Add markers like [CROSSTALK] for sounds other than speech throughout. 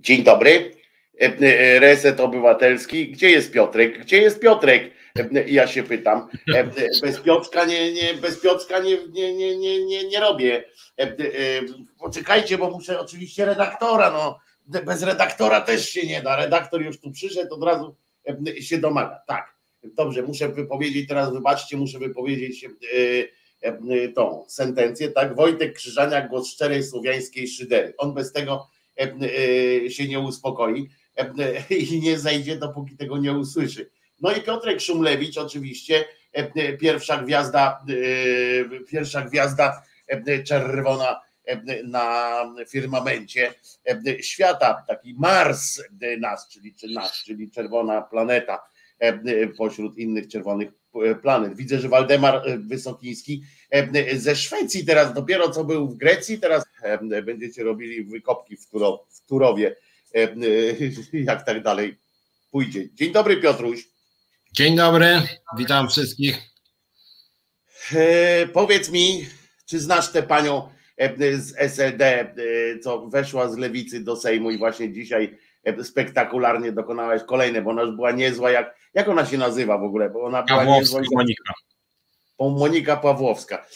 Dzień dobry. E, e, Reset Obywatelski. Gdzie jest Piotrek? Gdzie jest Piotrek? E, ja się pytam. Bez Piotrka nie, nie, bez Piotrka nie, nie, nie, nie, nie, nie robię. Poczekajcie, bo muszę oczywiście redaktora. No, bez redaktora też się nie da. Redaktor już tu przyszedł, od razu się domaga. Tak, dobrze, muszę wypowiedzieć teraz, wybaczcie, muszę wypowiedzieć tą sentencję. Tak, Wojtek Krzyżania, głos szczerej słowiańskiej szydery. On bez tego się nie uspokoi [LAUGHS] i nie zejdzie, dopóki tego nie usłyszy. No i Piotrek Szumlewicz, oczywiście, pierwsza gwiazda, pierwsza gwiazda czerwona na firmamencie świata, taki Mars nas, czyli nas, czyli czerwona planeta pośród innych czerwonych planet. Widzę, że Waldemar Wysokiński ze Szwecji teraz dopiero co był w Grecji, teraz będziecie robili wykopki w, Turowie E, e, [LAUGHS] jak tak dalej pójdzie. Dzień dobry Piotruś. Dzień dobry, witam wszystkich. E, powiedz mi, czy znasz tę panią z SLD, co weszła z lewicy do Sejmu i właśnie dzisiaj spektakularnie dokonałaś kolejne, bo ona już była niezła, jak, jak ona się nazywa w ogóle, bo ona była niezła. Monika. Monika Pawłowska.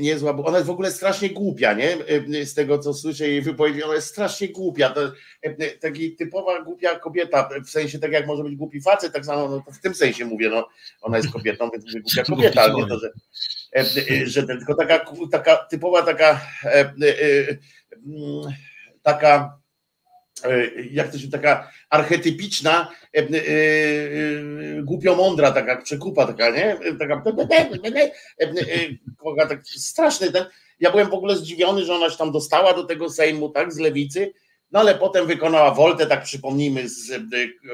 Niezła, bo ona jest w ogóle strasznie głupia, nie? Z tego co słyszę jej wypowiedzi, ona jest strasznie głupia. To taki typowa głupia kobieta, w sensie tak jak może być głupi facet, tak samo no to w tym sensie mówię, no ona jest kobietą, więc mówię głupia kobieta, ale nie to, że, że tylko taka, taka typowa taka taka E, jak to się taka archetypiczna, e, e, głupio mądra, taka przekupa, taka, nie? Taka, tak straszny ten. Ja byłem w ogóle zdziwiony, że ona się tam dostała do tego Sejmu, tak, z lewicy, no ale potem wykonała woltę, tak przypomnijmy, z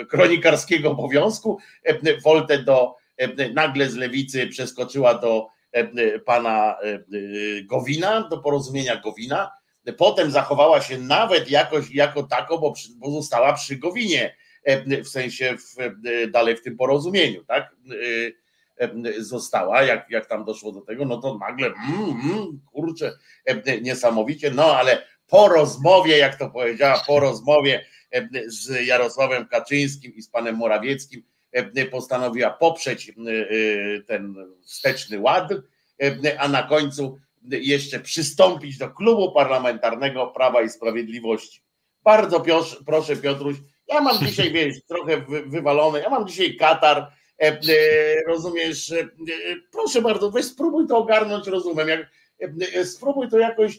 kronikarskiego obowiązku, woltę do, nagle z lewicy przeskoczyła do pana Gowina, do porozumienia Gowina, Potem zachowała się nawet jakoś jako tako, bo, bo została przy Gowinie, e, w sensie w, e, dalej w tym porozumieniu, tak? E, została, jak, jak tam doszło do tego, no to nagle, mm, mm, kurczę, niesamowicie, no ale po rozmowie, jak to powiedziała, po rozmowie z Jarosławem Kaczyńskim i z panem Morawieckim postanowiła poprzeć ten wsteczny ład, a na końcu jeszcze przystąpić do klubu parlamentarnego Prawa i Sprawiedliwości. Bardzo proszę, Piotruś, ja mam dzisiaj, [LAUGHS] wiesz, trochę wywalony, ja mam dzisiaj katar, e, e, rozumiesz, e, proszę bardzo, weź spróbuj to ogarnąć, rozumiem, jak, spróbuj to jakoś,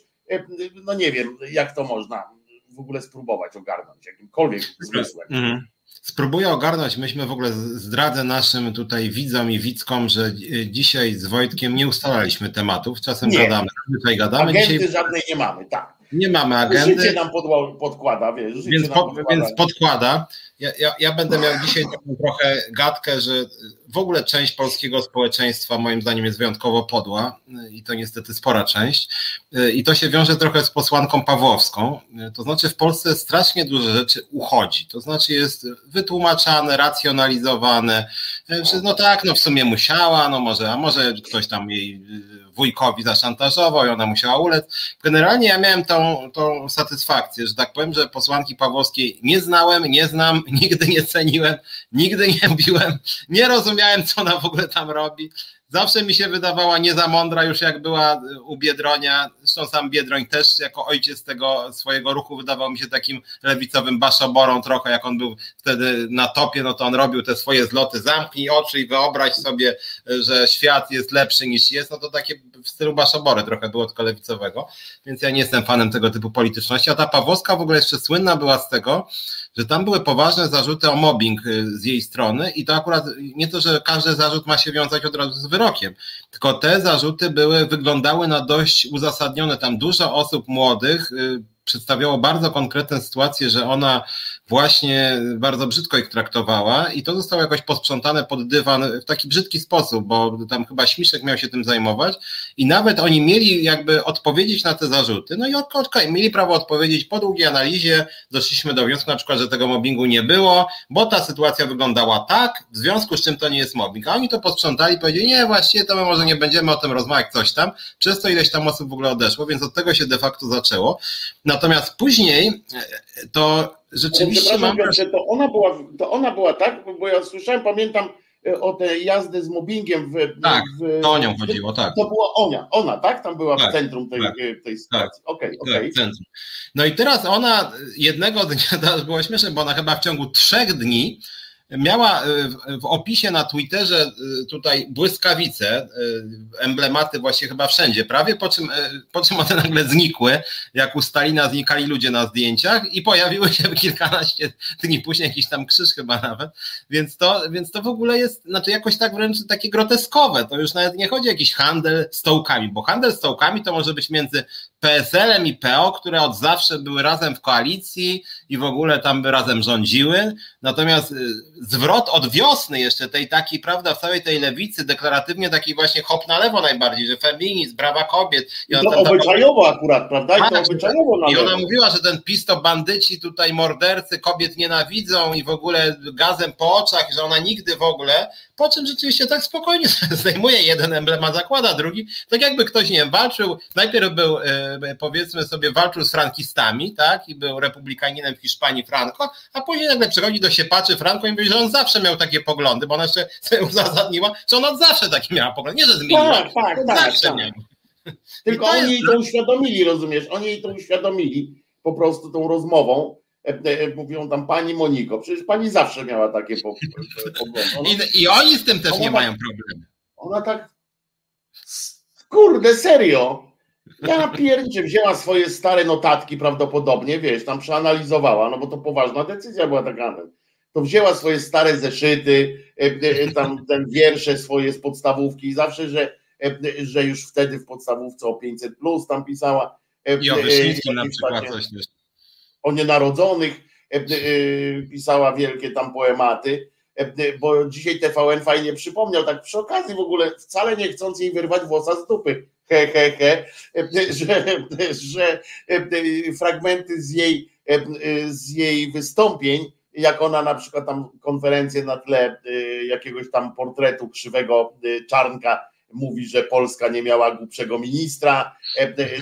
no nie wiem, jak to można w ogóle spróbować ogarnąć, jakimkolwiek zmysłem. Mm. Spróbuję ogarnąć, myśmy w ogóle zdradzę naszym tutaj widzom i widzkom, że dzisiaj z Wojtkiem nie ustalaliśmy tematów, czasem nie. gadamy, tutaj gadamy. Agendy dzisiaj... żadnej nie mamy, tak. Nie mamy agendy. Życie nam podkłada, wiesz. Więc, pod, podkłada. więc podkłada. Ja, ja, ja, będę miał dzisiaj taką trochę gadkę, że w ogóle część polskiego społeczeństwa moim zdaniem jest wyjątkowo podła i to niestety spora część. I to się wiąże trochę z posłanką Pawłowską. To znaczy w Polsce strasznie dużo rzeczy uchodzi. To znaczy jest wytłumaczane, racjonalizowane, no tak, no w sumie musiała, no może, a może ktoś tam jej wujkowi zaszantażował i ona musiała ulec. Generalnie ja miałem tą, tą satysfakcję, że tak powiem, że posłanki Pawłowskiej nie znałem, nie znam, [LAUGHS] nigdy nie ceniłem, nigdy nie lubiłem, nie rozumiałem, co ona w ogóle tam robi. Zawsze mi się wydawała nie za mądra już jak była u Biedronia, zresztą sam Biedroń też jako ojciec tego swojego ruchu wydawał mi się takim lewicowym baszoborą trochę, jak on był wtedy na topie, no to on robił te swoje zloty, zamknij oczy i wyobraź sobie, że świat jest lepszy niż jest, no to takie w stylu baszobory trochę było tylko lewicowego, więc ja nie jestem fanem tego typu polityczności, a ta Pawłowska w ogóle jeszcze słynna była z tego, że tam były poważne zarzuty o mobbing y, z jej strony i to akurat nie to, że każdy zarzut ma się wiązać od razu z wyrokiem, tylko te zarzuty były, wyglądały na dość uzasadnione. Tam dużo osób młodych y, przedstawiało bardzo konkretne sytuacje, że ona właśnie bardzo brzydko ich traktowała i to zostało jakoś posprzątane pod dywan w taki brzydki sposób, bo tam chyba Śmiszek miał się tym zajmować i nawet oni mieli jakby odpowiedzieć na te zarzuty, no i okej, mieli prawo odpowiedzieć po długiej analizie, doszliśmy do wniosku na przykład, że tego mobbingu nie było, bo ta sytuacja wyglądała tak, w związku z czym to nie jest mobbing, a oni to posprzątali powiedzieli, nie, właściwie to my może nie będziemy o tym rozmawiać, coś tam, przez to ileś tam osób w ogóle odeszło, więc od tego się de facto zaczęło. Natomiast później to rzeczywiście mam... Piotrze, to ona była, to ona była tak, bo ja słyszałem, pamiętam o tej jazdy z mobbingiem w... Tak, w, to o nią chodziło, tak. To była ona, ona, tak? Tam była tak, w centrum tej, tak, tej sytuacji. Tak, okej, okay, okay. tak, No i teraz ona jednego dnia, [LAUGHS] to było śmieszne, bo ona chyba w ciągu trzech dni miała e, w opisie na Twitterze e, tutaj błyskawice, e, emblematy właśnie chyba wszędzie prawie, po czym, po czym [LAUGHS] one nagle znikły, jak u Stalina znikali ludzie na zdjęciach i pojawiły się kilkanaście dni później, jakiś tam krzyż chyba nawet, więc to, więc to w ogóle jest, znaczy jakoś tak wręcz takie groteskowe, to już nawet nie chodzi o jakiś handel stołkami, bo handel stołkami to może być między PSL-em i PO, które od zawsze były razem w koalicji i w ogóle tam by razem rządziły. Natomiast y, zwrot od wiosny jeszcze tej takiej, prawda, w całej tej lewicy, deklaratywnie taki właśnie hop na lewo najbardziej, że feminizm, brawa kobiet. I to tam, obyczajowo akurat, prawda? I to tak, obyczajowo I ona mówiła, że ten PiS to bandyci, tutaj mordercy, kobiet nienawidzą i w ogóle gazem po oczach, że ona nigdy w ogóle, po czym rzeczywiście tak spokojnie [LAUGHS] zdejmuje jeden emblemat, zakłada drugi, tak jakby ktoś, nie wiem, walczył, najpierw był, e, powiedzmy sobie, walczył z frankistami, tak, i był republikaninem w Hiszpanii Franco, a później nagle przychodzi do siepaczy Franco i mówi, że on zawsze miał takie poglądy, bo ona jeszcze [LAUGHS] sobie uzasadniła, że ona od zawsze takie miała poglądy, nie, że zmieniła, tak, tak, tak, zawsze tak. miał. Tylko oni jej to uświadomili, rozumiesz, oni jej to uświadomili po prostu tą rozmową, E, e, mówią tam pani Moniko, przecież pani zawsze miała takie poglądy. I, I oni z tym też nie tak, mają problemu. Ona tak, kurde, serio, ja pierdzie wzięła swoje stare notatki prawdopodobnie, wiesz, tam przeanalizowała, no bo to poważna decyzja była taka. To wzięła swoje stare zeszyty, e, tam ten wiersze swoje z podstawówki i zawsze, że, że już wtedy w podstawówce o 500 plus tam pisała. I o Wyszyńskim na przykład coś też. O nienarodzonych, e, e, pisała wielkie tam poematy, e, bo dzisiaj TVN fajnie przypomniał, tak przy okazji w ogóle wcale nie chcąc jej wyrwać włosa z dupy, he, he, he, że, że fragmenty z jej, z jej wystąpień, jak ona na przykład tam konferencję na tle jakiegoś tam portretu krzywego czarnka mówi, że Polska nie miała głupszego ministra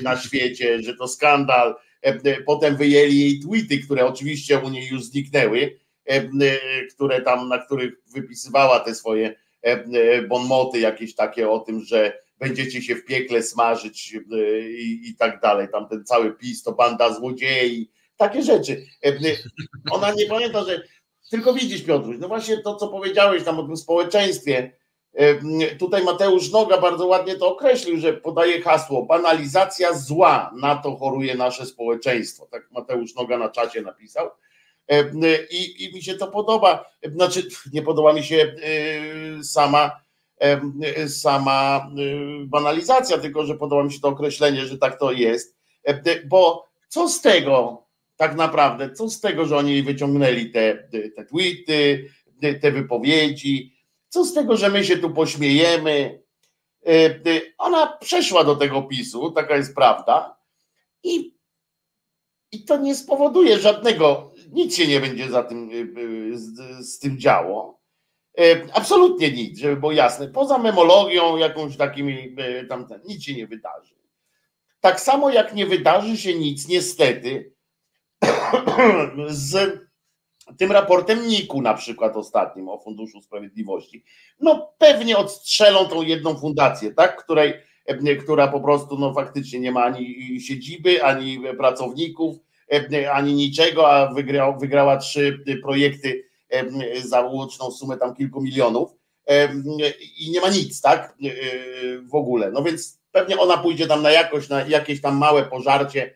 na świecie, że to skandal, E, e, potem wyjęli jej tweety, które oczywiście u niej już zniknęły, e, które tam, na których wypisywała te swoje bonmoty jakieś takie o tym, że będziecie się w piekle smażyć i, i tak dalej. Tam ten cały PiS to banda złodziei, takie rzeczy. Ona nie pamięta, że tylko widzisz Piotruś, no właśnie to, co powiedziałeś tam o tym społeczeństwie, Tutaj Mateusz Noga bardzo ładnie to określił, że podaje hasło banalizacja zła, na to choruje nasze społeczeństwo. Tak Mateusz Noga na czacie napisał. I, I, mi się to podoba. Znaczy, nie podoba mi się sama, sama banalizacja, tylko że podoba mi się to określenie, że tak to jest. Bo co z tego, tak naprawdę, co z tego, że oni wyciągnęli te, te tweety, te wypowiedzi, co z tego, że my się tu pośmiejemy? E, e, ona przeszła do tego PiSu, taka jest prawda, i, i to nie spowoduje żadnego, nic się nie będzie za tym, e, z, z tym działo. Absolutnie nic, żeby było jasne. Poza memologią, jakąś takimi tam, nic się nie wydarzy. Tak samo jak nie wydarzy się nic, niestety, [COUGHS] z tym raportem NIK-u na przykład ostatnim o Funduszu Sprawiedliwości, no pewnie odstrzelą tą jedną fundację, tak, której, e, która po prostu no faktycznie nie ma ani siedziby, ani pracowników, e, ani niczego, a wygrała, wygrała trzy projekty e, za łączną sumę tam kilku milionów. I nie ma nic, tak, w ogóle. No więc pewnie ona pójdzie tam na jakoś, na jakieś tam małe pożarcie,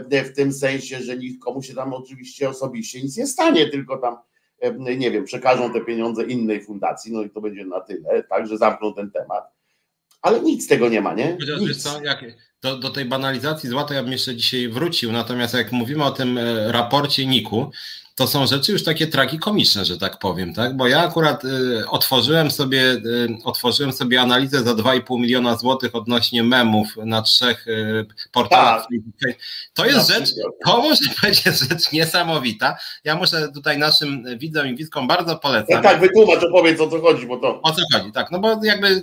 w tym sensie, że nikomu się tam oczywiście osobiście nic nie stanie, tylko tam e, nie wiem, przekażą te pieniądze innej fundacji, no i to będzie na tyle, tak, że zamkną ten temat. Ale nic z tego nie ma, nie? Nic. Do, do tej banalizacji zła to ja bym jeszcze dzisiaj wrócił, natomiast jak mówimy o tym e, raporcie NIK-u, to są rzeczy już takie tragikomiczne, że tak powiem, tak? Bo ja akurat y, otworzyłem sobie y, otworzyłem sobie analizę za 2,5 miliona złotych odnośnie memów na trzech y, portalach. Tak. To jest rzecz, to powiedzieć, [LAUGHS] rzecz niesamowita. Ja muszę tutaj naszym widzom i widzkom bardzo polecam. No tak, wytłumacz, opowiedz o co chodzi, bo to. O co chodzi, tak, no bo jakby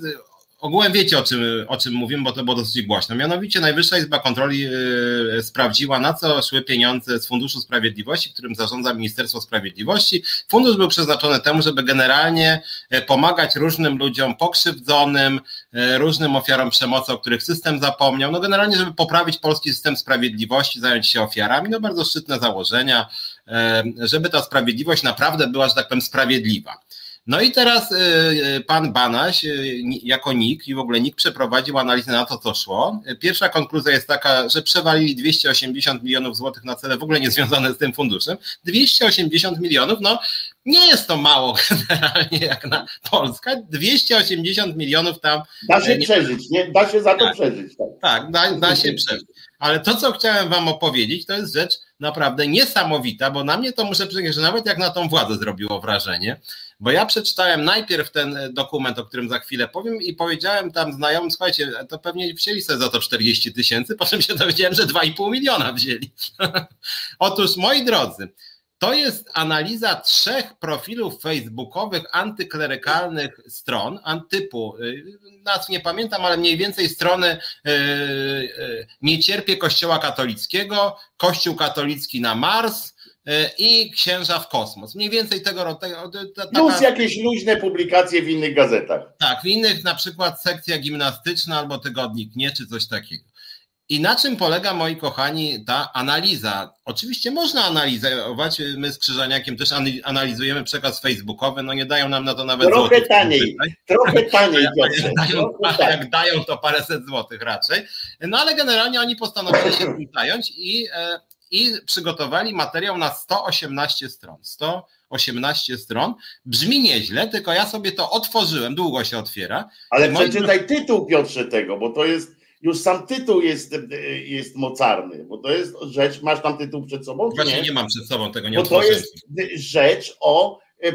ogółem wiecie o czym, o czym mówimy, bo to było dosyć głośno. Mianowicie Najwyższa Izba Kontroli yy, sprawdziła, na co szły pieniądze z Funduszu Sprawiedliwości, którym zarządza Ministerstwo Sprawiedliwości. Fundusz był przeznaczony temu, żeby generalnie e, pomagać różnym ludziom pokrzywdzonym, e, różnym ofiarom przemocy, o których system zapomniał. No generalnie, żeby poprawić polski system sprawiedliwości, zająć się ofiarami. No bardzo szczytne założenia, e, żeby ta sprawiedliwość naprawdę była, że tak powiem, sprawiedliwa. No i teraz y, y, pan Banaś y, jako NIK i w ogóle NIK przeprowadził analizę na to, co szło. Pierwsza konkluzja jest taka, że przewalili 280 milionów złotych na cele w ogóle niezwiązane z tym funduszem. 280 milionów, no nie jest to mało [LAUGHS] generalnie jak na Polskę. 280 milionów tam. Da się nie... przeżyć, nie? Da się za to tak, przeżyć. Tak, tak da, da się przeżyć. Ale to, co chciałem Wam opowiedzieć, to jest rzecz naprawdę niesamowita, bo na mnie to muszę przyznać, że nawet jak na tą władzę zrobiło wrażenie, bo ja przeczytałem najpierw ten dokument, o którym za chwilę powiem i powiedziałem tam znajomym, słuchajcie, to pewnie wzięli sobie za to 40 tysięcy, [LAUGHS] po czym się dowiedziałem, że 2,5 miliona wzięli. [LAUGHS] Otóż, moi drodzy, to jest analiza trzech profilów facebookowych antyklerykalnych stron, antypu, y, nazw nie pamiętam, ale mniej więcej strony y, y, Nie cierpię Kościoła katolickiego, Kościół katolicki na Mars, i Księża w kosmos. Mniej więcej tego roku. Plus jakieś luźne publikacje w innych gazetach. Tak, w innych na przykład sekcja gimnastyczna albo tygodnik nie, czy coś takiego. I na czym polega, moi kochani, ta analiza? Oczywiście można analizować, my z Krzyżaniakiem też analizujemy przekaz facebookowy, no nie dają nam na to nawet Trochę złotych, taniej, trochę [LAUGHS] taniej. jak, dają, jak dają to paręset złotych raczej. No ale generalnie oni postanowili się tym zająć i, e, i przygotowali materiał na 118 stron. 118 stron. Brzmi nieźle, tylko ja sobie to otworzyłem, długo się otwiera. Ale przeczytaj tytuł Piotrze tego, bo to jest już sam tytuł jest, jest mocarny, bo to jest rzecz, masz tam tytuł przed sobą? Właśnie nie? nie mam przed sobą tego, nie Bo to jest rzecz o, e, e,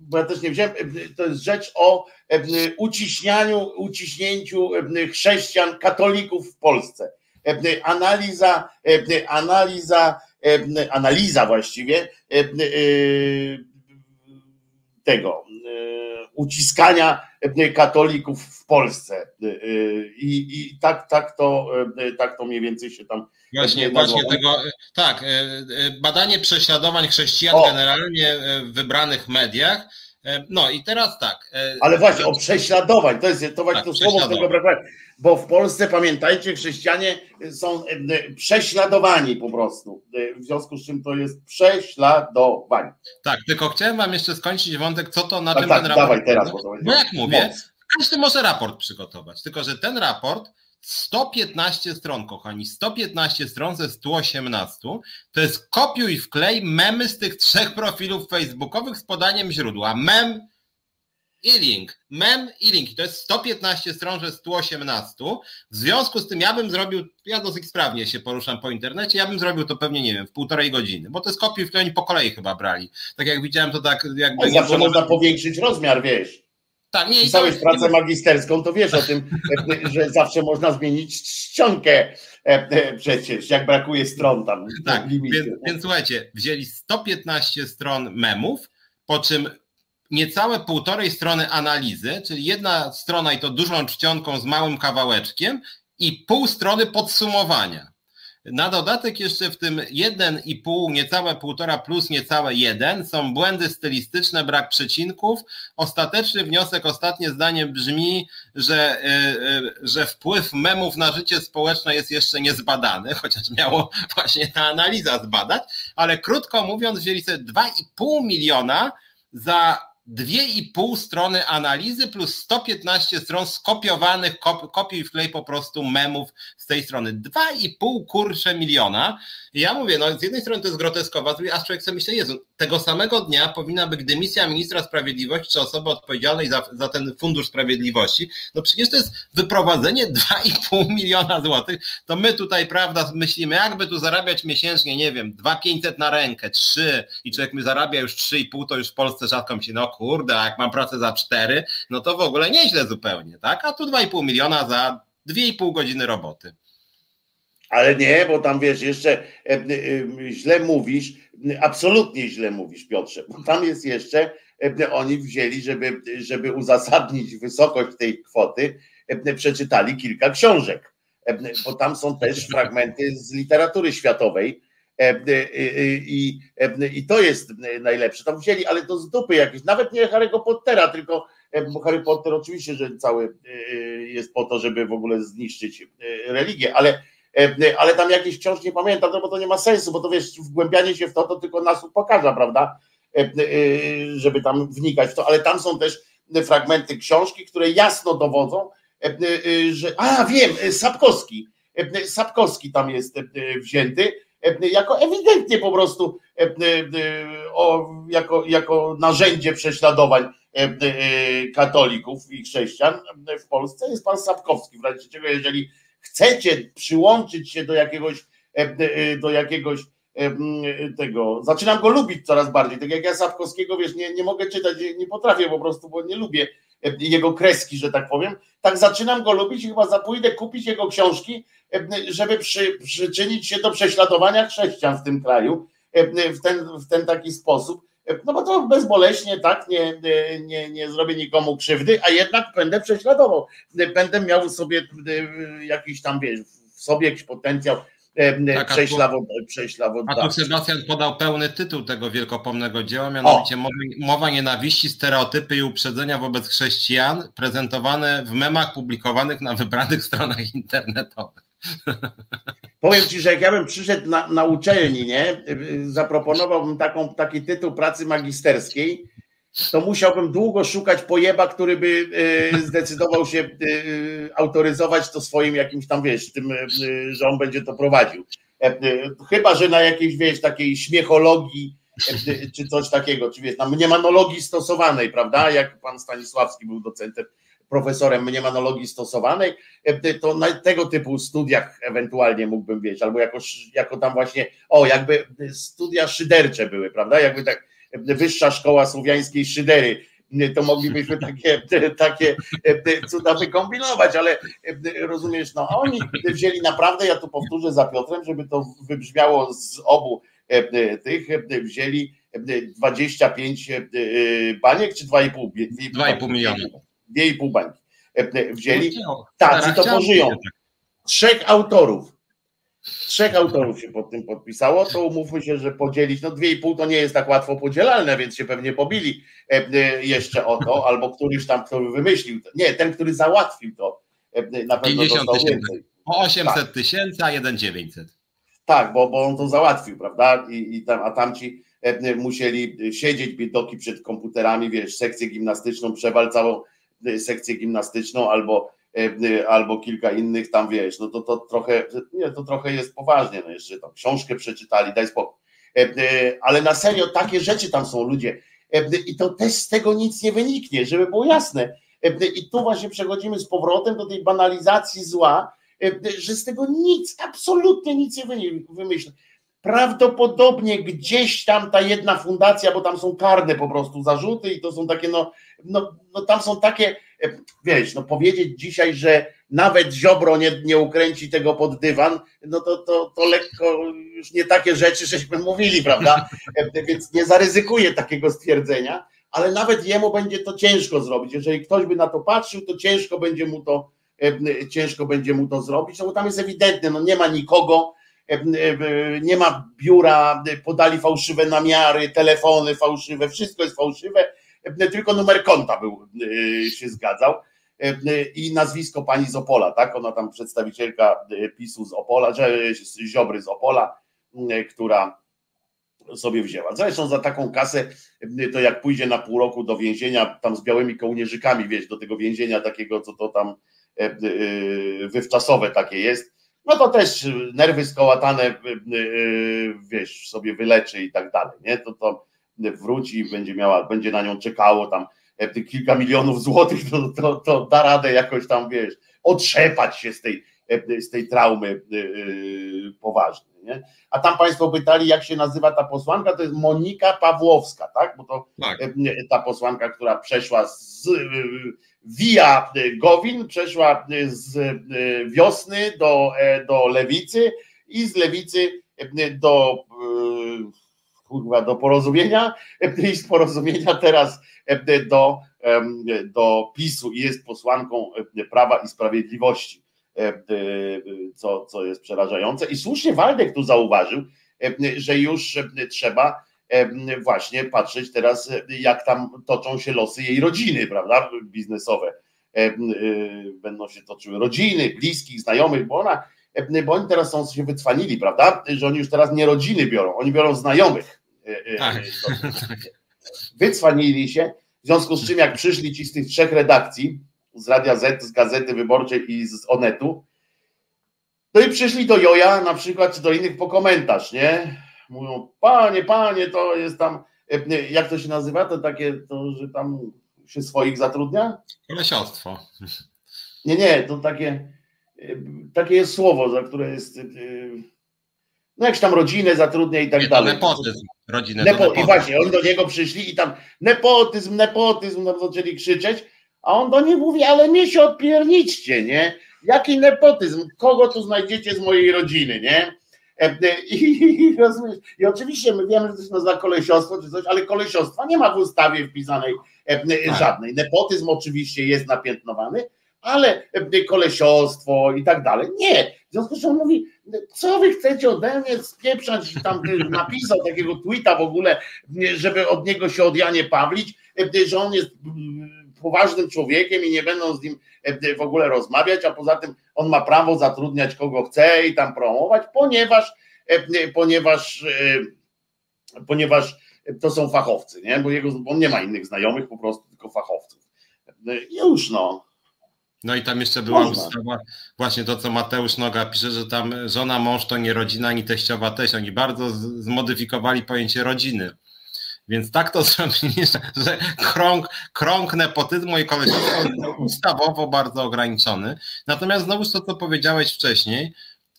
bo ja też nie wziąłem, to jest rzecz o e, uciśnianiu, uciśnięciu chrześcijan, katolików w Polsce. Analiza, analiza, analiza właściwie tego uciskania e, katolików w Polsce. E, e, I, i tak, tak, to, tak to mniej więcej się tam. Właśnie, właśnie tego, tak, badanie prześladowań chrześcijan o. generalnie w wybranych mediach. No i teraz tak. Ale właśnie o prześladowań, to jest to, właśnie tak, to słowo, którego brakuje bo w Polsce, pamiętajcie, chrześcijanie są e, prześladowani po prostu. E, w związku z czym to jest prześladowanie. Tak, tylko chciałem wam jeszcze skończyć wątek, co to na tak, czym tak, ten raport... Dawaj teraz, bo, to bo jak mówię, każdy może raport przygotować, tylko że ten raport 115 stron, kochani, 115 stron ze 118 to jest kopiuj wklej memy z tych trzech profilów facebookowych z podaniem źródła. Mem i link. Mem i link. To jest 115 stron ze 118. W związku z tym ja bym zrobił, ja dosyć sprawnie się poruszam po internecie, ja bym zrobił to pewnie, nie wiem, w półtorej godziny, bo to jest kopiuj, w której oni po kolei chyba brali. Tak jak widziałem, to tak jakby... Zawsze można powiększyć rozmiar, wiesz. Tak, nie, Pisałeś to... pracę magisterską, to wiesz o tym, [LAUGHS] że zawsze można zmienić czcionkę e, e, przecież, jak brakuje stron tam. Tak, więc, więc słuchajcie, wzięli 115 stron memów, po czym niecałe półtorej strony analizy, czyli jedna strona i to dużą czcionką z małym kawałeczkiem i pół strony podsumowania. Na dodatek jeszcze w tym 1,5, niecałe półtora plus niecałe 1 są błędy stylistyczne, brak przecinków. Ostateczny wniosek, ostatnie zdanie brzmi, że, e, e, że wpływ memów na życie społeczne jest jeszcze niezbadany, [LAUGHS] chociaż miało właśnie ta analiza zbadać, ale krótko mówiąc, wzięli sobie 2,5 miliona za dwie i pół strony analizy plus 115 stron skopiowanych, kop, kopiuj wklej po prostu memów z tej strony. Dwa i pół kurcze miliona ja mówię, no z jednej strony to jest groteskowa, a człowiek sobie myśli, Jezu, tego samego dnia powinna być dymisja ministra sprawiedliwości czy osoby odpowiedzialnej za, za ten fundusz sprawiedliwości. No przecież to jest wyprowadzenie 2,5 miliona złotych. To my tutaj, prawda, myślimy, jakby tu zarabiać miesięcznie, nie wiem, 2,500 na rękę, 3 i człowiek mi zarabia już 3,5, to już w Polsce rzadko mi się, no kurde, jak mam pracę za 4, no to w ogóle nieźle zupełnie, tak? A tu 2,5 miliona za 2,5 godziny roboty. Ale nie, bo tam wiesz, jeszcze źle mówisz, absolutnie źle mówisz, Piotrze, bo tam jest jeszcze, oni wzięli, żeby, żeby uzasadnić wysokość tej kwoty, przeczytali kilka książek, bo tam są też fragmenty z literatury światowej. I, i to jest najlepsze. Tam wzięli, ale to z dupy jakieś, nawet nie Harry'ego Pottera, tylko Harry Potter oczywiście, że cały jest po to, żeby w ogóle zniszczyć religię, ale E, ale tam jakieś książki nie pamiętam, no bo to nie ma sensu, bo to wiesz, wgłębianie się w to, to tylko nas pokaże, prawda, e, e, żeby tam wnikać w to, ale tam są też fragmenty książki, które jasno dowodzą, że, a wiem, Sapkowski, Sapkowski tam jest wzięty, jako ewidentnie po prostu o, jako, jako narzędzie prześladowań katolików i chrześcijan w Polsce jest pan Sapkowski, w razie czego jeżeli chcecie przyłączyć się do jakiegoś, e, e, do jakiegoś e, tego, zaczynam go lubić coraz bardziej, tak jak ja Sapkowskiego, wiesz, nie, nie mogę czytać, nie potrafię po prostu, bo nie lubię jego kreski, że tak powiem, tak zaczynam go lubić i chyba zapójdę kupić jego książki, żeby przy, przyczynić się do prześladowania chrześcijan w tym kraju w ten, w ten taki sposób, no bo to bezboleśnie, tak, nie, nie, nie zrobię nikomu krzywdy, a jednak będę prześladował. Będę miał sobie e, jakiś tam, wiesz, w sobie jakiś potencjał e, tak, prześlawodawczy. A tu Sebastian podał pełny tytuł tego wielkopomnego dzieła, mianowicie mowa, mowa nienawiści, stereotypy i uprzedzenia wobec chrześcijan, prezentowane w memach publikowanych na wybranych stronach internetowych. [LAUGHS] Powiem ci, że jak ja bym przyszedł na, na uczelni, nie, zaproponowałbym taką, taki tytuł pracy magisterskiej, to musiałbym długo szukać pojeba, który by e, zdecydował się e, autoryzować to swoim jakimś tam, wiesz, tym, e, że on będzie to prowadził. Chyba, że na jakiejś, wiesz, takiej śmiechologii, czy coś takiego, czy wiesz, na mniemanologii stosowanej, prawda, jak pan Stanisławski był docentem profesorem mniemanologii stosowanej, to na tego typu studiach ewentualnie mógłbym wiedzieć, albo jako, jako tam właśnie, o, jakby studia szydercze były, prawda? Jakby tak wyższa szkoła słowiańskiej szydery, to moglibyśmy takie, takie e, cuda wykombinować, ale e, rozumiesz, no oni wzięli naprawdę, ja tu powtórzę za Piotrem, żeby to wybrzmiało z obu tych, wzięli 25 baniek czy 2,5 2,5 miliona. 2,5 bańki e, e, wzięli. Tacy to pożyją. Trzech autorów. Trzech autorów się pod tym podpisało, to umówmy się, że podzielić, no 2,5 to nie jest tak łatwo podzielalne, więc się pewnie pobili e, jeszcze o to, albo któryś tam, który wymyślił. Nie, ten, który załatwił to, na pewno 50 dostał więcej. O 800 tak. tysięcy, a 1,900. Tak, bo, bo on to załatwił, prawda? I, i tam, a tamci musieli siedzieć biedoki przed komputerami, wiesz, sekcję gimnastyczną, przewal całą sekcję gimnastyczną albo, e, albo kilka innych tam wiesz, no to, to trochę, nie, to trochę jest poważnie, no jeszcze tam książkę przeczytali, daj spokój. E, e, ale na serio takie rzeczy tam są ludzie i to też z tego nic nie wyniknie, żeby było jasne. I tu właśnie przechodzimy z powrotem do tej banalizacji zła, że z tego nic, absolutnie nic nie wymyślę. Prawdopodobnie gdzieś tam ta jedna fundacja, bo tam są karne po prostu zarzuty i to są takie, no, no, no tam są takie, wiesz, no powiedzieć dzisiaj, że nawet Ziobro nie, nie ukręci tego pod dywan, no to, to, to lekko już nie takie rzeczy, żeśmy mówili, prawda? Więc nie zaryzykuję takiego stwierdzenia, ale nawet jemu będzie to ciężko zrobić. Jeżeli ktoś by na to patrzył, to ciężko będzie mu to, ciężko będzie mu to zrobić, no bo tam jest ewidentne, no nie ma nikogo, nie ma biura, podali fałszywe namiary, telefony fałszywe, wszystko jest fałszywe, tylko numer konta był, się zgadzał i nazwisko pani z Opola, tak? Ona tam przedstawicielka PiSu z Opola, że Ziobry z Opola, która sobie wzięła. Zresztą za taką kasę, to jak pójdzie na pół roku do więzienia, tam z białymi kołnierzykami, wieś, do tego więzienia takiego, co to tam wywczasowe takie jest, no to też nerwy skołatane, wiesz, sobie wyleczy i tak dalej, nie? To, to wróci, będzie miała, będzie na nią czekało tam kilka milionów złotych, to, to, to da radę jakoś tam, wiesz, otrzepać się z tej, z tej traumy poważnej. Nie? A tam Państwo pytali, jak się nazywa ta posłanka, to jest Monika Pawłowska, tak? Bo to tak. ta posłanka, która przeszła z via Gowin, przeszła z wiosny do, do lewicy, i z lewicy do kurwa, do porozumienia [LAUGHS] i z porozumienia teraz do, do PiSu i jest posłanką Prawa i Sprawiedliwości, co, co jest przerażające. I słusznie Waldek tu zauważył, że już trzeba właśnie patrzeć teraz, jak tam toczą się losy jej rodziny, prawda, biznesowe. Będą się toczyły rodziny, bliskich, znajomych, bo ona, bo oni teraz są się wycwanili, prawda, że oni już teraz nie rodziny biorą, oni biorą znajomych. [LAUGHS] Tak. Wycwanili się, w związku z czym jak przyszli ci z tych trzech redakcji, z Radia Z, z Gazety Wyborczej i z Onetu, no i przyszli do Joja na przykład, czy do innych po komentarz, nie? Mówią, panie, panie, to jest tam, e, jak to się nazywa, to takie, to, że tam się swoich zatrudnia? Kolesiostwo. Nie, nie, to takie, e, takie jest słowo, za które jest, e, no jakś tam rodzinę zatrudnia i tak nie, dalej. Nepotyzm, rodzinę Nepo. I właśnie, oni do niego przyszli i tam nepotyzm, nepotyzm, no zaczęli krzyczeć, a on do nich mówi, ale mnie się odpierniczcie, nie? Jaki nepotyzm? Kogo tu znajdziecie z mojej rodziny, nie? E, e, I, i, [LAUGHS] I, oczywiście my wiemy, że to się nazywa kolesiostwo czy coś, ale kolesiostwa nie ma w ustawie wpisanej e, tak. żadnej. Nepotyzm oczywiście jest napiętnowany, ale kolesiostwo i tak dalej. Nie. W związku z czym on mówi, co wy chcecie ode mnie spieprzać, tam napisał takiego tweeta w ogóle, żeby od niego się odjanie pawlić, że on jest poważnym człowiekiem i nie będą z nim w ogóle rozmawiać, a poza tym on ma prawo zatrudniać kogo chce i tam promować, ponieważ ponieważ ponieważ to są fachowcy, nie? Bo jego, on nie ma innych znajomych, po prostu tylko fachowców. Już no. No i tam jeszcze była Można. ustawa, właśnie to, co Mateusz Noga pisze, że tam żona, mąż to nie rodzina, ani teściowa teść. Oni bardzo zmodyfikowali pojęcie rodziny. Więc tak to [LAUGHS] zrobili, że krąg, krąg nepotyzmu i koleżeństwa ustawowo bardzo ograniczony. Natomiast znowu to, co powiedziałeś wcześniej,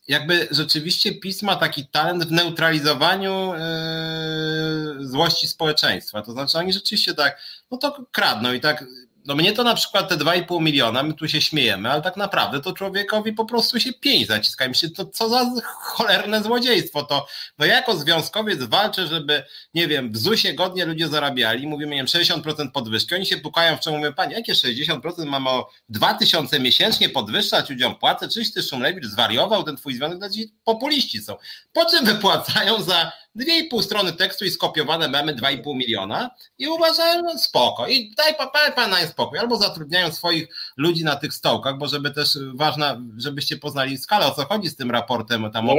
jakby rzeczywiście PiS ma taki talent w neutralizowaniu yy, złości społeczeństwa. To znaczy oni rzeczywiście tak, no to kradną i tak no mnie to na przykład te 2,5 miliona, my tu się śmiejemy, ale tak naprawdę to człowiekowi po prostu się pięć zaciska. I myślę, to co za cholerne złodziejstwo. To no jako związkowiec walczę, żeby, nie wiem, w ZUS-ie godnie ludzie zarabiali, mówimy, nie wiem, 60% podwyżki. Oni się pukają w czemu mówią, panie, jakie 60%? Mamy o 2000 miesięcznie podwyższać ludziom płacę? Czyś ty Szumlewicz zwariował ten twój związek? Znaczy, populiści są. Po czym wypłacają za dwie i pół strony tekstu i skopiowane memy 2,5 miliona i uważają, spoko. I daj, pana spokój. Albo zatrudniają swoich ludzi na tych stołkach, bo żeby też ważna, żebyście poznali skalę, o co chodzi z tym raportem tam no o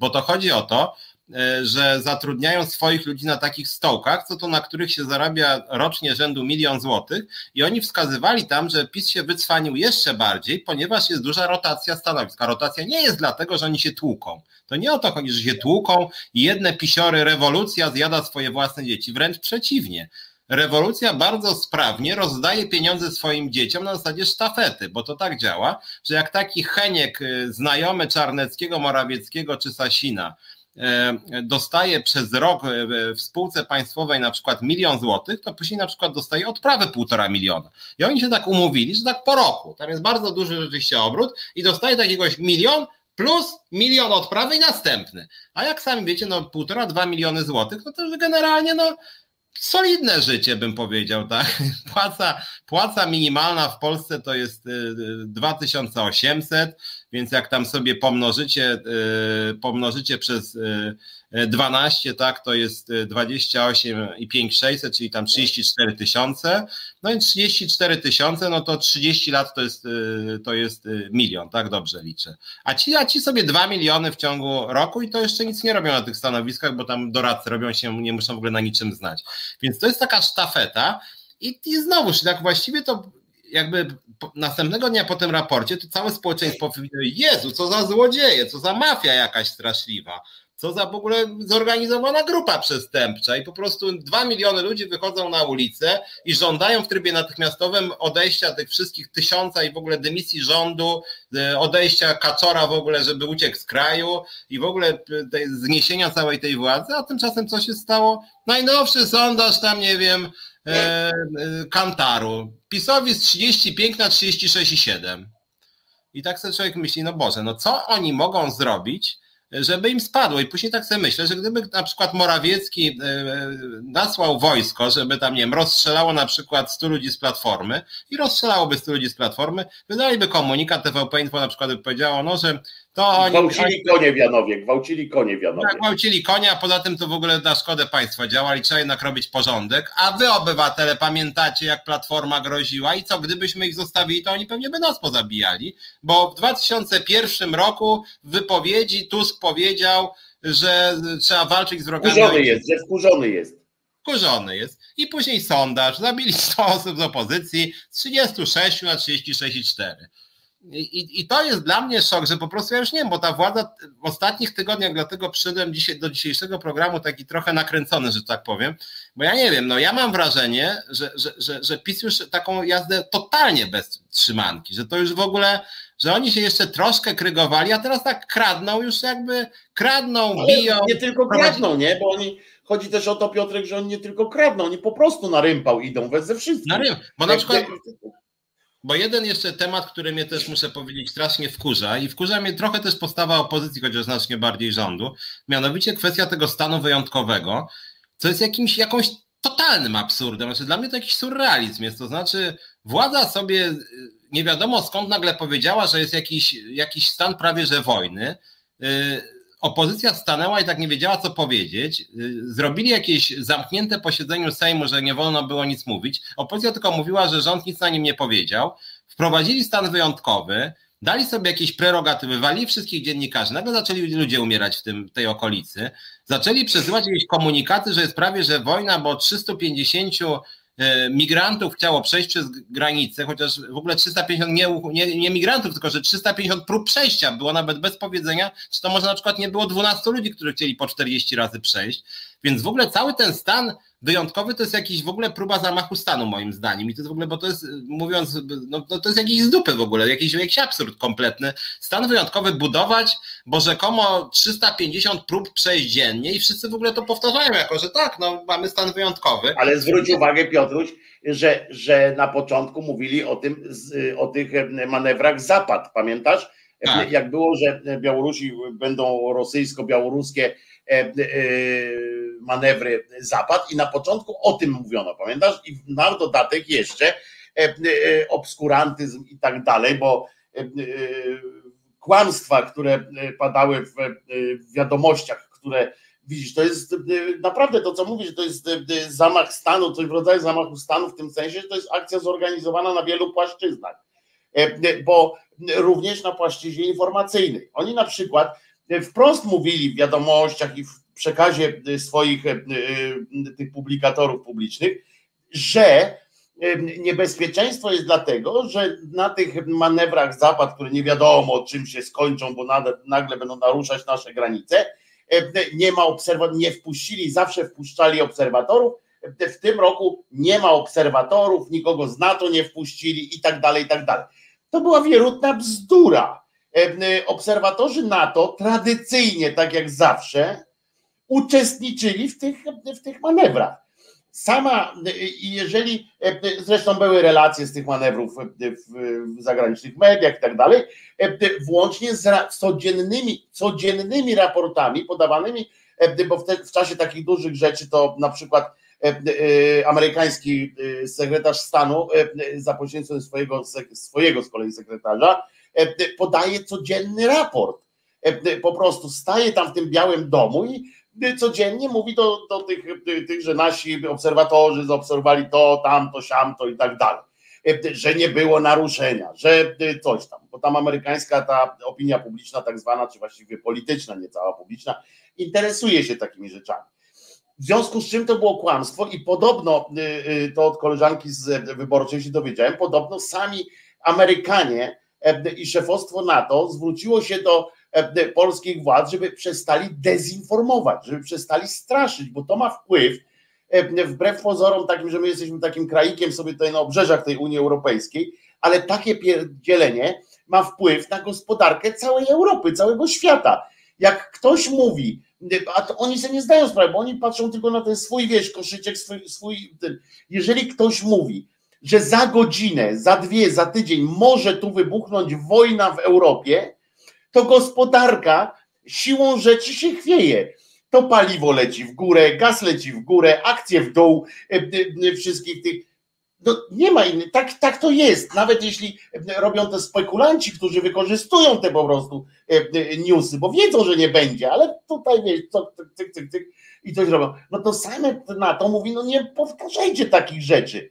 bo to chodzi o to, E, że zatrudniają swoich ludzi na takich stołkach, co to na których się zarabia rocznie rzędu milion złotych i oni wskazywali tam, że PiS się wycwanił jeszcze bardziej, ponieważ jest duża rotacja stanowisk. A rotacja nie jest dlatego, że oni się tłuką. To nie o to chodzi, że się tłuką i jedne pisiory rewolucja zjada swoje własne dzieci. Wręcz przeciwnie. Rewolucja bardzo sprawnie rozdaje pieniądze swoim dzieciom na zasadzie sztafety, bo to tak działa, że jak taki Heniek, y, znajomy Czarneckiego, Morawieckiego czy Sasina, E, dostaje przez rok e, w spółce państwowej na przykład milion złotych, to później na przykład dostaje odprawę półtora miliona. I oni się tak umówili, że tak po roku, tam jest bardzo duży rzeczywiście obrót i dostaje takiegoś milion plus milion odprawy i następny. A jak sami wiecie, no półtora, dwa miliony złotych, no to już generalnie no solidne życie, bym powiedział, tak? [LAUGHS] Płaca, płaca minimalna w Polsce to jest 2800, y, więc jak tam sobie pomnożycie, y, pomnożycie przez 12, y, tak, to jest 28 i 5600, czyli tam 34 tysiące. No i 34 tysiące, no to 30 lat to jest, to jest milion, tak, dobrze liczę. A ci, a ci sobie 2 miliony w ciągu roku i to jeszcze nic nie robią na tych stanowiskach, bo tam doradcy robią się, nie muszą w ogóle na niczym znać. Więc to jest taka sztafeta i, i znowuż, tak właściwie to jakby następnego dnia po tym raporcie to całe społeczeństwo powiedziało, Jezu, co za złodzieje, co za mafia jakaś straszliwa, co za w ogóle zorganizowana grupa przestępcza i po prostu dwa miliony ludzi wychodzą na ulicę i żądają w trybie natychmiastowym odejścia tych wszystkich tysiąca i w ogóle dymisji rządu, e, odejścia Kaczora w ogóle, żeby uciekł z kraju i w ogóle zniesienia całej tej władzy, a tymczasem co się stało? Najnowszy sondaż tam, nie wiem, e, e, Kantaru. PiSowi z 35 na 36,7. I tak sobie człowiek myśli, no Boże, no co oni mogą zrobić, żeby im spadło. I później tak sobie myślę, że gdyby na przykład Morawiecki e, nasłał wojsko, żeby tam, nie wiem, rozstrzelało na przykład 100 ludzi z Platformy i rozstrzelałoby 100 ludzi z Platformy, wydaliby komunikat, TVP Info na przykład by powiedziało, no, że to oni... Gwałcili konie w Janowie, gwałcili konie w Janowie. Tak, gwałcili konie, a poza tym to w ogóle na szkodę państwa działali, trzeba jednak robić porządek, a wy obywatele pamiętacie jak Platforma groziła i co, gdybyśmy ich zostawili, to oni pewnie by nas pozabijali, bo w 2001 roku w wypowiedzi Tusk powiedział, że trzeba walczyć z wrogami. Wkurzony jest, że wkurzony jest. Wkurzony jest. I później sondaż, zabili 100 [LAUGHS] osób z opozycji, z 36 na 36,4. I, I to jest dla mnie szok, że po prostu ja już nie wiem, bo ta władza w ostatnich tygodniach, dlatego przyszedłem dzisiaj, do dzisiejszego programu taki trochę nakręcony, że tak powiem, bo ja nie wiem, no ja mam wrażenie, że, że, że, że PiS już taką jazdę totalnie bez trzymanki, że to już w ogóle, że oni się jeszcze troszkę krygowali, a teraz tak kradną, już jakby kradną, Ale biją. Nie tylko kradną, nie, bo oni, chodzi też o to Piotrek, że oni nie tylko kradną, oni po prostu na rympał idą we ze wszystkim. Na rym, bo na przykład bo jeden jeszcze temat, który mnie też muszę powiedzieć strasznie wkurza i wkurza mnie trochę też postawa opozycji, chociaż znacznie bardziej rządu, mianowicie kwestia tego stanu wyjątkowego, co jest jakimś, jakąś totalnym absurdem. Znaczy, dla mnie to jakiś surrealizm jest, to znaczy władza sobie nie wiadomo skąd nagle powiedziała, że jest jakiś, jakiś stan prawie że wojny, y, opozycja stanęła i tak nie wiedziała, co powiedzieć. Y, zrobili jakieś zamknięte posiedzenie Sejmu, że nie wolno było nic mówić. Opozycja tylko mówiła, że rząd nic na nim nie powiedział. Wprowadzili stan wyjątkowy, dali sobie jakieś prerogatywy, wali wszystkich dziennikarzy. Nagle zaczęli ludzie umierać w tym, tej okolicy. Zaczęli przesyłać jakieś komunikaty, że jest prawie że wojna, bo 350 E, migrantów chciało przejść przez granicę, chociaż w ogóle 350 nie, nie, nie, migrantów, tylko że 350 prób przejścia było nawet bez powiedzenia, czy to może na przykład nie było 12 ludzi, którzy chcieli po 40 razy przejść. Więc w ogóle cały ten stan wyjątkowy to jest jakiś w ogóle próba zamachu stanu moim zdaniem i to jest w ogóle, bo to jest mówiąc, no, no to jest jakiś z dupy w ogóle, jakiś, jakiś absurd kompletny. Stan wyjątkowy budować, bo rzekomo 350 prób przejść dziennie i wszyscy w ogóle to powtarzają jako, że tak, no mamy stan wyjątkowy. Ale zwróć uwagę Piotruś, że, że na początku mówili o tym, o tych manewrach Zapad, pamiętasz? Tak. Jak było, że Białorusi będą rosyjsko-białoruskie manewry Zapad i na początku o tym mówiono, pamiętasz? I na dodatek jeszcze e, e, obskurantyzm i tak dalej, bo e, kłamstwa, które padały w wiadomościach, które widzisz, to jest naprawdę to, co mówisz, to jest zamach stanu, coś w rodzaju zamachu stanu w tym sensie, że to jest akcja zorganizowana na wielu płaszczyznach, bo również na płaszczyźnie informacyjnej. Oni na przykład wprost mówili w wiadomościach i w przekazie y, swoich y, tych publikatorów publicznych, że niebezpieczeństwo jest dlatego, że na tych manewrach Zapad, które nie wiadomo czym się skończą, bo nagle będą naruszać nasze granice, nie ma obserwatorów, nie wpuścili, zawsze wpuszczali obserwatorów, w tym roku nie ma obserwatorów, nikogo z NATO nie wpuścili i tak dalej, i tak dalej. To była wierutna bzdura. Obserwatorzy NATO tradycyjnie, tak jak zawsze, uczestniczyli w tych, w tych manewrach. Sama, jeżeli, zresztą były relacje z tych manewrów w zagranicznych mediach i tak dalej, włącznie z codziennymi, codziennymi raportami podawanymi, bo w, te, w czasie takich dużych rzeczy to na przykład amerykański sekretarz stanu za pośrednictwem swojego, swojego z kolei sekretarza podaje codzienny raport. Po prostu staje tam w tym białym domu i codziennie mówi do, do tych, tych, że nasi obserwatorzy zaobserwowali to, tamto, siamto i tak dalej, że nie było naruszenia, że coś tam, bo tam amerykańska ta opinia publiczna tak zwana, czy właściwie polityczna, nie cała publiczna, interesuje się takimi rzeczami. W związku z czym to było kłamstwo i podobno, to od koleżanki z wyborczej się dowiedziałem, podobno sami Amerykanie e, i szefostwo NATO zwróciło się do E, polskich władz, żeby przestali dezinformować, żeby przestali straszyć, bo to ma wpływ, e, wbrew pozorom takim, że my jesteśmy takim kraikiem sobie tutaj na obrzeżach tej Unii Europejskiej, ale takie pierdzielenie ma wpływ na gospodarkę całej Europy, całego świata. Jak ktoś mówi, a oni sobie nie zdają sprawy, bo oni patrzą tylko na ten swój, wiesz, koszyczek, swój, swój ten. jeżeli ktoś mówi, że za godzinę, za dwie, za tydzień może tu wybuchnąć wojna w Europie, to gospodarka siłą rzeczy się chwieje. To paliwo leci w górę, gaz leci w górę, akcje w dół, e, e, wszystkich tych. No nie ma innych, tak, tak to jest. Nawet jeśli robią to spekulanci, którzy wykorzystują te po prostu e, newsy, bo wiedzą, że nie będzie, ale tutaj wiesz, co, tyk, tyk, tyk, i coś robią. No to same na to mówi, no nie powtarzajcie takich rzeczy,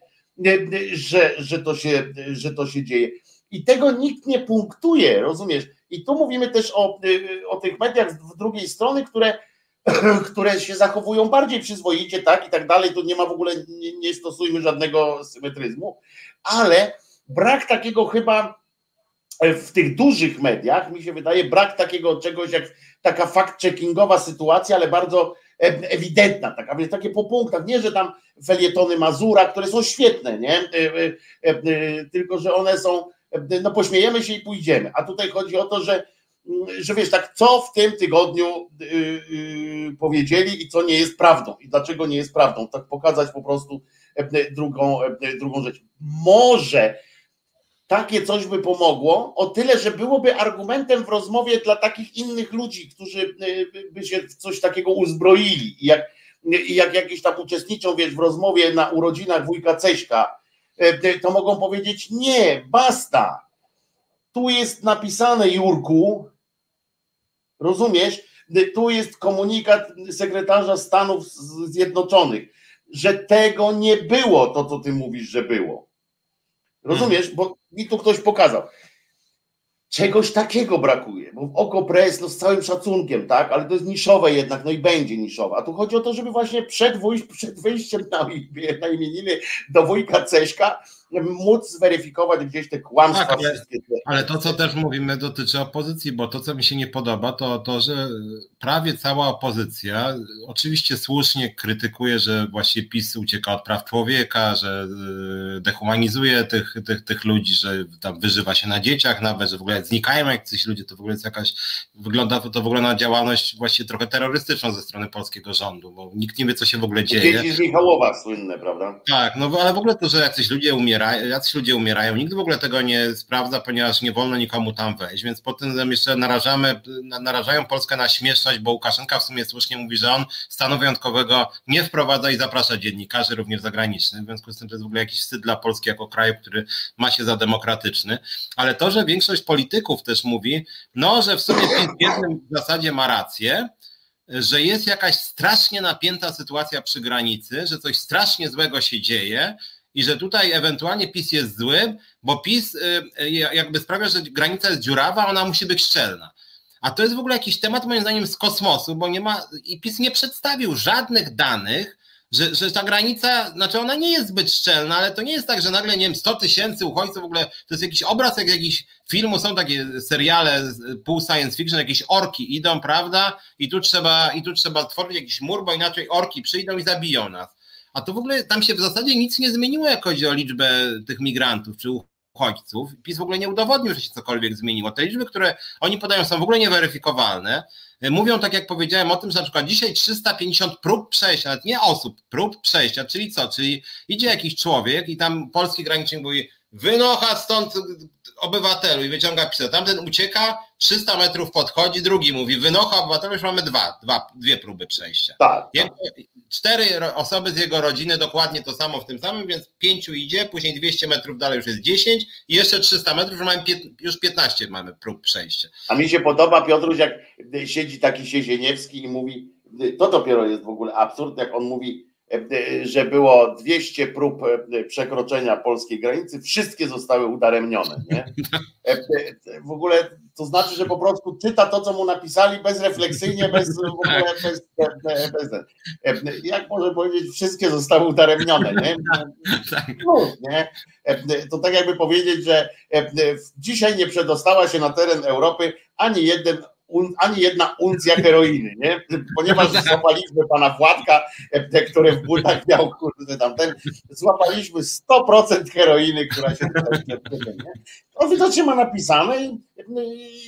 że, że, to się, że to się dzieje. I tego nikt nie punktuje, rozumiesz? I tu mówimy też o, o tych mediach z drugiej strony, które, [CLEARS THROAT] które się zachowują bardziej przyzwoicie, tak i tak dalej. Tu nie ma w ogóle, nie, nie stosujmy żadnego symetryzmu, ale brak takiego chyba w tych dużych mediach, mi się wydaje, brak takiego czegoś jak taka fact-checkingowa sytuacja, ale bardzo ewidentna, taka, więc takie po punktach, nie, że tam felietony Mazura, które są świetne, nie, e, e, e, tylko, że one są, no pośmiejemy się i pójdziemy, a tutaj chodzi o to, że, że wiesz, tak, co w tym tygodniu powiedzieli i co nie jest prawdą. I dlaczego nie jest prawdą, tak pokazać po prostu drugą, drugą rzecz. Może takie coś by pomogło, o tyle, że byłoby argumentem w rozmowie dla takich innych ludzi, którzy y, by się w coś takiego uzbroili. I jak, jak jakieś tam uczestniczą wiesz, w rozmowie na urodzinach wujka Ceśka, y, to mogą powiedzieć nie, basta. Tu jest napisane Jurku, rozumiesz? Y, tu jest komunikat sekretarza Stanów Zjednoczonych, że tego nie było, to co ty mówisz, że było. Rozumiesz? Bo mi tu ktoś pokazał. Czegoś takiego brakuje, bo w oko press, no z całym szacunkiem, tak, ale to jest niszowe jednak, no i będzie niszowe. A tu chodzi o to, żeby właśnie przed, przed wyjściem na, na imieniny do wujka Ceśka móc zweryfikować gdzieś te kłamstwa tak, ale. Ale to, co też mówimy, dotyczy opozycji, bo to, co mi się nie podoba, to to, że prawie cała opozycja oczywiście słusznie krytykuje, że właśnie PiS ucieka od praw człowieka, że y, dehumanizuje tych, tych, tych ludzi, że tam wyżywa się na dzieciach nawet, że w ogóle znikają jacyś ludzie, to w ogóle jest jakaś, wygląda to w ogóle na działalność właśnie trochę terrorystyczną ze strony polskiego rządu, bo nikt nie wie, co się w ogóle dzieje. Dzieci z Michałowa słynne, prawda? Tak, no ale w ogóle to, że jacyś ludzie umierają, umierają, jacyś ludzie umierają. Nikt w ogóle tego nie sprawdza, ponieważ nie wolno nikomu tam wejść, więc po tym jeszcze narażamy, narażają Polskę na śmieszność, bo Łukaszenka w sumie słusznie mówi, że on stanu wyjątkowego nie wprowadza i zaprasza dziennikarzy, również zagranicznych. W związku z tym to jest w ogóle jakiś wstyd dla Polski jako kraju, który ma się za demokratyczny. Ale to, że większość polityków też mówi, no, że w sumie w jednym zasadzie ma rację, że jest jakaś strasznie napięta sytuacja przy granicy, że coś strasznie złego się dzieje i że tutaj ewentualnie PiS jest zły, bo PiS y, y, jakby sprawia, że granica jest dziurawa, ona musi być szczelna. A to jest w ogóle jakiś temat moim zdaniem z kosmosu, bo nie ma, i PiS nie przedstawił żadnych danych, że, że ta granica, znaczy ona nie jest zbyt szczelna, ale to nie jest tak, że nagle, nie wiem, 100 tysięcy uchodźców w ogóle, to jest jakiś obraz jak jakiś filmu, są takie seriale pół science fiction, jakieś orki idą, prawda, i tu trzeba, i tu trzeba tworzyć jakiś mur, bo inaczej orki przyjdą i zabiją nas. A to w ogóle tam się w zasadzie nic nie zmieniło, jak chodzi o liczbę tych migrantów czy uchodźców. PiS w ogóle nie udowodnił, że się cokolwiek zmieniło. Te liczby, które oni podają, są w ogóle nieweryfikowalne. Mówią, tak jak powiedziałem, o tym, że na przykład dzisiaj 350 prób przejścia, nawet nie osób, prób przejścia, czyli co? Czyli idzie jakiś człowiek i tam polski granicznik mówi, wynocha stąd obywatelu i wyciąga pismo. Tamten ucieka, 300 metrów podchodzi, drugi mówi, wynocha obywatelu, już mamy dwa, dwa dwie próby przejścia. Tak. cztery osoby z jego rodziny dokładnie to samo w tym samym, więc pięciu idzie, później 200 metrów dalej już jest 10 i jeszcze 300 metrów, już, mamy już 15 mamy prób przejścia. A mi się podoba, Piotruś, jak siedzi taki Siezieniewski i mówi, to dopiero jest w ogóle absurd, jak on mówi, że było 200 prób e, przekroczenia polskiej granicy, wszystkie zostały udaremnione. Nie? E, w ogóle to znaczy, że po prostu czyta to, co mu napisali bezrefleksyjnie, bez w ogóle bez, bez, bez jak może powiedzieć, wszystkie zostały udaremnione. Nie? No, nie? To tak jakby powiedzieć, że dzisiaj nie przedostała się na teren Europy ani jeden ani jedna uncja heroiny, nie? Ponieważ złapaliśmy pana Władka, te, które w butach miał, kurde, tamten, złapaliśmy 100% heroiny, która się tutaj nie? On widocznie ma napisane i,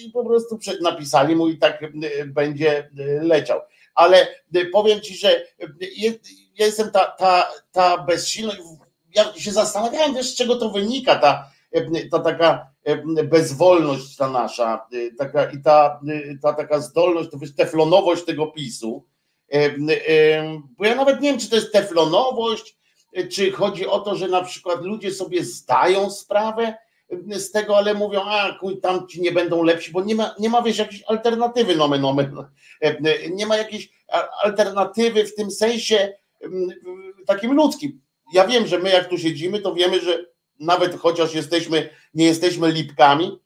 i po prostu napisali mu i tak będzie leciał. Ale powiem ci, że jest, jestem ta, ta, ta bezsilność, ja się zastanawiałem, wiesz, z czego to wynika, ta, ta taka bezwolność ta nasza, taka, i ta, ta taka zdolność, to wiesz, teflonowość tego PiSu, bo ja nawet nie wiem, czy to jest teflonowość, czy chodzi o to, że na przykład ludzie sobie zdają sprawę z tego, ale mówią, a kuj, tam ci nie będą lepsi, bo nie ma, nie ma wiesz, jakiejś alternatywy, nomen, nomen, nie ma jakiejś alternatywy w tym sensie takim ludzkim. Ja wiem, że my jak tu siedzimy, to wiemy, że nawet chociaż jesteśmy, nie jesteśmy lipkami,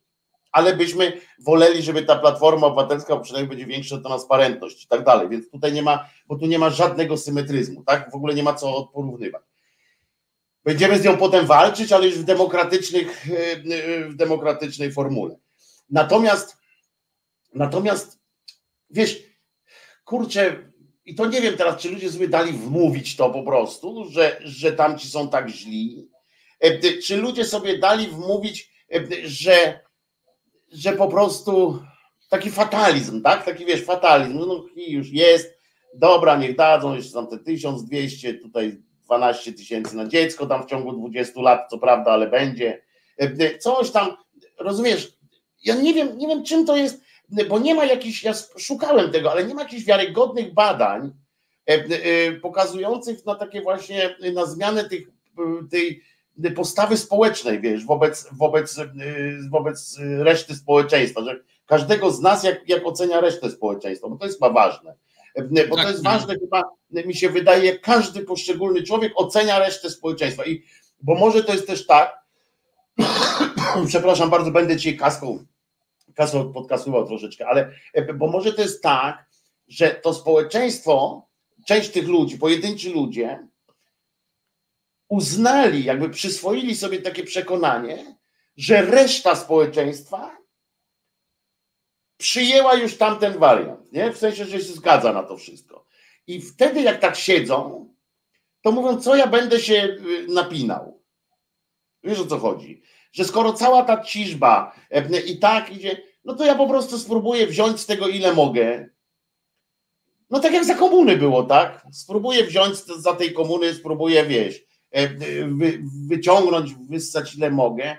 ale byśmy woleli, żeby ta platforma obywatelska przynajmniej będzie większa transparentność i tak dalej. Więc tutaj nie ma, bo tu nie ma żadnego symetryzmu, tak? W ogóle nie ma co porównywać. Będziemy z nią potem walczyć, ale już w demokratycznych, w demokratycznej formule. Natomiast, natomiast, wiesz, kurczę, i to nie wiem teraz, czy ludzie sobie dali wmówić to po prostu, że, że tamci są tak źli, e, czy ludzie sobie dali wmówić, e, że, że po prostu taki fatalizm, tak? Taki wiesz, fatalizm, no już jest, dobra, niech dadzą jeszcze tam te 1200, tutaj 12 tysięcy na dziecko tam w ciągu 20 lat, co prawda, ale będzie. E, coś tam, rozumiesz? Ja nie wiem, nie wiem czym to jest, bo nie ma jakichś, ja szukałem tego, ale nie ma jakichś wiarygodnych badań e, e, pokazujących na takie właśnie, na zmianę tych, tej postawy społecznej, wiesz, wobec, wobec, wobec reszty społeczeństwa, że każdego z nas jak, jak ocenia resztę społeczeństwa, bo to jest chyba ważne. Bo tak, to jest ważne, chyba mi się wydaje, każdy poszczególny człowiek ocenia resztę społeczeństwa. I bo może to jest też tak, [COUGHS] przepraszam bardzo, będę ci kaską kasą podkasuwał troszeczkę, ale bo może to jest tak, że to społeczeństwo, część tych ludzi, pojedynczy ludzie, uznali, jakby przyswoili sobie takie przekonanie, że reszta społeczeństwa przyjęła już tamten wariant, nie? W sensie, że się zgadza na to wszystko. I wtedy, jak tak siedzą, to mówią, co ja będę się y, napinał. Wiesz o co chodzi? że skoro cała ta ciżba e, i tak idzie, no to ja po prostu spróbuję wziąć z tego ile mogę. No tak jak za komuny było, tak? Spróbuję wziąć za tej komuny, spróbuję, wieść, wy, wyciągnąć, wyssać ile mogę.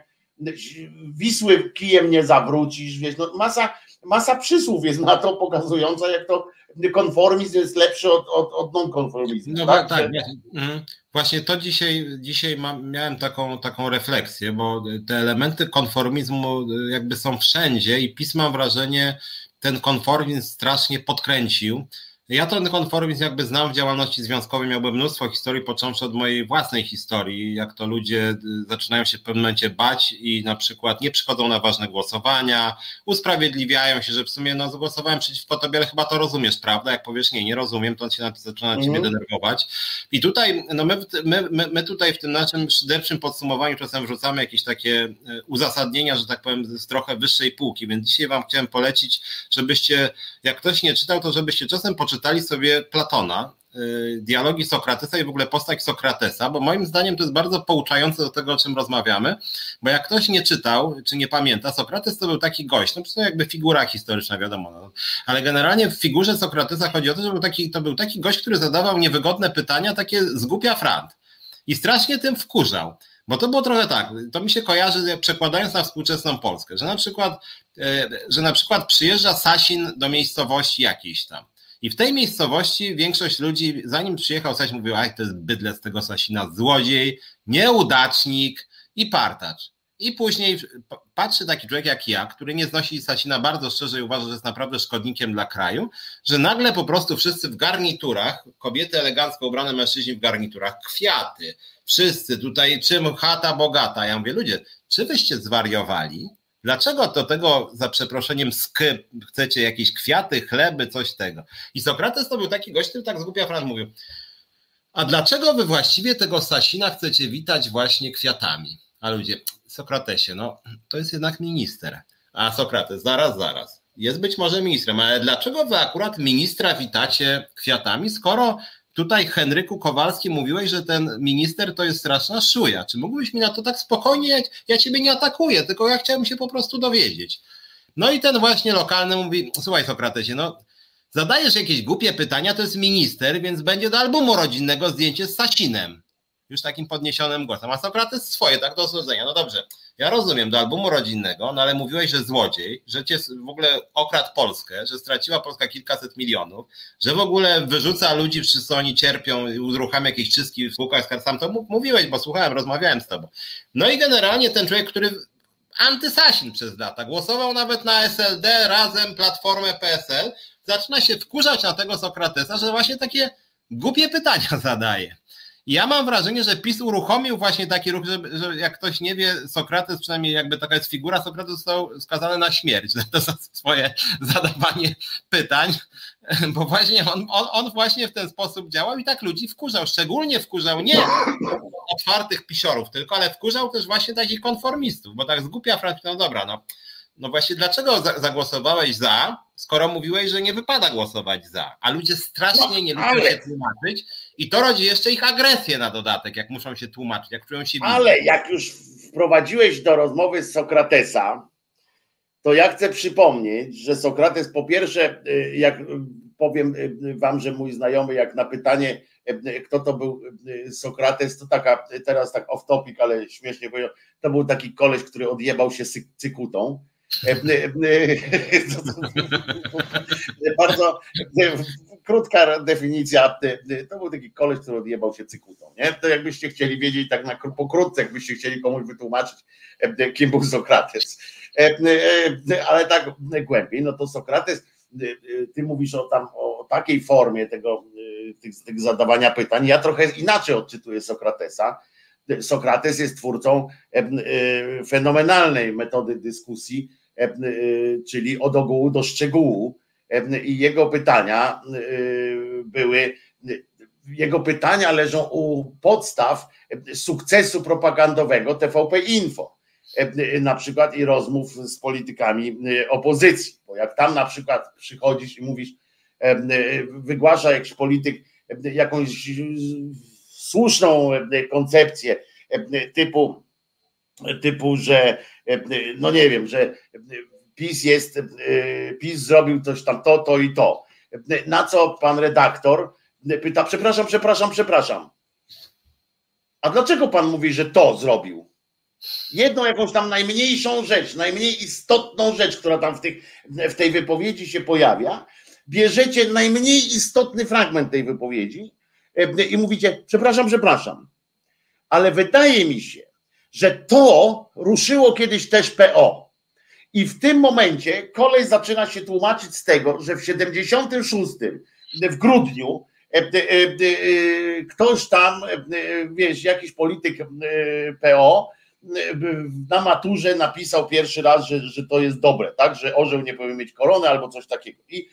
Wisły kijem nie zawrócisz, wiesz, no masa, masa przysłów jest na to pokazująca, jak to konformizm jest lepszy od, od, od non-konformizmu. No tak, tak. Mhm. Właśnie to dzisiaj, dzisiaj mam, miałem taką, taką refleksję, bo te elementy konformizmu jakby są wszędzie i PiS mam wrażenie, ten konformizm strasznie podkręcił. Ja ten konformizm jakby znam w działalności związkowej, miałbym mnóstwo historii, począwszy od mojej własnej historii, jak to ludzie y, zaczynają się w pewnym momencie bać i na przykład nie przychodzą na ważne głosowania, usprawiedliwiają się, że w sumie no zagłosowałem przeciwko tobie, ale chyba to rozumiesz, prawda? Jak powiesz nie, nie rozumiem, to się zaczyna mm. ciebie mhm. denerwować. I tutaj, no my, my, my, my tutaj w tym naszym szyderczym podsumowaniu czasem wrzucamy jakieś takie y, uzasadnienia, że tak powiem, z trochę wyższej półki, więc dzisiaj wam chciałem polecić, żebyście, jak ktoś nie czytał, to żebyście czasem poczytali przeczytali sobie Platona, y, dialogi Sokratesa i w ogóle postać Sokratesa, bo moim zdaniem to jest bardzo pouczające do tego, o czym rozmawiamy, bo jak ktoś nie czytał, czy nie pamięta, Sokrates to był taki gość, no to jakby figura historyczna, wiadomo, no, ale generalnie w figurze Sokratesa chodzi o to, że był taki, to był taki gość, który zadawał niewygodne pytania, takie zgupia frant i strasznie tym wkurzał. Bo to było trochę tak, to mi się kojarzy, przekładając na współczesną Polskę, że na przykład, e, że na przykład przyjeżdża Sasin do miejscowości jakiejś tam i w tej miejscowości większość ludzi, zanim przyjechał Sasin, mówił, aj, to jest bydle z tego Sasina, złodziej, nieudacznik i partacz. I później patrzy taki człowiek jak ja, który nie znosi Sasina bardzo szczerze i uważa, że jest naprawdę szkodnikiem dla kraju, że nagle po prostu wszyscy w garniturach, kobiety elegancko ubrane, mężczyźni w garniturach, kwiaty, wszyscy tutaj, czym chata bogata. Ja mówię, ludzie, czy wyście zwariowali? Dlaczego do tego, za przeproszeniem, skyp, chcecie jakieś kwiaty, chleby, coś tego? I Sokrates to był taki gość, który tak zgubia Fran mówił, a dlaczego wy właściwie tego Sasina chcecie witać właśnie kwiatami? A ludzie, Sokratesie, no to jest jednak minister. A Sokrates, zaraz, zaraz. Jest być może ministrem, ale dlaczego wy akurat ministra witacie kwiatami, skoro Tutaj Henryku Kowalski mówiłeś, że ten minister to jest straszna szuja. Czy mógłbyś mi na to tak spokojnie, ja ciebie nie atakuję, tylko ja chciałem się po prostu dowiedzieć. No i ten właśnie lokalny mówi, słuchaj Sokratesie, no zadajesz jakieś głupie pytania, to jest minister, więc będzie do albumu rodzinnego zdjęcie z Sasinem. Już takim podniesionym głosem, a Sokrates swoje, tak do osądzenia. No dobrze, ja rozumiem, do albumu rodzinnego, no ale mówiłeś, że złodziej, że cię w ogóle okradł Polskę, że straciła Polska kilkaset milionów, że w ogóle wyrzuca ludzi, wszyscy oni cierpią uruchamia jakieś czystki w spółkach z Sam to mówiłeś, bo słuchałem, rozmawiałem z tobą. No i generalnie ten człowiek, który antysasin przez lata, głosował nawet na SLD, razem, Platformę, PSL, zaczyna się wkurzać na tego Sokratesa, że właśnie takie głupie pytania [LAUGHS] zadaje. Ja mam wrażenie, że PiS uruchomił właśnie taki ruch, że, że jak ktoś nie wie, Sokrates, przynajmniej jakby taka jest figura, Sokrates został skazany na śmierć to za swoje zadawanie pytań, bo właśnie on, on, on właśnie w ten sposób działał i tak ludzi wkurzał. Szczególnie wkurzał nie otwartych pisiorów tylko, ale wkurzał też właśnie takich konformistów, bo tak zgupia Francja, no dobra, no no właśnie dlaczego zagłosowałeś za, skoro mówiłeś, że nie wypada głosować za, a ludzie strasznie no, nie lubią ale... się tłumaczyć i to rodzi jeszcze ich agresję na dodatek, jak muszą się tłumaczyć, jak czują się Ale jak już wprowadziłeś do rozmowy z Sokratesa, to ja chcę przypomnieć, że Sokrates po pierwsze, y, jak powiem y, wam, że mój znajomy, jak na pytanie, y, kto to był Sokrates, to taka, teraz tak off topic, ale śmiesznie powiedział, to był taki koleś, który odjebał się cykutą. [LAUGHS] Bardzo krótka definicja. To był taki koleś, który odjebał się cykutą. Nie? To jakbyście chcieli wiedzieć, tak na pokrótce, jakbyście chcieli komuś wytłumaczyć, kim był Sokrates. Ale tak głębiej, no to Sokrates, ty mówisz o tam o takiej formie tego, tych, tych zadawania pytań. Ja trochę inaczej odczytuję Sokratesa. Sokrates jest twórcą fenomenalnej metody dyskusji, E, e, czyli od ogółu do szczegółu. I jego pytania były, jego pytania leżą u podstaw sukcesu propagandowego TVP Info. Na przykład i rozmów z politykami opozycji. Bo jak tam na przykład przychodzisz i mówisz, wygłasza jakiś polityk jakąś słuszną koncepcję typu, typu, że no nie wiem, że PiS jest, PiS zrobił coś tam to, to i to. Na co pan redaktor pyta, przepraszam, przepraszam, przepraszam. A dlaczego pan mówi, że to zrobił? Jedną jakąś tam najmniejszą rzecz, najmniej istotną rzecz, która tam w, tych, w tej wypowiedzi się pojawia, bierzecie najmniej istotny fragment tej wypowiedzi i mówicie, przepraszam, przepraszam. Ale wydaje mi się, że to ruszyło kiedyś też PO. I w tym momencie kolej zaczyna się tłumaczyć z tego, że w 76 w grudniu e, e, e, ktoś tam, wiesz, jakiś polityk PO na maturze napisał pierwszy raz, że, że to jest dobre, tak, że orzeł nie powinien mieć korony albo coś takiego. I,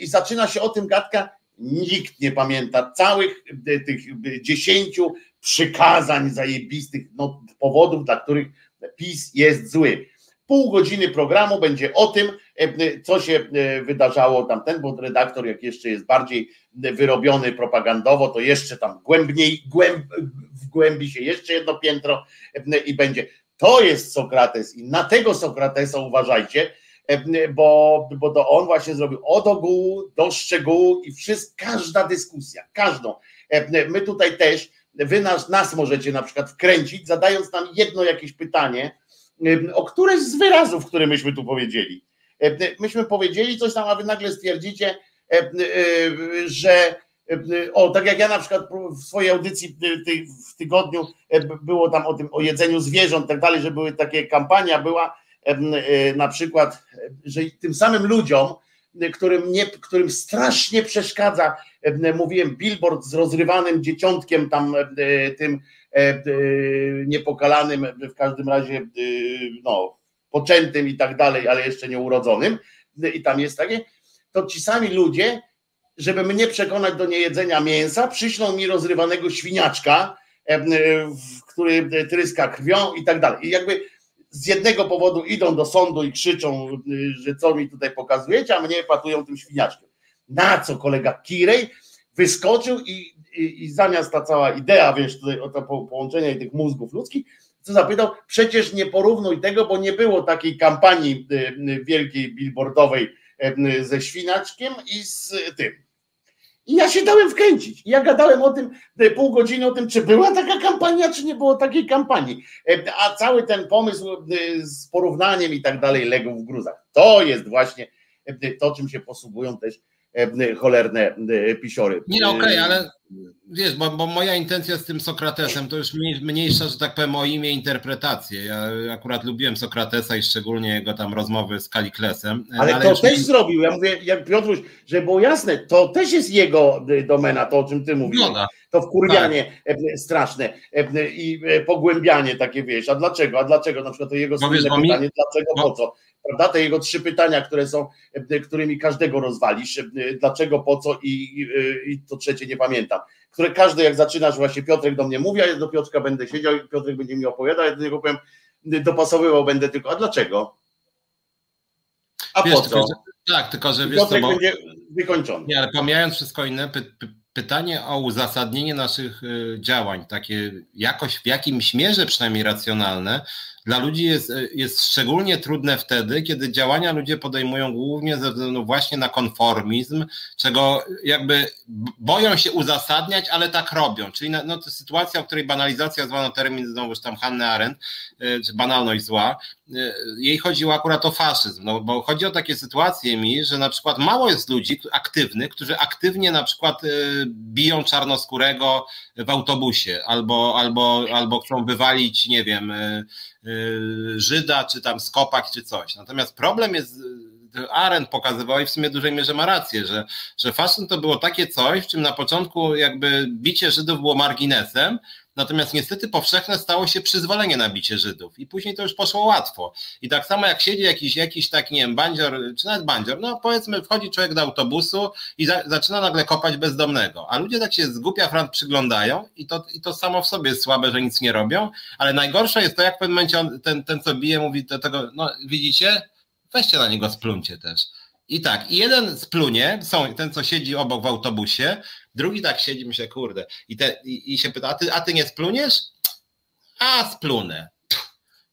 I zaczyna się o tym gadka, nikt nie pamięta całych tych dziesięciu przykazań zajebistych, no, powodów, dla których PiS jest zły. Pół godziny programu będzie o tym, e, co się e, wydarzało tamten, bo redaktor, jak jeszcze jest bardziej wyrobiony propagandowo, to jeszcze tam głębniej, głęb, wgłębi się jeszcze jedno piętro e, i będzie. To jest Sokrates i na tego Sokratesa uważajcie, bo, bo to on właśnie zrobił od ogółu do szczegółu i wszystko, każda dyskusja, każdą. My tutaj też wy nas, nas możecie na przykład wkręcić, zadając nam jedno jakieś pytanie, o któreś z wyrazów, które myśmy tu powiedzieli. Myśmy powiedzieli coś tam, a wy nagle stwierdzicie, że o, tak jak ja na przykład w swojej audycji w tygodniu było tam o tym, o jedzeniu zwierząt, tak dalej, że były takie kampania, była na przykład, że tym samym ludziom, którym, nie, którym strasznie przeszkadza, mówiłem, billboard z rozrywanym dzieciątkiem tam e, tym niepokalanym, w każdym razie no, poczętym i tak dalej, ale jeszcze nieurodzonym i tam jest takie, to ci sami ludzie, żeby mnie przekonać do niejedzenia mięsa, przyślą mi rozrywanego świniaczka, który tryska krwią i tak dalej. I jakby z jednego powodu idą do sądu i krzyczą, że co mi tutaj pokazujecie, a mnie patują tym świniaczkiem. Na co kolega Kirej wyskoczył i, i, i zamiast ta cała idea, wiesz, tutaj o to połączenie tych mózgów ludzkich, co zapytał, przecież nie porównuj tego, bo nie było takiej kampanii y, y, wielkiej billboardowej ze świniaczkiem i z tym. I ja się dałem wkręcić. Ja gadałem o tym pół godziny, o tym, czy była taka kampania, czy nie było takiej kampanii. A cały ten pomysł z porównaniem i tak dalej legł w gruzach. To jest właśnie to, czym się posługują też cholerne e, pisiory. Nie, okej, okay, ale wiesz, bo, bo, moja intencja z tym Sokratesem to już mniejsza, że tak powiem, o imię interpretację. Ja akurat lubiłem Sokratesa i szczególnie jego tam rozmowy z Kaliklesem. Ale, ale to też mi... zrobił. Ja mówię, jak Piotruś, żeby było jasne, to też jest jego domena, to o czym ty mówisz. No, to wkurwianie tak. straszne i pogłębianie takie, wiesz, a dlaczego, a dlaczego, na przykład to jego słynne pytanie, mi... dlaczego, po co? Prawda? Te jego trzy pytania, które są, e, którymi każdego rozwalisz, e, dlaczego, po co i, i to trzecie nie pamiętam. Które każdy, jak zaczynasz, właśnie Piotrek do mnie mówi, a ja do Piotrka będę siedział i Piotrek będzie mi opowiadał, ja do niego powiem, dopasowywał będę tylko, a dlaczego? A wiesz, po co? Tylko, że, tak, tylko że wiesz Piotrek co, bo... będzie wykończony. Nie, ale pomijając wszystko inne, py, py, pytanie o uzasadnienie naszych y, działań, takie jakoś w jakimś mierze przynajmniej racjonalne, dla ludzi jest, jest szczególnie trudne wtedy, kiedy działania ludzie podejmują głównie ze względu właśnie na konformizm, czego jakby boją się uzasadniać, ale tak robią. Czyli no, to sytuacja, w której banalizacja zwano termin znowuż tam Hannah Arendt, y, czy banalność zła, y, jej chodziło akurat o faszyzm, no bo chodzi o takie sytuacje mi, że na przykład mało jest ludzi aktywnych, którzy aktywnie na przykład biją czarnoskórego w autobusie albo, albo, albo chcą wywalić, nie wiem, Żyda, czy tam Skopak, czy coś. Natomiast problem jest, y, Arendt pokazywał i w sumie w dużej mierze ma rację, że, że faszyzm to było takie coś, w czym na początku jakby bicie Żydów było marginesem, Natomiast niestety powszechne stało się przyzwolenie na bicie Żydów i później to już poszło łatwo. I tak samo jak siedzi jakiś, jakiś taki, nie wiem, bandzior, czy nawet bandzior, no powiedzmy wchodzi człowiek do autobusu i za, zaczyna nagle kopać bezdomnego, a ludzie tak się z głupia frant przyglądają i to, i to samo w sobie jest słabe, że nic nie robią, ale najgorsze jest to, jak w pewnym momencie on, ten, ten, co bije, mówi do tego, no widzicie, weźcie na niego spluncie też. I tak, i jeden splunie, są, ten co siedzi obok w autobusie, drugi tak siedzi, myślę, kurde, i, te, i, i się pyta, a ty, a ty nie spluniesz? A, splunę.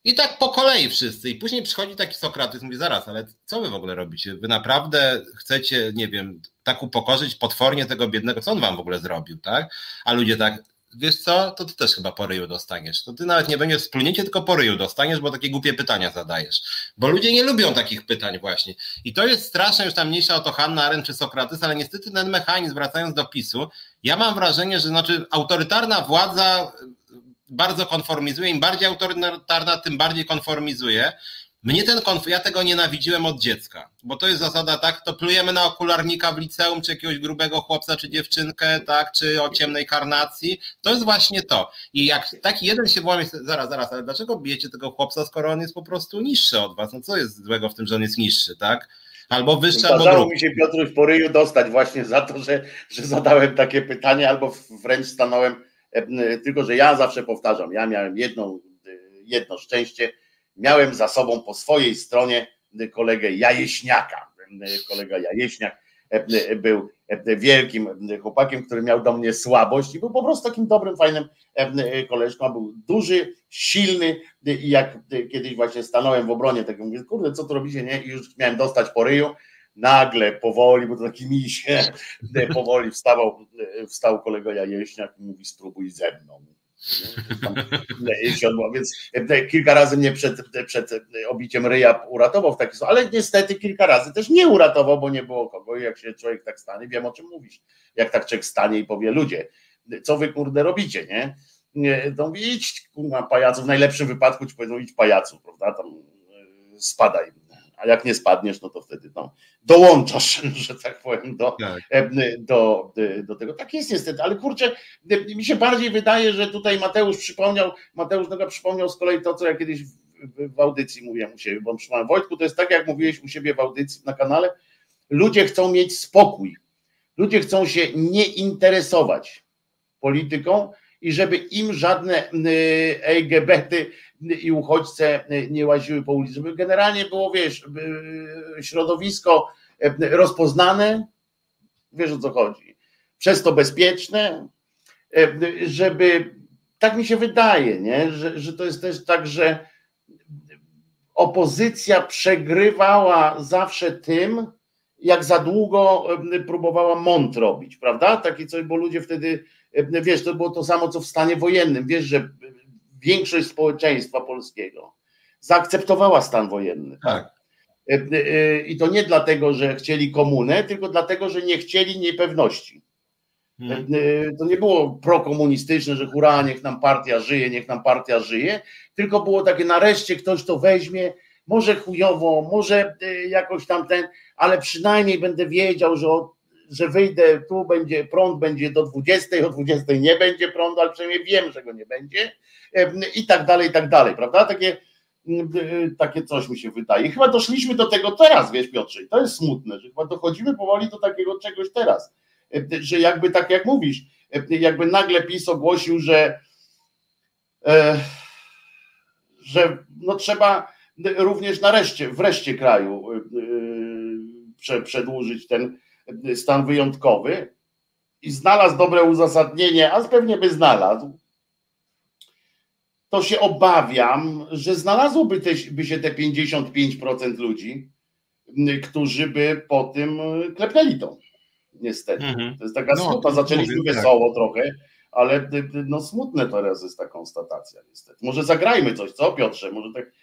I tak po kolei wszyscy. I później przychodzi taki Sokrates, mówi, zaraz, ale co wy w ogóle robicie? Wy naprawdę chcecie, nie wiem, tak upokorzyć potwornie tego biednego, co on wam w ogóle zrobił, tak? A ludzie tak, wiesz co, to ty też chyba po ryju dostaniesz. To ty nawet nie będziesz splunięcie, tylko po ryju dostaniesz, bo takie głupie pytania zadajesz. Bo ludzie nie lubią takich pytań właśnie. I to jest straszne, już tam mniejsza o to Hanna Arendt czy Sokrates, ale niestety ten mechanizm, wracając do PiSu, ja mam wrażenie, że znaczy autorytarna władza bardzo konformizuje, im bardziej autorytarna, tym bardziej konformizuje. Mnie ten konf, ja tego nienawidziłem od dziecka, bo to jest zasada tak, to plujemy na okularnika w liceum, czy jakiegoś grubego chłopca, czy dziewczynkę, tak, czy o ciemnej karnacji, to jest właśnie to. I jak taki jeden się włamie, zaraz, zaraz, ale dlaczego bijecie tego chłopca, skoro on jest po prostu niższy od was? No co jest złego w tym, że on jest niższy, tak? Albo wyższy, albo drugi. mi się Piotruś po ryju dostać właśnie za to, że, że zadałem takie pytanie, albo wręcz stanąłem, e, tylko że ja zawsze powtarzam, ja miałem jedną, e, jedno szczęście, miałem za sobą po swojej stronie kolegę Jajeśniaka. Kolega Jajeśniak był wielkim chłopakiem, który miał do mnie słabość i był po prostu takim dobrym, fajnym koleżką. Był duży, silny i jak kiedyś właśnie stanąłem w obronie, tak mówię, kurde, co tu robicie, nie? I już miałem dostać po ryju, nagle, powoli, bo to taki misie, powoli wstawał, wstał kolega Jajeśniak i mówi, spróbuj ze mną. Więc e, kilka razy mnie przed, przed obiciem ryja uratował w taki sposób, ale niestety kilka razy też nie uratował, bo nie było kogo. Jak się człowiek tak stanie, wiem o czym mówisz. Jak tak człowiek stanie i powie, ludzie, co wy kurde robicie, nie? To mówi, idź kurwa pajacu, w najlepszym wypadku ci powiedzą idź pajacu, prawda, tam e, spadaj a jak nie spadniesz, no to wtedy no, dołączasz, [LAUGHS] że tak powiem, do, tak. E, do, do tego. Tak jest niestety, ale kurczę, mi się bardziej wydaje, że tutaj Mateusz przypomniał, Mateusz Noga przypomniał z kolei to, co ja kiedyś w, w audycji mówiłem u siebie, bo przypomniałem, Wojtku, to jest tak, jak mówiłeś u siebie w audycji na kanale, ludzie chcą mieć spokój, ludzie chcą się nie interesować polityką i żeby im żadne LGBT i uchodźce nie łaziły po ulicy, żeby generalnie było, wiesz, środowisko rozpoznane, wiesz o co chodzi, przez to bezpieczne, żeby, tak mi się wydaje, nie? Że, że to jest też tak, że opozycja przegrywała zawsze tym, jak za długo próbowała mąt robić, prawda? Takie coś, bo ludzie wtedy, wiesz, to było to samo co w stanie wojennym. Wiesz, że większość społeczeństwa polskiego zaakceptowała stan wojenny. Tak. I to nie dlatego, że chcieli komunę, tylko dlatego, że nie chcieli niepewności. Hmm. To nie było prokomunistyczne, że hura, niech nam partia żyje, niech nam partia żyje, tylko było takie nareszcie ktoś to weźmie, może chujowo, może e, jakoś tam ten, ale przynajmniej będę wiedział, że, że wyjdę, tu będzie prąd, będzie do 20, o 20 nie będzie prądu, ale przynajmniej wiem, że go nie będzie i tak dalej, i tak dalej, prawda? Takie, e, takie coś mi się wydaje. Chyba doszliśmy do tego teraz, wiesz Piotrze, to jest smutne, że chyba dochodzimy powoli do takiego czegoś teraz, że jakby tak jak mówisz, jakby nagle PiS ogłosił, że że no trzeba również nareszcie, wreszcie kraju y, y, przedłużyć ten stan wyjątkowy i znalazł dobre uzasadnienie, a pewnie by znalazł, to się obawiam, że znalazłoby te, by się te 55% ludzi, którzy by po tym klepnęli to. Niestety. Mhm. To jest taka no, smutna. Zaczęliśmy mówię, wesoło tak. trochę, ale no smutne teraz jest ta konstatacja niestety. Może zagrajmy coś, co Piotrze? Może tak E, e,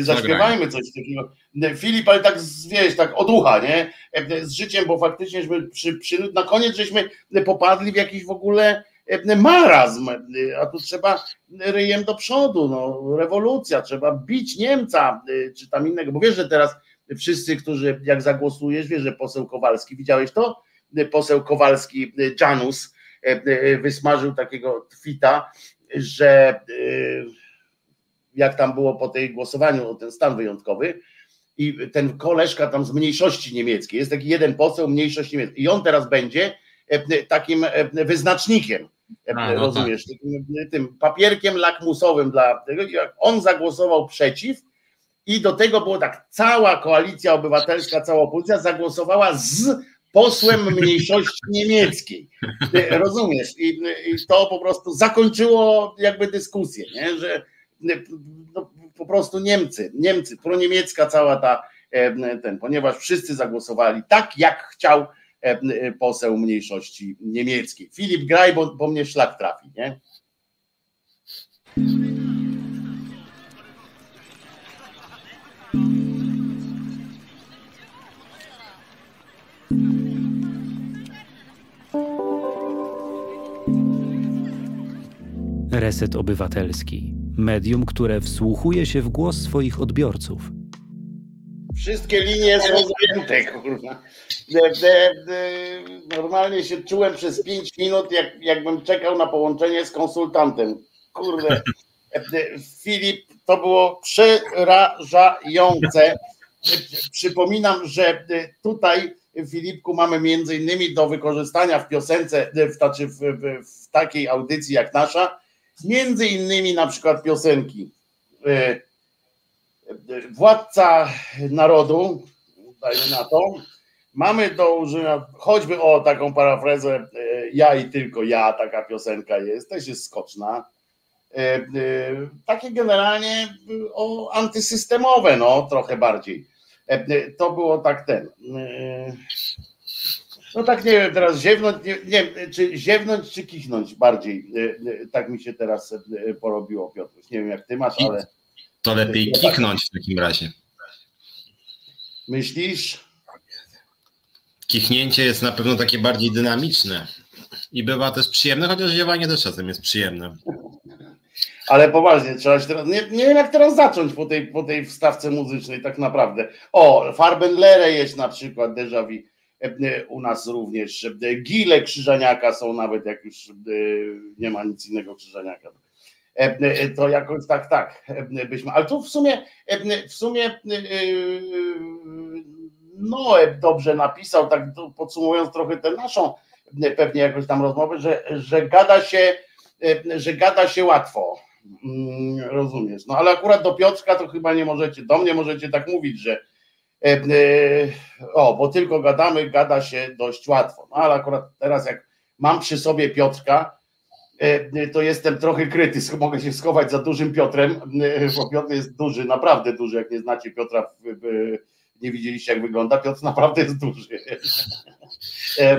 zaśpiewajmy coś takiego. E, Filip, ale tak wiesz, tak oducha, nie? Z życiem, bo faktycznie przy, przy, na koniec żeśmy popadli w jakiś w ogóle marazm, a tu trzeba ryjem do przodu, no, rewolucja, trzeba bić Niemca, czy tam innego, bo wiesz, że teraz wszyscy, którzy jak zagłosujesz, wiesz, że poseł Kowalski, widziałeś to? Poseł Kowalski, Janus, wysmażył takiego twita, że jak tam było po tej głosowaniu o ten stan wyjątkowy. I ten koleżka tam z mniejszości niemieckiej, jest taki jeden poseł mniejszość niemiecka. I on teraz będzie e, takim e, wyznacznikiem, e, A, no rozumiesz, tak. tym, tym papierkiem lakmusowym dla tego. On zagłosował przeciw, i do tego było tak, cała koalicja obywatelska, cała opozycja zagłosowała z posłem mniejszości niemieckiej. Rozumiesz? I, I, to po prostu zakończyło jakby dyskusję, nie? że no, po prostu Niemcy, Niemcy, proniemiecka cała ta, e, ten, ponieważ wszyscy zagłosowali tak, jak chciał e, poseł mniejszości niemieckiej. Filip, graj, bo, bo mnie szlak trafi, nie? Reset Obywatelski medium, które wsłuchuje się w głos swoich odbiorców. Wszystkie linie są zajęte, kurwa. Normalnie się czułem przez 5 minut, jak, jakbym czekał na połączenie z konsultantem. Kurde. Filip, to było przerażające. Przypominam, że tutaj Filipku mamy między innymi do wykorzystania w piosence, w, znaczy w, w, w takiej audycji jak nasza, Między innymi na przykład piosenki e, e, Władca Narodu, dajmy na to, mamy do użycia choćby o taką parafrazę e, Ja i tylko ja, taka piosenka jest, też jest skoczna. Takie generalnie o antysystemowe, no trochę bardziej. To było tak ten. No tak nie wiem, teraz ziewnąć, nie, nie czy ziewnąć, czy kichnąć bardziej. E, e, tak mi się teraz e, porobiło, Piotr. Nie wiem jak ty masz, ale. To lepiej kichnąć w takim razie. Myślisz? Kichnięcie jest na pewno takie bardziej dynamiczne i bywa też przyjemne, chociaż ziewanie też czasem jest przyjemne. [LAUGHS] Ale poważnie, trzeba się teraz. Nie, nie wiem, jak teraz zacząć po tej, po tej wstawce muzycznej, tak naprawdę. O, Farbenlere jest na przykład déjà vu u nas również. E, gile Krzyżaniaka są nawet, jak już e, nie ma nic innego Krzyżaniaka. To jakoś tak, tak byśmy. Ale tu w sumie, w sumie Noe dobrze napisał, tak podsumowując trochę tę naszą pewnie jakąś tam rozmowę, że, że gada się, że gada się łatwo. Mm, rozumiesz? No ale akurat do Piotrka to chyba nie możecie, do mnie możecie tak mówić, że E, e, o, bo tylko gadamy, gada się dość łatwo. No ale akurat teraz jak mam przy sobie Piotrka, e, to jestem trochę kryty, [LAUGHS] mogę się schować za dużym Piotrem, bo Piotr jest duży, naprawdę duży, jak nie znacie Piotra nie widzieliście jak wygląda, Piotr naprawdę jest duży. E,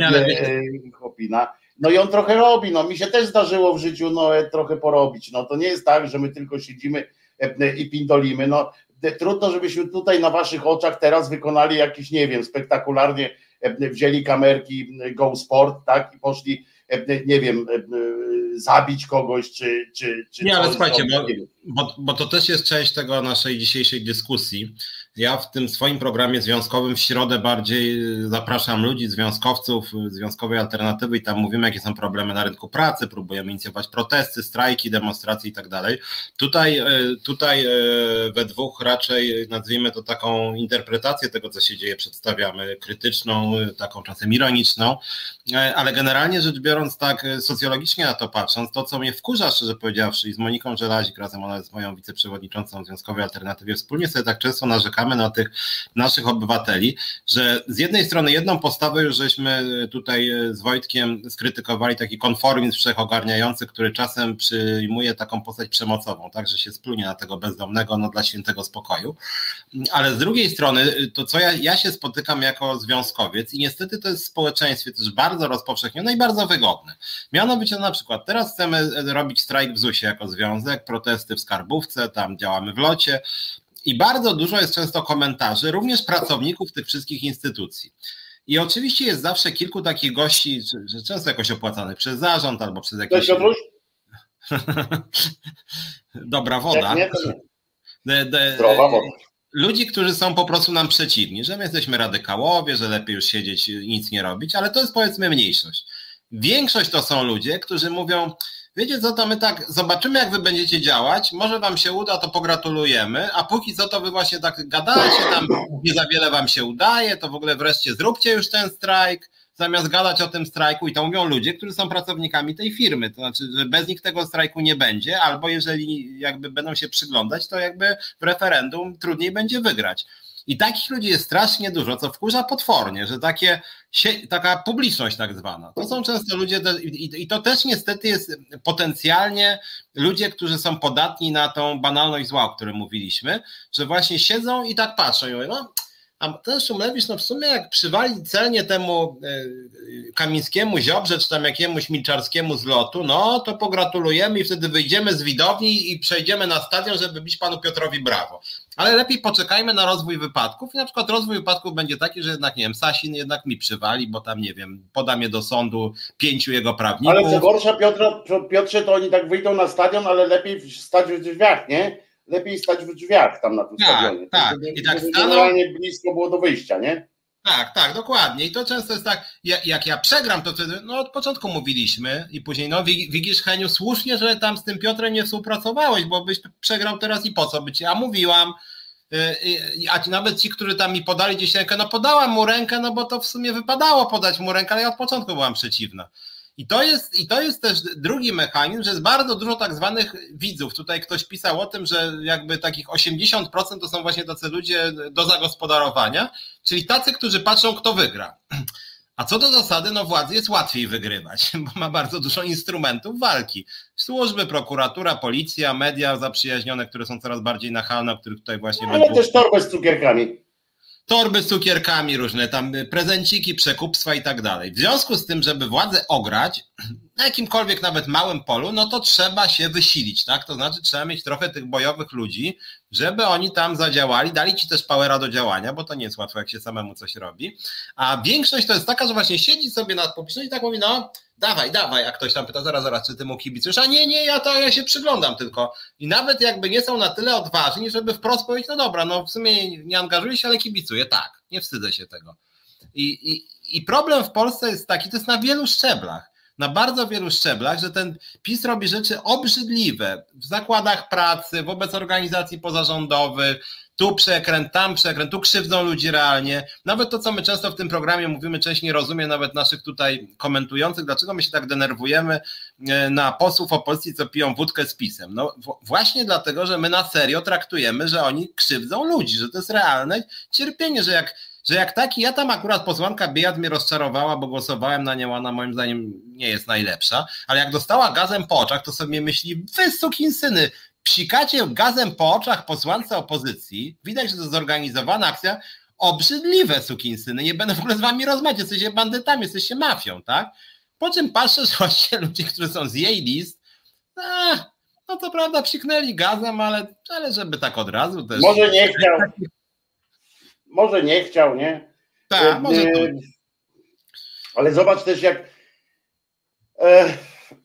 chłopina. No i on trochę robi, no mi się też zdarzyło w życiu no, trochę porobić. No to nie jest tak, że my tylko siedzimy i pindolimy. No trudno, żebyśmy tutaj na waszych oczach teraz wykonali jakiś, nie wiem, spektakularnie wzięli kamerki Go Sport, tak, i poszli, nie wiem, zabić kogoś, czy. czy, czy nie, ale słuchajcie, bo, bo, bo to też jest część tego naszej dzisiejszej dyskusji. Ja w tym swoim programie związkowym w środę bardziej zapraszam ludzi, związkowców, związkowej alternatywy i tam mówimy, jakie są problemy na rynku pracy, próbujemy inicjować protesty, strajki, demonstracje i tak dalej. Tutaj, e, tutaj we dwóch raczej nazwijmy to taką interpretację tego, co się dzieje, przedstawiamy, krytyczną, taką czasem ironiczną, ale generalnie rzecz biorąc tak socjologicznie na to patrząc, to co mnie wkurza, szczerze powiedziawszy, i z Moniką Żelazik razem, ona jest moją wiceprzewodniczącą Związkowej Alternatywie, wspólnie sobie tak często narzekamy, na tych naszych obywateli, że z jednej strony jedną postawę już żeśmy tutaj z Wojtkiem skrytykowali, taki konformizm wszechogarniający, który czasem przyjmuje taką postać przemocową, tak, że się splunie na tego bezdomnego, no dla świętego spokoju. Ale z drugiej strony, to co ja, ja się spotykam jako związkowiec i niestety to jest w społeczeństwie też bardzo rozpowszechnione i bardzo wygodne. Mianowicie na przykład teraz chcemy robić strajk w ZUS-ie jako związek, protesty w skarbówce, tam działamy w locie, i bardzo dużo jest często komentarzy, również pracowników tych wszystkich instytucji. I oczywiście jest zawsze kilku takich gości, że często jakoś opłacanych przez zarząd albo przez jakieś. [LAUGHS] Dobra woda. Nie, Zdrowa woda. Ludzi, którzy są po prostu nam przeciwni, że my jesteśmy radykałowie, że lepiej już siedzieć i nic nie robić, ale to jest powiedzmy mniejszość. Większość to są ludzie, którzy mówią, wiecie co, to my tak zobaczymy, jak wy będziecie działać, może wam się uda, to pogratulujemy, a póki co to wy właśnie tak gadacie, tam nie za wiele wam się udaje, to w ogóle wreszcie zróbcie już ten strajk, zamiast gadać o tym strajku i to mówią ludzie, którzy są pracownikami tej firmy, to znaczy, że bez nich tego strajku nie będzie, albo jeżeli jakby będą się przyglądać, to jakby w referendum trudniej będzie wygrać. I takich ludzi jest strasznie dużo, co wkurza potwornie, że takie, taka publiczność tak zwana, to są często ludzie, i to też niestety jest potencjalnie ludzie, którzy są podatni na tą banalność zła, o której mówiliśmy, że właśnie siedzą i tak patrzą i mówią, no a ten Szumlewicz, no w sumie jak przywali celnie temu e, Kamińskiemu Ziobrze, czy tam jakiemuś Milczarskiemu z lotu, no to pogratulujemy i wtedy wyjdziemy z widowni i przejdziemy na stadion, żeby bić panu Piotrowi brawo. Ale lepiej poczekajmy na rozwój wypadków i na przykład rozwój wypadków będzie taki, że jednak, nie wiem, Sasin jednak mi przywali, bo tam, nie wiem, poda mnie do sądu pięciu jego prawników. Ale co gorsza, Piotr, Piotrze, to oni tak wyjdą na stadion, ale lepiej stać w drzwiach, nie? Lepiej stać w drzwiach tam na tym tak, stadionie. Tak, I tak staną... blisko było do wyjścia, nie? Tak, tak, dokładnie. I to często jest tak, jak ja przegram, to wtedy, no od początku mówiliśmy i później, no widzisz Heniu, słusznie, że tam z tym Piotrem nie współpracowałeś, bo byś przegrał teraz i po co być? Ja mówiłam, y, y, a nawet ci, którzy tam mi podali gdzieś rękę, no podałam mu rękę, no bo to w sumie wypadało podać mu rękę, ale ja od początku byłam przeciwna. I to, jest, I to jest też drugi mechanizm, że jest bardzo dużo tak zwanych widzów. Tutaj ktoś pisał o tym, że jakby takich 80% to są właśnie tacy ludzie do zagospodarowania, czyli tacy, którzy patrzą, kto wygra. A co do zasady, no władzy jest łatwiej wygrywać, [LAUGHS] bo ma bardzo dużo instrumentów walki. Służby, prokuratura, policja, media zaprzyjaźnione, które są coraz bardziej nachalne, o których tutaj właśnie... Ale będą... też torbę z cukierkami torby z cukierkami, różne tam prezenciki, przekupstwa i tak dalej. W związku z tym, żeby władzę ograć [CLEARS THROAT] na jakimkolwiek nawet małym polu, no to trzeba się wysilić, tak? To znaczy trzeba mieć trochę tych bojowych ludzi, żeby oni tam zadziałali, dali ci też powera do działania, bo to nie jest łatwo, jak się samemu coś robi. A większość to jest taka, że właśnie siedzi sobie nad publiczność i tak mówi, no dawaj, dawaj, a ktoś tam pyta, zaraz, zaraz, czy ty mu kibicujesz? A nie, nie, ja to, ja się przyglądam tylko. I nawet jakby nie są na tyle odważni, żeby wprost powiedzieć, no dobra, no w sumie nie angażuję się, ale kibicuję, tak, nie wstydzę się tego. I, i, I problem w Polsce jest taki, to jest na wielu szczeblach, na bardzo wielu szczeblach, że ten PiS robi rzeczy obrzydliwe w zakładach pracy, wobec organizacji pozarządowych, tu przekręt, tam przekręt, tu krzywdzą ludzi realnie. Nawet to, co my często w tym programie mówimy, część nie rozumie nawet naszych tutaj komentujących, dlaczego my się tak denerwujemy e, na posłów opozycji, co piją wódkę z pisem. No właśnie dlatego, że my na serio traktujemy, że oni krzywdzą ludzi, że to jest realne cierpienie, że jak że jak taki, ja tam akurat posłanka Biat mnie rozczarowała, bo głosowałem na nią, ona moim zdaniem nie jest najlepsza, ale jak dostała gazem po oczach, to sobie myśli, wy syny, psikacie gazem po oczach posłance opozycji, widać, że to zorganizowana akcja, obrzydliwe sukinsyny, nie będę w ogóle z wami rozmawiać, jesteście bandytami, jesteście mafią, tak? Po czym patrzę, że właśnie ludzie, którzy są z jej list, a, no to prawda, psiknęli gazem, ale, ale żeby tak od razu też. Może nie chciał. Może nie chciał, nie? Tak, może to... Ale zobacz też, jak e,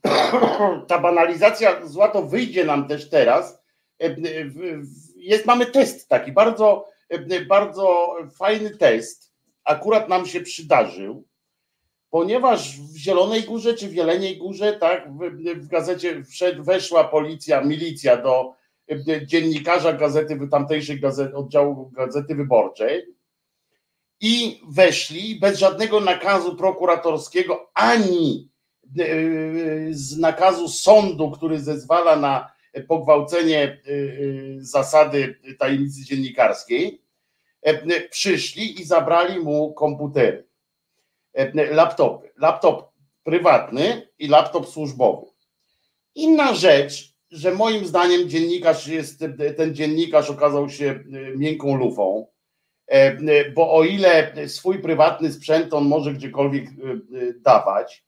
[CLEARS THROAT] ta banalizacja zła to wyjdzie nam też teraz. E, jest, mamy test taki, bardzo, e, bardzo fajny test. Akurat nam się przydarzył ponieważ w Zielonej Górze czy w Jeleniej Górze, tak, w, w gazecie wszedł, weszła policja, milicja do dziennikarza gazety, tamtejszej gazety, oddziału Gazety Wyborczej i weszli bez żadnego nakazu prokuratorskiego ani e, z nakazu sądu, który zezwala na pogwałcenie e, zasady tajemnicy dziennikarskiej, przyszli i zabrali mu komputery. E, laptopy. Laptop prywatny i laptop służbowy. Inna rzecz, że moim zdaniem dziennikarz jest, ten dziennikarz okazał się e, miękką lufą, e, bo o ile swój prywatny sprzęt on może gdziekolwiek dawać,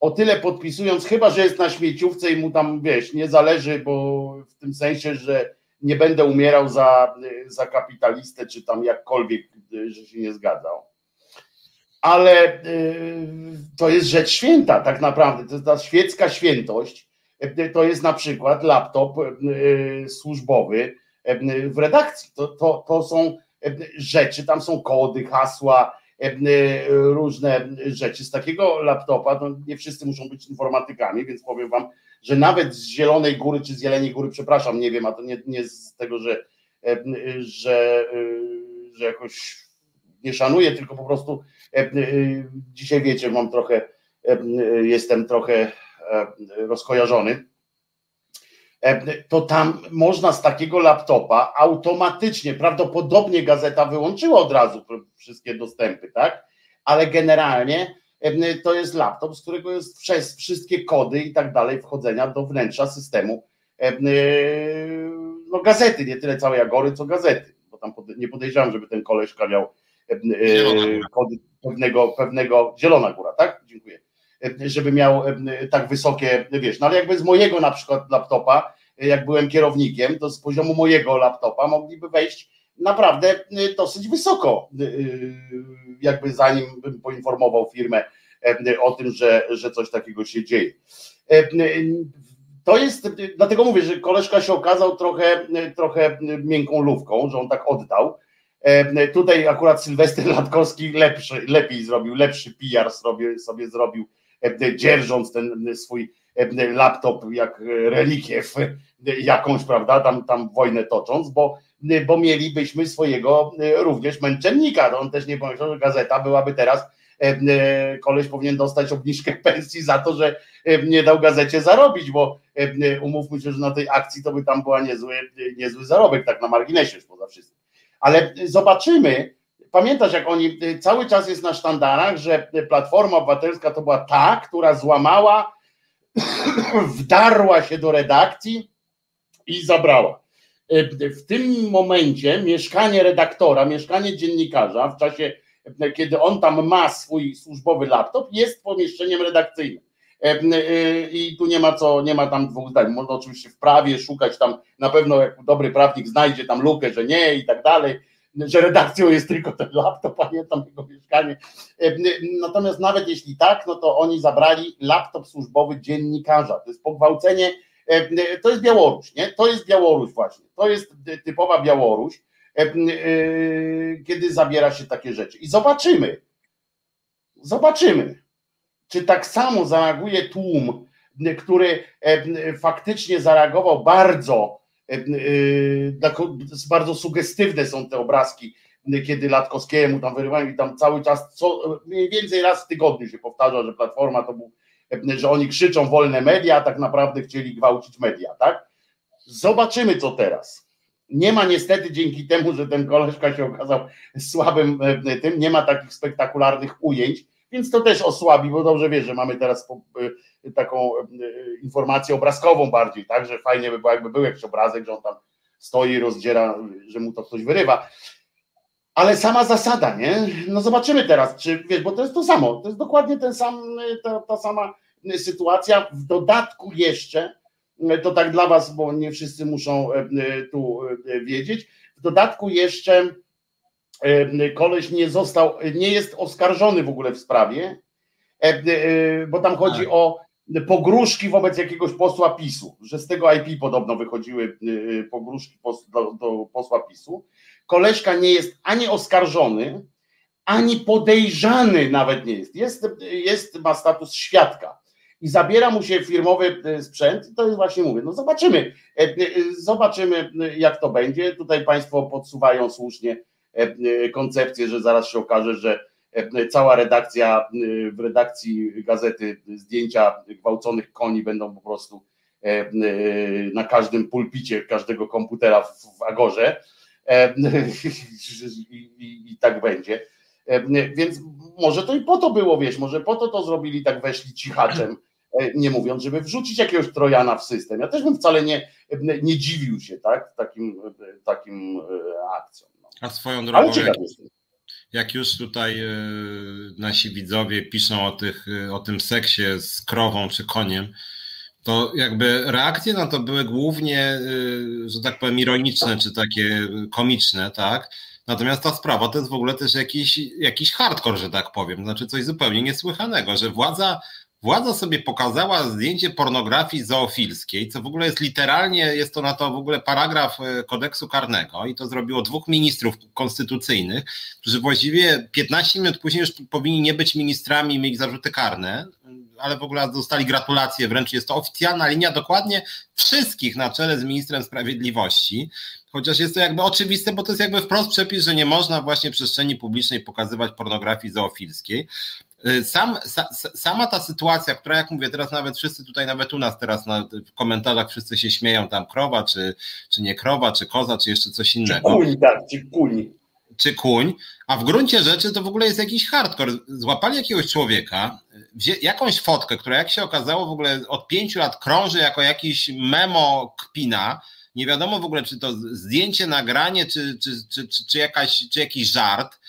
o tyle podpisując, chyba że jest na śmieciówce i mu tam, wiesz, nie zależy, bo w tym sensie, że nie będę umierał za, za kapitalistę, czy tam jakkolwiek, że się nie zgadzał ale to jest rzecz święta tak naprawdę. To jest ta świecka świętość. Y, to jest na przykład laptop y, służbowy w redakcji. To, to, to są rzeczy, tam są kody, hasła, różne rzeczy. Z takiego laptopa, to nie wszyscy muszą być informatykami, więc powiem wam, że nawet z Zielonej Góry czy z Jeleniej Góry, przepraszam, nie wiem, a to nie, nie z tego, że, że, że jakoś nie szanuję, tylko po prostu E, e, dzisiaj wiecie, mam trochę, e, jestem trochę rozkojarzony. To tam można z takiego laptopa automatycznie, prawdopodobnie gazeta wyłączyła od razu wszystkie dostępy, tak? Ale generalnie to jest laptop, z którego jest przez wszystkie kody i tak dalej wchodzenia do wnętrza systemu no gazety, nie tyle całej Agory, co gazety, bo tam nie podejrzewam, żeby ten koleżka miał kody pewnego, pewnego Zielona Góra, tak? Dziękuję. Żeby miał tak wysokie, wiesz, no ale jakby z mojego na przykład laptopa, jak byłem kierownikiem, to z poziomu mojego laptopa mogliby wejść naprawdę dosyć wysoko, jakby zanim bym poinformował firmę o tym, że, że coś takiego się dzieje. To jest, dlatego mówię, że koleżka się okazał trochę, trochę miękką lówką, że on tak oddał, tutaj akurat Sylwester Latkowski lepszy, lepiej zrobił, lepszy PR sobie, sobie zrobił, dzierżąc ten swój e, laptop jak relikiew jakąś, prawda, tam, tam wojnę tocząc, bo, bo mielibyśmy swojego również męczennika. On też nie pomyślał, że gazeta byłaby teraz, koleś powinien dostać obniżkę [LAUGHS] pensji za to, że nie dał gazecie zarobić, bo umówmy się, że na tej akcji to by tam była niezły, niezły zarobek, tak na marginesie już poza wszystkim ale zobaczymy. Pamiętasz, jak oni cały czas jest na sztandarach, że Platforma Obywatelska to była ta, która złamała, [CLEARS THROAT] wdarła się do redakcji i zabrała. W tym momencie mieszkanie redaktora, mieszkanie dziennikarza, w czasie, kiedy on tam ma swój służbowy laptop, jest pomieszczeniem redakcyjnym. I tu nie ma co, nie ma tam dwóch zdań. Można oczywiście w prawie szukać tam, na pewno jak dobry prawnik znajdzie tam lukę, że nie i tak dalej, że redakcją jest tylko ten laptop, a nie tam jego mieszkanie. Natomiast nawet jeśli tak, no to oni zabrali laptop służbowy dziennikarza. To jest pogwałcenie, to jest Białoruś, nie? To jest Białoruś właśnie. To jest typowa Białoruś, kiedy zabiera się takie rzeczy. I zobaczymy, zobaczymy czy tak samo zareaguje tłum, który e, faktycznie zareagował bardzo, e, e, bardzo sugestywne są te obrazki, kiedy Latkowskiemu tam wyrywają i tam cały czas, co, mniej więcej raz w tygodniu się powtarza, że Platforma to był, że oni krzyczą wolne media, a tak naprawdę chcieli gwałcić media, tak? Zobaczymy co teraz. Nie ma niestety dzięki temu, że ten koleżka się okazał słabym tym, nie ma takich spektakularnych ujęć, więc to też osłabi, bo dobrze wiesz, że mamy teraz y, taką y, informację obrazkową bardziej, tak, że fajnie by było, jakby był jakiś obrazek, że on tam stoi, rozdziera, że mu to ktoś wyrywa. Ale sama zasada, nie? No zobaczymy teraz, czy wiesz, bo to jest to samo, to jest dokładnie ten sam, ta, ta sama sytuacja. W dodatku jeszcze, to tak dla was, bo nie wszyscy muszą tu wiedzieć, w dodatku jeszcze koleś nie został, nie jest oskarżony w ogóle w sprawie, bo tam chodzi tak. o pogróżki wobec jakiegoś posła PiSu, że z tego IP podobno wychodziły pogróżki do, do posła PiSu. Koleżka nie jest ani oskarżony, ani podejrzany nawet nie jest. Jest, jest ma status świadka i zabiera mu się firmowy sprzęt, to jest właśnie mówię, no zobaczymy, zobaczymy jak to będzie. Tutaj Państwo podsuwają słusznie koncepcję, że zaraz się okaże, że cała redakcja, w redakcji gazety zdjęcia gwałconych koni będą po prostu na każdym pulpicie każdego komputera w Agorze [LAUGHS] i, i, i tak będzie. Więc może to i po to było, wiesz, może po to to zrobili, tak weszli cichaczem, e, nie mówiąc, żeby wrzucić jakiegoś trojana w system. Ja też bym wcale nie, nie dziwił się, tak, takim, takim e, akcjom. A swoją drogą, jak, jak, już tutaj e, nasi widzowie piszą o, tych, o tym seksie z krową czy koniem, to jakby reakcje na to były głównie, że tak powiem, ironiczne czy takie komiczne, tak? Natomiast ta sprawa to jest w ogóle też jakiś, jakiś hardcore, że tak powiem, znaczy coś zupełnie niesłychanego, że władza, władza sobie pokazała zdjęcie pornografii zoofilskiej, co w ogóle jest literalnie, jest to na to w ogóle paragraf e, kodeksu karnego i to zrobiło dwóch ministrów konstytucyjnych, którzy właściwie 15 minut później już powinni nie być ministrami, mieli zarzuty karne, ale w ogóle dostali gratulacje, wręcz jest to oficjalna linia dokładnie wszystkich na czele z ministrem sprawiedliwości. Chociaż jest to jakby oczywiste, bo to jest jakby wprost przepis, że nie można właśnie w przestrzeni publicznej pokazywać pornografii zoofilskiej. Y, sam, sa, sama ta sytuacja, która jak mówię, teraz nawet wszyscy tutaj, nawet u nas teraz na, w komentarzach wszyscy się śmieją, tam krowa, czy, czy nie krowa, czy koza, czy jeszcze coś innego. Czy kuń, tak, czy kuń. Czy kuń, a w gruncie rzeczy to w ogóle jest jakiś hardcore. Złapali jakiegoś człowieka, jakąś fotkę, która jak się okazało w ogóle od pięciu lat krąży jako jakiś memo kpina, nie wiadomo w ogóle, czy to zdjęcie, nagranie, czy, czy, czy, czy, czy, jakaś, czy jakiś żart.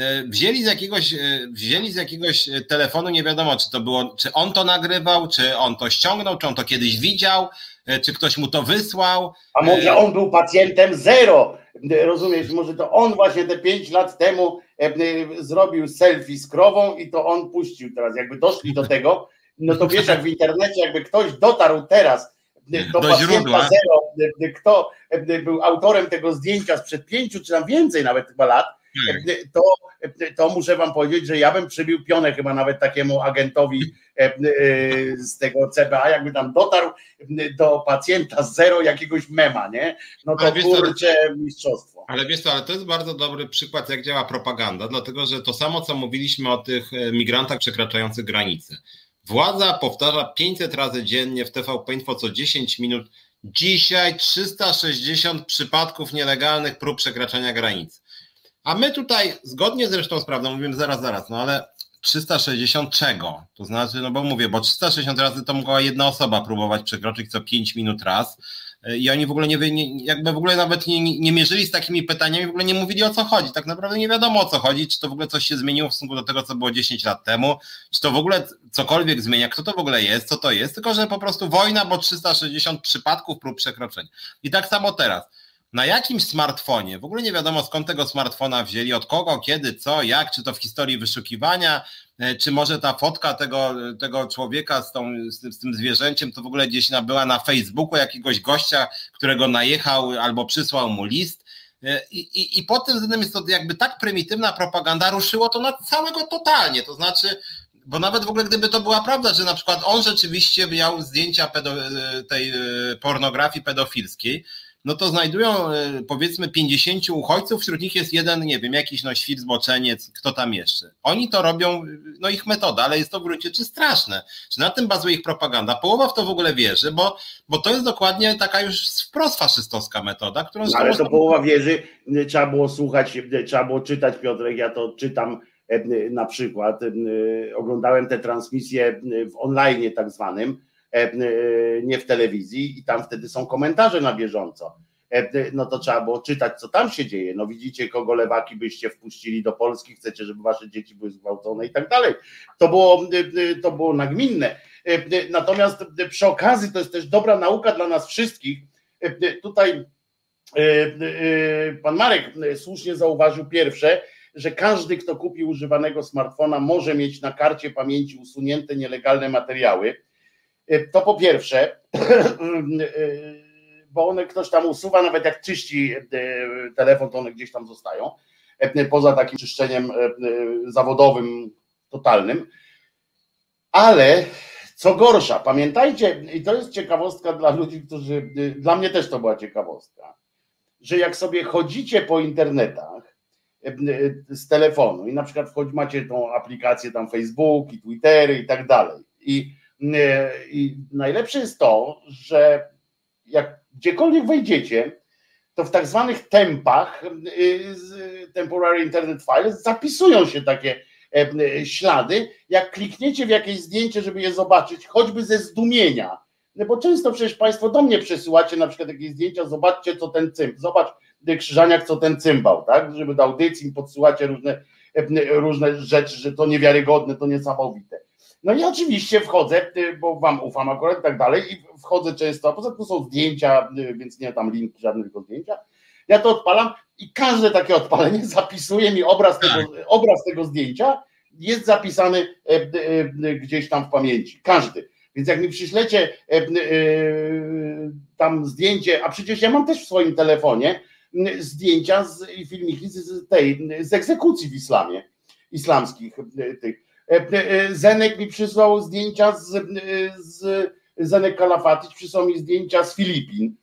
E, wzięli z, jakiegoś, e, wzięli z jakiegoś telefonu, nie wiadomo, czy to było, czy on to nagrywał, czy on to ściągnął, czy on to kiedyś widział, e, czy ktoś mu to wysłał. A może on był pacjentem zero? Rozumiesz, może to on właśnie te pięć lat temu zrobił selfie z krową i to on puścił teraz. Jakby doszli do tego, no to wiesz, jak w internecie, jakby ktoś dotarł teraz do, do źródła. Zero, kto był autorem tego zdjęcia sprzed pięciu czy tam więcej nawet chyba lat. To, to muszę wam powiedzieć, że ja bym przybił pionę chyba nawet takiemu agentowi e, e, z tego CBA, jakby tam dotarł do pacjenta z zero jakiegoś mema, nie? No to kurczę mistrzostwo. Ale wiesz co, ale to jest bardzo dobry przykład, jak działa propaganda, dlatego że to samo, co mówiliśmy o tych e, migrantach przekraczających granice. Władza powtarza 500 razy dziennie w TVP Info co 10 minut. Dzisiaj 360 przypadków nielegalnych prób przekraczania granicy. A my tutaj, zgodnie zresztą z prawdą, mówimy zaraz, zaraz, no ale 360 czego? To znaczy, no bo mówię, bo 360 razy to mogła jedna osoba próbować przekroczyć co 5 minut raz, i oni w ogóle nie, nie jakby w ogóle nawet nie, nie mierzyli z takimi pytaniami, w ogóle nie mówili o co chodzi. Tak naprawdę nie wiadomo o co chodzi, czy to w ogóle coś się zmieniło w stosunku do tego, co było 10 lat temu, czy to w ogóle cokolwiek zmienia, kto to w ogóle jest, co to jest, tylko że po prostu wojna, bo 360 przypadków prób przekroczeń. I tak samo teraz. Na jakimś smartfonie, w ogóle nie wiadomo skąd tego smartfona wzięli, od kogo, kiedy, co, jak, czy to w historii wyszukiwania, E, czy może ta fotka tego, tego człowieka z, tą, z, tym, z tym zwierzęciem to w ogóle gdzieś była na Facebooku jakiegoś gościa, którego najechał albo przysłał mu list. E, I, i, I pod tym względem jest to jakby tak prymitywna propaganda, ruszyło to na całego totalnie. To znaczy, bo nawet w ogóle gdyby to była prawda, że na przykład on rzeczywiście miał zdjęcia e, tej pornografii pedofilskiej, no to znajdują e, powiedzmy 50 uchodźców, wśród nich jest jeden, nie wiem, jakiś no świt, zboczeniec, kto tam jeszcze. Oni to robią, no ich metoda, ale jest to w gruncie czy straszne. Czy na tym bazuje ich propaganda? Połowa w to w ogóle wierzy, bo, bo to jest dokładnie taka już wprost faszystowska metoda, którą... No, ale to połowa wierzy, trzeba było słuchać, trzeba było czytać, Piotrek, ja to czytam e, na przykład, e, oglądałem te transmisje w online tak zwanym, E, e, nie w telewizji i tam wtedy są komentarze na bieżąco. no to trzeba było czytać, co tam się dzieje. No widzicie, kogo lewaki byście wpuścili do Polski, chcecie, żeby wasze dzieci były zgwałcone i tak dalej. To było, to było nagminne. Natomiast przy okazji to jest też dobra nauka dla nas wszystkich. Tutaj pan Marek słusznie zauważył pierwsze, że każdy, kto kupi używanego smartfona, może mieć na karcie pamięci usunięte nielegalne materiały. To po pierwsze, [CLEARS THROAT] bo one ktoś tam usuwa, nawet jak czyści telefon, to one gdzieś tam zostają. Poza takim czyszczeniem zawodowym, totalnym. Ale co gorsza, pamiętajcie, i to jest ciekawostka dla ludzi, którzy, dla mnie też to była ciekawostka, że jak sobie chodzicie po internetach z telefonu i na przykład macie tą aplikację tam Facebook i Twittery i tak dalej. I, I najlepsze jest to, że jak gdziekolwiek wejdziecie, to w tak zwanych tempach, e, temporary internet files, zapisują się takie E, ślady, jak klikniecie w jakieś zdjęcie, żeby je zobaczyć, choćby ze zdumienia, no bo często przecież Państwo do mnie przesyłacie na przykład jakieś zdjęcia, zobaczcie co ten cymbał, zobacz Krzyżaniak co ten cymbał, tak, żeby do audycji podsyłacie różne, e, różne rzeczy, że to niewiarygodne, to niesamowite. No i oczywiście wchodzę, e, bo wam ufam akurat i tak dalej i wchodzę często, a poza tym są zdjęcia, więc nie tam linki, żadne tylko zdjęcia. Ja to odpalam i każde takie odpalenie [LAUGHS] zapisuje mi obraz tego, obraz tego zdjęcia, jest zapisany e, gdzieś tam w pamięci. Każdy. Więc jak mi przyślecie tam zdjęcie, a przecież ja mam też w swoim telefonie zdjęcia i filmiki z, tej, z egzekucji w islamie, islamskich tych. Zenek mi przysłał zdjęcia z, z Zenek Kalafatyć przysłał mi zdjęcia z Filipin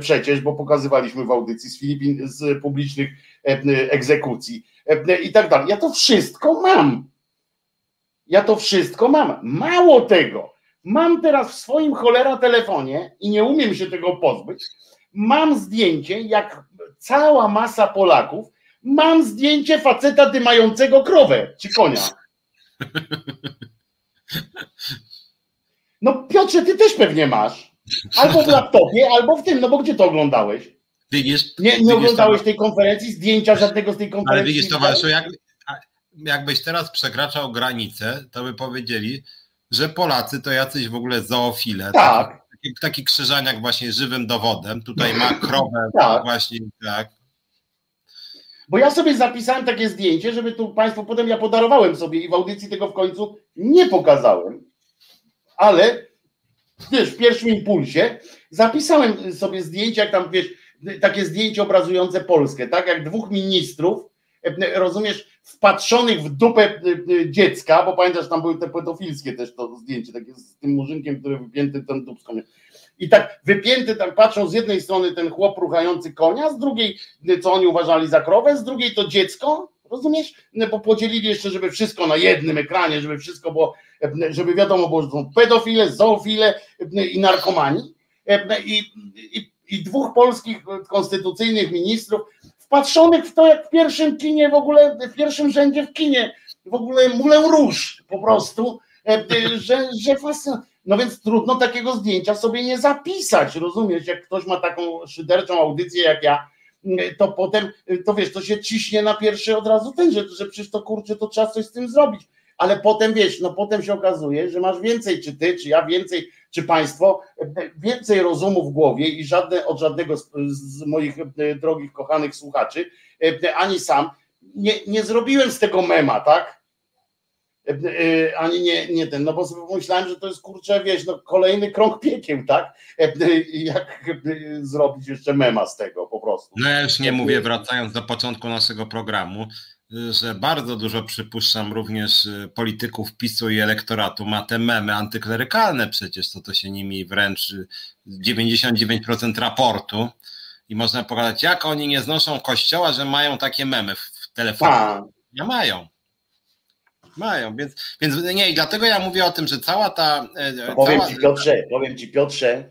przecież, bo pokazywaliśmy w audycji z Filipin, z publicznych e, egzekucji e, i tak dalej. Ja to wszystko mam. Ja to wszystko mam. Mało tego, mam teraz w swoim cholera telefonie i nie umiem się tego pozbyć. Mam zdjęcie, jak cała masa Polaków, mam zdjęcie faceta dymającego krowę czy konia. No Piotrze, ty też pewnie masz. Albo w laptopie, albo w tym, no bo gdzie to oglądałeś? Widzisz? Nie, nie oglądałeś tej konferencji, zdjęcia żadnego z tej konferencji. Ale widzisz, towarzyszu, jak, jakbyś teraz przekraczał granicę, to by powiedzieli, że Polacy to jacyś w ogóle zoofile. Tak. Taki, taki krzyżaniak właśnie żywym dowodem. Tutaj ma krowę tak. właśnie tak. Bo ja sobie zapisałem takie zdjęcie, żeby tu Państwu potem ja podarowałem sobie i w audycji tego w końcu nie pokazałem. Ale wiesz, w pierwszym impulsie zapisałem sobie zdjęcie, jak tam wiesz, takie zdjęcie obrazujące Polskę, tak jak dwóch ministrów, e, rozumiesz, wpatrzonych w dupę e, e, dziecka, bo pamiętasz, tam były te pedofilskie też to zdjęcie, takie z tym murzynkiem, który wypięty ten dupską. I tak wypięty tam patrzą z jednej strony ten chłop ruchający konia, z drugiej, co oni uważali za krowę, z drugiej to dziecko, rozumiesz? Bo podzielili jeszcze, żeby wszystko na jednym ekranie, żeby wszystko było żeby wiadomo było, że są pedofile, zoofile i narkomani i, i, i dwóch polskich konstytucyjnych ministrów wpatrzonych w to, jak w pierwszym kinie w ogóle, w pierwszym rzędzie w kinie, w ogóle mulę róż po prostu, że, że fascynujące. No więc trudno takiego zdjęcia sobie nie zapisać, rozumiesz? Jak ktoś ma taką szyderczą audycję jak ja, to potem, to wiesz, to się ciśnie na pierwszy od razu ten, że, że przecież to kurczę, to trzeba coś z tym zrobić ale potem wiesz, no potem się okazuje, że masz więcej, czy ty, czy ja więcej, czy państwo, więcej rozumu w głowie i żadne, od żadnego z, z moich e, drogich, kochanych słuchaczy, e, ani sam, nie, nie zrobiłem z tego mema, tak? E, ani nie, nie ten, no bo myślałem, że to jest kurczę, wiesz, no kolejny krąg piekieł, tak? Jak zrobić jeszcze mema z tego po prostu. No ja już nie mówię, wracając do początku naszego programu, że bardzo dużo przypuszczam również polityków PiSu i elektoratu ma te memy antyklerykalne przecież, to to się nimi wręcz 99% raportu i można pokazać, jak oni nie znoszą kościoła, że mają takie memy w telefonie. Tak. Nie mają. Mają, więc, więc nie, i dlatego ja mówię o tym, że cała ta. E, powiem cała... ci Piotrze, powiem ci Piotrze,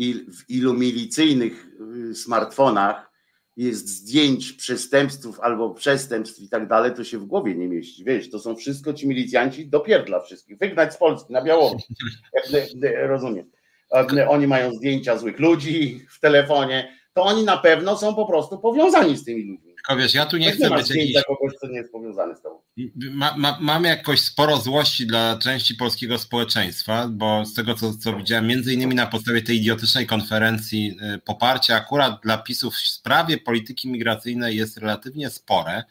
il, w ilu milicyjnych y, smartfonach jest zdjęć przestępstw albo przestępstw i tak dalej, to się w głowie nie mieści. Wiesz, to są wszystko ci milicjanci dopierdla wszystkich. Wygnać z Polski na Białoruś. [LAUGHS] Rozumiem. oni mają zdjęcia złych ludzi w telefonie, to oni na pewno są po prostu powiązani z tymi ludźmi. Tylko wiesz, ja tu nie chcę być jakiś... kogoś, kto nie jest powiązany z tobą. Ma, ma, mam jakoś sporo złości dla części polskiego społeczeństwa, bo z tego, co, co widziałem, między innymi na podstawie tej idiotycznej konferencji y, poparcie akurat dla PiSów w sprawie polityki migracyjnej jest relatywnie spore.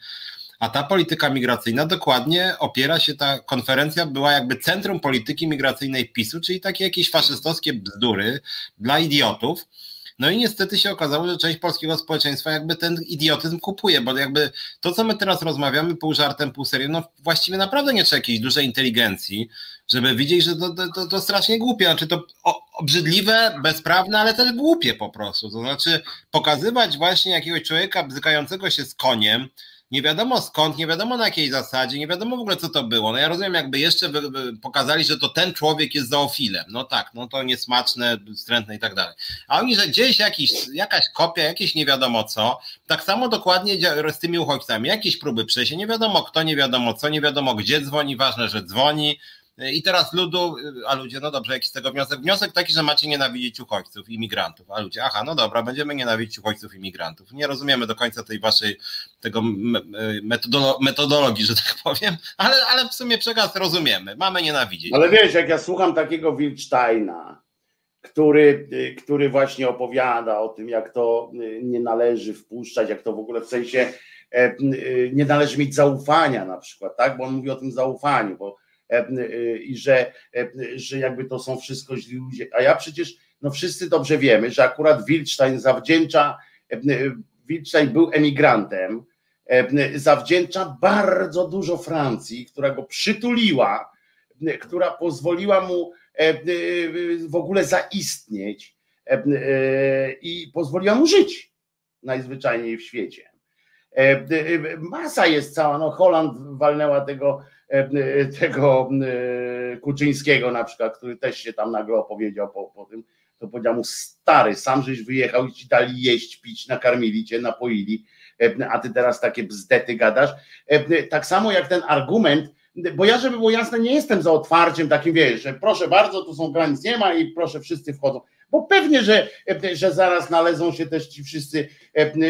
A ta polityka migracyjna dokładnie opiera się, ta konferencja była jakby centrum polityki migracyjnej PiSu, czyli takie jakieś faszystowskie bzdury dla idiotów. No i niestety się okazało, że część polskiego społeczeństwa jakby ten idiotyzm kupuje, bo jakby to, co my teraz rozmawiamy pół żartem, pół serio, no właściwie naprawdę nie trzeba jakiejś dużej inteligencji, żeby widzieć, że to, to, to strasznie głupie, znaczy to obrzydliwe, bezprawne, ale też głupie po prostu. To znaczy pokazywać właśnie jakiegoś człowieka bzykającego się z koniem, nie wiadomo skąd, nie wiadomo na jakiej zasadzie, nie wiadomo w ogóle co to było. No ja rozumiem, jakby jeszcze pokazali, że to ten człowiek jest zoofilem. No tak, no to niesmaczne, wstrętne i tak dalej. A oni, że gdzieś jakiś, jakaś kopia, jakieś nie wiadomo co, tak samo dokładnie z tymi uchodźcami, jakieś próby przejścia, nie wiadomo kto, nie wiadomo co, nie wiadomo gdzie dzwoni, ważne, że dzwoni, i teraz ludu, a ludzie, no dobrze, jaki z tego wniosek? Wniosek taki, że macie nienawidzić uchodźców, imigrantów, a ludzie, aha, no dobra, będziemy nienawidzić uchodźców, imigrantów. Nie rozumiemy do końca tej waszej, tego metodolo metodologii, że tak powiem, ale, ale w sumie przekaz rozumiemy, mamy nienawidzić. Ale wiesz, jak ja słucham takiego Wilcztajna, który, który właśnie opowiada o tym, jak to nie należy wpuszczać, jak to w ogóle w sensie e, nie należy mieć zaufania na przykład, tak? Bo on mówi o tym zaufaniu, bo i że, e, że jakby to są wszystko źli ludzie. A ja przecież, no wszyscy dobrze wiemy, że akurat Wilczstein zawdzięcza, Wilczstein był emigrantem, zawdzięcza bardzo dużo Francji, która go przytuliła, która pozwoliła mu w ogóle zaistnieć i pozwoliła mu żyć najzwyczajniej w świecie. Masa jest cała, no Holand walnęła tego E, tego e, Kuczyńskiego na przykład, który też się tam nagle opowiedział po, po tym, to powiedział mu stary, sam żeś wyjechał i ci dali jeść, pić, nakarmili cię, napoili, e, a ty teraz takie bzdety gadasz. Tak samo jak ten argument, bo ja, żeby było jasne, nie jestem za otwarciem takim, wiesz, że proszę bardzo, tu są granic nie ma i proszę wszyscy wchodzą bo pewnie, że, że zaraz nalezą się też ci wszyscy,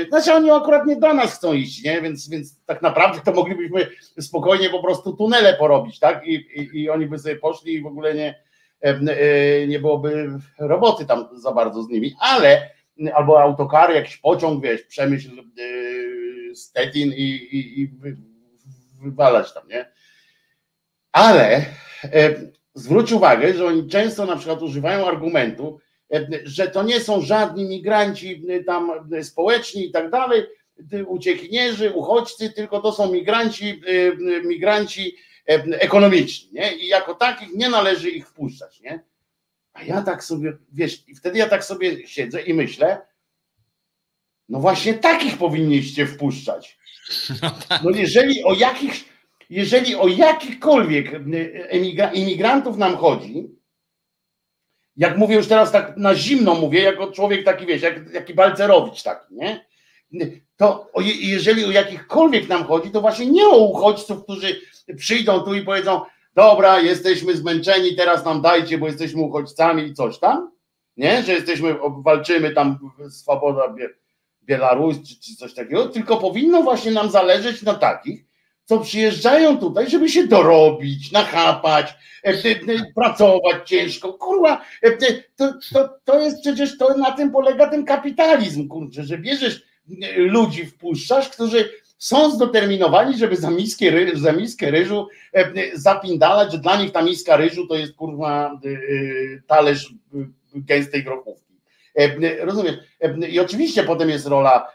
znaczy oni akurat nie do nas chcą iść, nie? Więc, więc tak naprawdę to moglibyśmy spokojnie po prostu tunele porobić, tak? I, i, i oni by sobie poszli i w ogóle nie, e, nie byłoby roboty tam za bardzo z nimi, ale albo autokary, jakiś pociąg, wiesz, przemyśl e, Stettin i, i, i wywalać tam, nie? Ale zwróć uwagę, że oni często na przykład używają argumentu, że to nie są żadni migranci tam społeczni i tak dalej, uciekinierzy, uchodźcy, tylko to są migranci, migranci ekonomiczni, nie? I jako takich nie należy ich wpuszczać, nie? A ja tak sobie, wiesz, i wtedy ja tak sobie siedzę i myślę, no właśnie takich powinniście wpuszczać. [LAUGHS] No, tak. no jeżeli o jakichś, jeżeli o jakichkolwiek imigrantów nam chodzi, jak mówię już teraz tak na zimno mówię, jako człowiek taki, wiesz, jak, jaki Balcerowicz taki, nie? To jeżeli o jakichkolwiek nam chodzi, to właśnie nie o uchodźców, którzy przyjdą tu i powiedzą, dobra, jesteśmy zmęczeni, teraz nam dajcie, bo jesteśmy uchodźcami i coś tam, nie? Że jesteśmy, walczymy tam swoboda Białoruś czy, czy coś takiego, tylko powinno właśnie nam zależeć na takich, co przyjeżdżają tutaj, żeby się dorobić, nachapać, e, e, e, pracować ciężko. Kurwa, to, to, to jest przecież, to na tym polega ten kapitalizm, kurczę, że bierzesz ludzi, wpuszczasz, którzy są zdeterminowani, żeby za, miskę, za miskę ryżu zapindalać, że dla nich ta miska ryżu to jest kurwa talerz gęstej grochówki. Rozumiesz? I oczywiście potem jest rola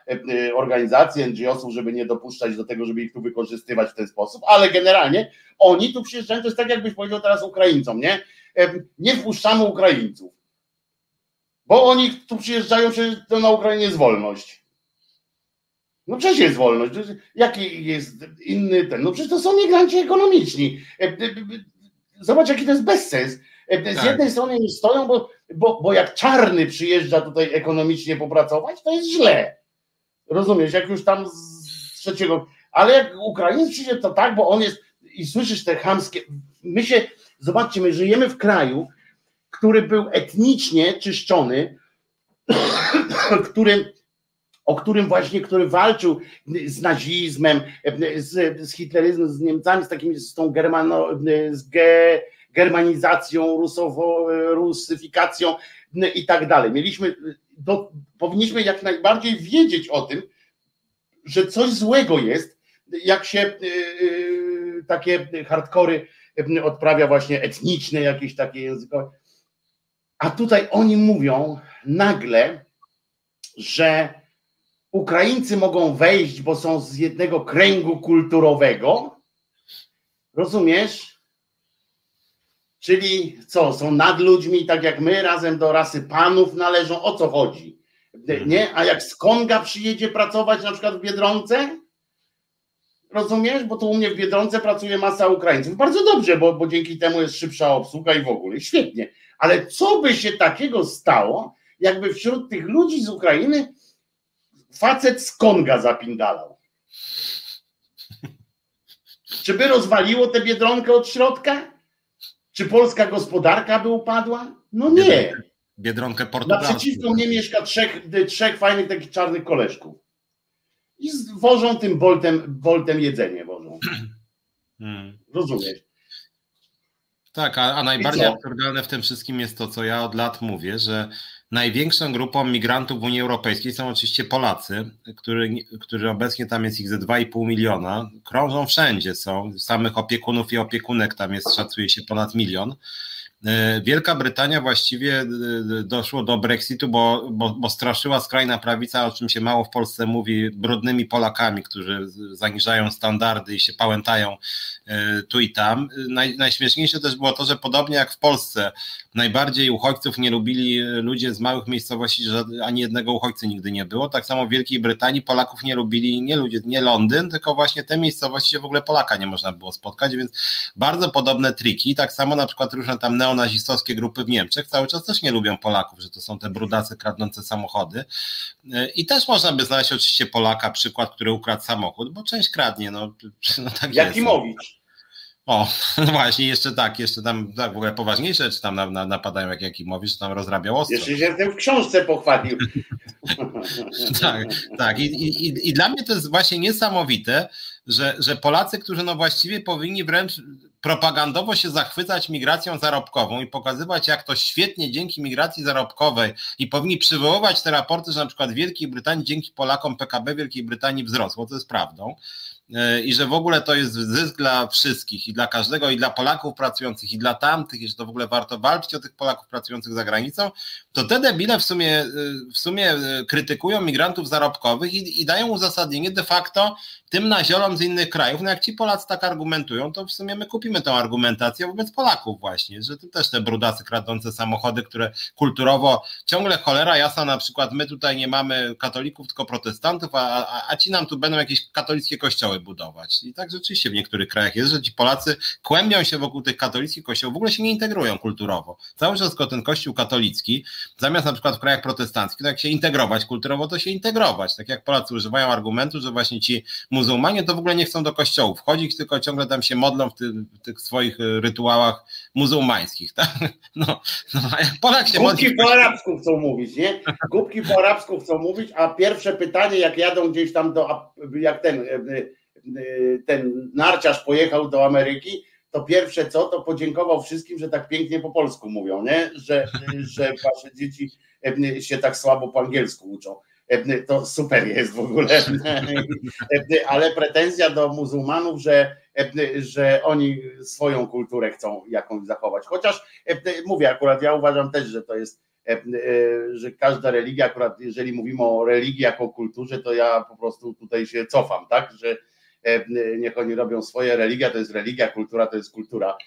organizacji, NGO-sów, żeby nie dopuszczać do tego, żeby ich tu wykorzystywać w ten sposób, ale generalnie oni tu przyjeżdżają, to jest tak jakbyś powiedział teraz Ukraińcom, nie? Nie wpuszczamy Ukraińców, bo oni tu przyjeżdżają, przecież to na Ukrainie jest wolność. No przecież jest wolność. Jaki jest inny ten? No przecież to są migranci ekonomiczni. Zobacz, jaki to jest bezsens. Z tak. jednej strony nie stoją, bo bo, bo jak czarny przyjeżdża tutaj ekonomicznie popracować, to jest źle. Rozumiesz, jak już tam z trzeciego, ale jak Ukrainiec przyjdzie, to tak, bo on jest i słyszysz te chamskie, my się, zobaczcie, my żyjemy w kraju, który był etnicznie czyszczony, [COUGHS] który o którym właśnie, który walczył z nazizmem, z, z hitleryzmem, z Niemcami, z takimi, z tą germano, z ge, germanizacją, rusowo, rusyfikacją i tak dalej. Mieliśmy, do, powinniśmy jak najbardziej wiedzieć o tym, że coś złego jest, jak się yy, takie hardkory odprawia właśnie etniczne, jakieś takie językowe. A tutaj oni mówią nagle, że Ukraińcy mogą wejść, bo są z jednego kręgu kulturowego. Rozumiesz? Czyli co, są nad ludźmi, tak jak my, razem do rasy panów należą. O co chodzi? Nie? A jak z Konga przyjedzie pracować na przykład w Biedronce? Rozumiesz? Bo tu u mnie w Biedronce pracuje masa Ukraińców. Bardzo dobrze, bo, bo dzięki temu jest szybsza obsługa i w ogóle. Świetnie. Ale co by się takiego stało, jakby wśród tych ludzi z Ukrainy facet z Konga zapindalał. Czy by rozwaliło tę biedronkę od środka? Czy polska gospodarka by upadła? No nie. Biedronkę portugalską. Naprzeciwko mnie mieszka trzech, trzech fajnych takich czarnych koleżków. I wożą tym boltem, boltem jedzenie wożą. [CLEARS THROAT] Hmm. Rozumiesz? Tak, a, a najbardziej absurdalne w tym wszystkim jest to, co ja od lat mówię, że Największą grupą migrantów w Unii Europejskiej są oczywiście Polacy, który, którzy obecnie tam jest ich ze 2,5 miliona. Krążą wszędzie, są samych opiekunów i opiekunek, tam jest, szacuje się ponad milion. E, Wielka Brytania właściwie e, doszło do Brexitu, bo, bo, bo, straszyła skrajna prawica, o czym się mało w Polsce mówi, brudnymi Polakami, którzy zaniżają standardy i się pałętają e, tu i tam. Naj, najśmieszniejsze też było to, że podobnie jak w Polsce, najbardziej uchodźców nie lubili ludzie z małych miejscowości, że ani jednego uchodźcy nigdy nie było. Tak samo w Wielkiej Brytanii Polaków nie lubili nie ludzie, nie Londyn, tylko właśnie te miejscowości, gdzie w ogóle Polaka nie można było spotkać, więc bardzo podobne triki. Tak samo na przykład różne tam neonazistowskie grupy w Niemczech cały czas też nie lubią Polaków, że to są te brudacy kradnące samochody. I też można by znaleźć oczywiście Polaka, przykład, który ukradł samochód, bo część kradnie. No, [LAUGHS] no tak Jakimowicz. O, [LAUGHS] no właśnie, jeszcze tak, jeszcze tam tak, w ogóle poważniejsze czy tam na, na, napadają, jak Jakimowicz, że tam rozrabiał ostro. Jeszcze się tym w książce pochwalił. [LAUGHS] tak, tak. I, i, I dla mnie to jest właśnie niesamowite, że, że Polacy, którzy no właściwie powinni wręcz propagandowo się zachwycać migracją zarobkową i pokazywać, jak to świetnie dzięki migracji zarobkowej i powinni przywoływać te raporty, że na przykład w Wielkiej Brytanii dzięki Polakom PKB Wielkiej Brytanii wzrosło, to jest prawdą, i że w ogóle to jest zysk dla wszystkich i dla każdego, i dla Polaków pracujących, i dla tamtych, i że to w ogóle warto walczyć o tych Polaków pracujących za granicą, to te debile w sumie, e, w sumie e, krytykują migrantów zarobkowych i, i dają uzasadnienie de facto tym naziolom z innych krajów. No jak ci Polacy tak argumentują, to w sumie my kupimy tę argumentację wobec Polaków właśnie, że to też te brudacy kradące samochody, które kulturowo ciągle cholera jasna, na przykład my tutaj nie mamy katolików, tylko protestantów, a, a, a ci nam tu będą jakieś katolickie kościoły budować. I tak rzeczywiście w niektórych krajach jest, że ci Polacy kłębią się wokół tych katolickich kościołów, w ogóle się nie integrują kulturowo. Cały czas ten kościół katolicki, zamiast na przykład w krajach protestanckich, to jak się integrować kulturowo, to się integrować. Tak jak Polacy używają argumentu, że właśnie ci muzułmanie to w ogóle nie chcą do kościołów wchodzić, tylko ciągle tam się modlą w, ty, w tych swoich rytuałach muzułmańskich. Tak? [LAUGHS] No, no, Polak się Kubki modli... po arabsku chcą mówić, nie? Kubki po arabsku chcą mówić, a pierwsze pytanie, jak jadą gdzieś tam do, jak ten, e, ten narciarz pojechał do Ameryki, to pierwsze co, to podziękował wszystkim, że tak pięknie po polsku mówią, nie? Że, że wasze dzieci się tak słabo po angielsku uczą. E, to super jest w ogóle, e, ale pretensja do muzułmanów, że, e, że oni swoją kulturę chcą jakąś zachować. Chociaż mówię, akurat ja uważam też, że to jest, że każda religia, akurat jeżeli mówimy o religii jako kulturze, to ja po prostu tutaj się cofam, tak, że niech oni robią swoje, religia to jest religia, kultura to jest kultura,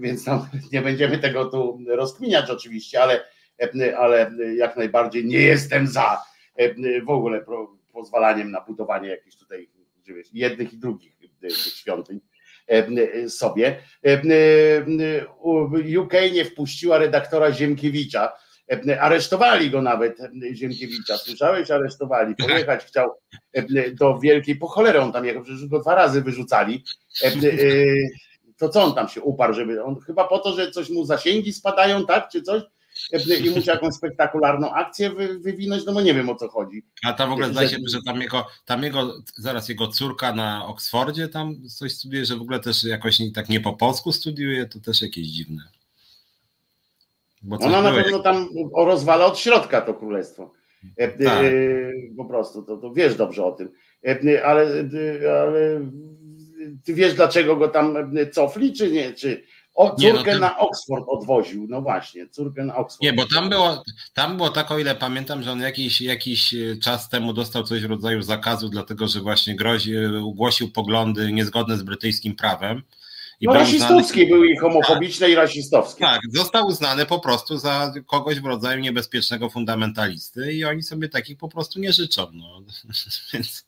więc tam [LAUGHS] nie będziemy tego tu rozkminiać oczywiście, ale ale jak najbardziej nie jestem za w ogóle pozwalaniem na budowanie jakichś tutaj jednych i drugich świątyń sobie. UK nie wpuściła redaktora Ziemkiewicza. Aresztowali go nawet Ziemkiewicza. Słyszałeś? Aresztowali. Pojechać chciał do Wielkiej, po cholerę on tam jechał, przecież go dwa razy wyrzucali [LAUGHS] to co on tam się uparł, żeby on chyba po to, że coś mu zasięgi spadają, tak, czy coś? i musi jakąś spektakularną akcję wy, wywinąć, no bo nie wiem o co chodzi. A tam w ogóle zdaje się, że tam jego, tam jego, zaraz jego córka na Oksfordzie tam coś studiuje, że w ogóle też jakoś tak nie po polsku studiuje, to też jakieś dziwne. Ona na pewno tam rozwala od środka to królestwo. E, e, tak. Po prostu, to, to wiesz dobrze o tym. E, ale, ale ty wiesz, dlaczego go tam cofli, czy nie? Czy, o, córkę nie, no na Oxford odwoził, no właśnie, córkę na Oxford. Nie, bo tam było, tam było tak, o ile pamiętam, że on jakiś, jakiś czas temu dostał coś w rodzaju zakazu, dlatego że właśnie grozi, ugłosił poglądy niezgodne z brytyjskim prawem. I no rasistowskie były i homofobiczne tak, i rasistowskie. Tak, został uznany po prostu za kogoś w rodzaju niebezpiecznego fundamentalisty i oni sobie takich po prostu nie życzą. No. [LAUGHS] Więc,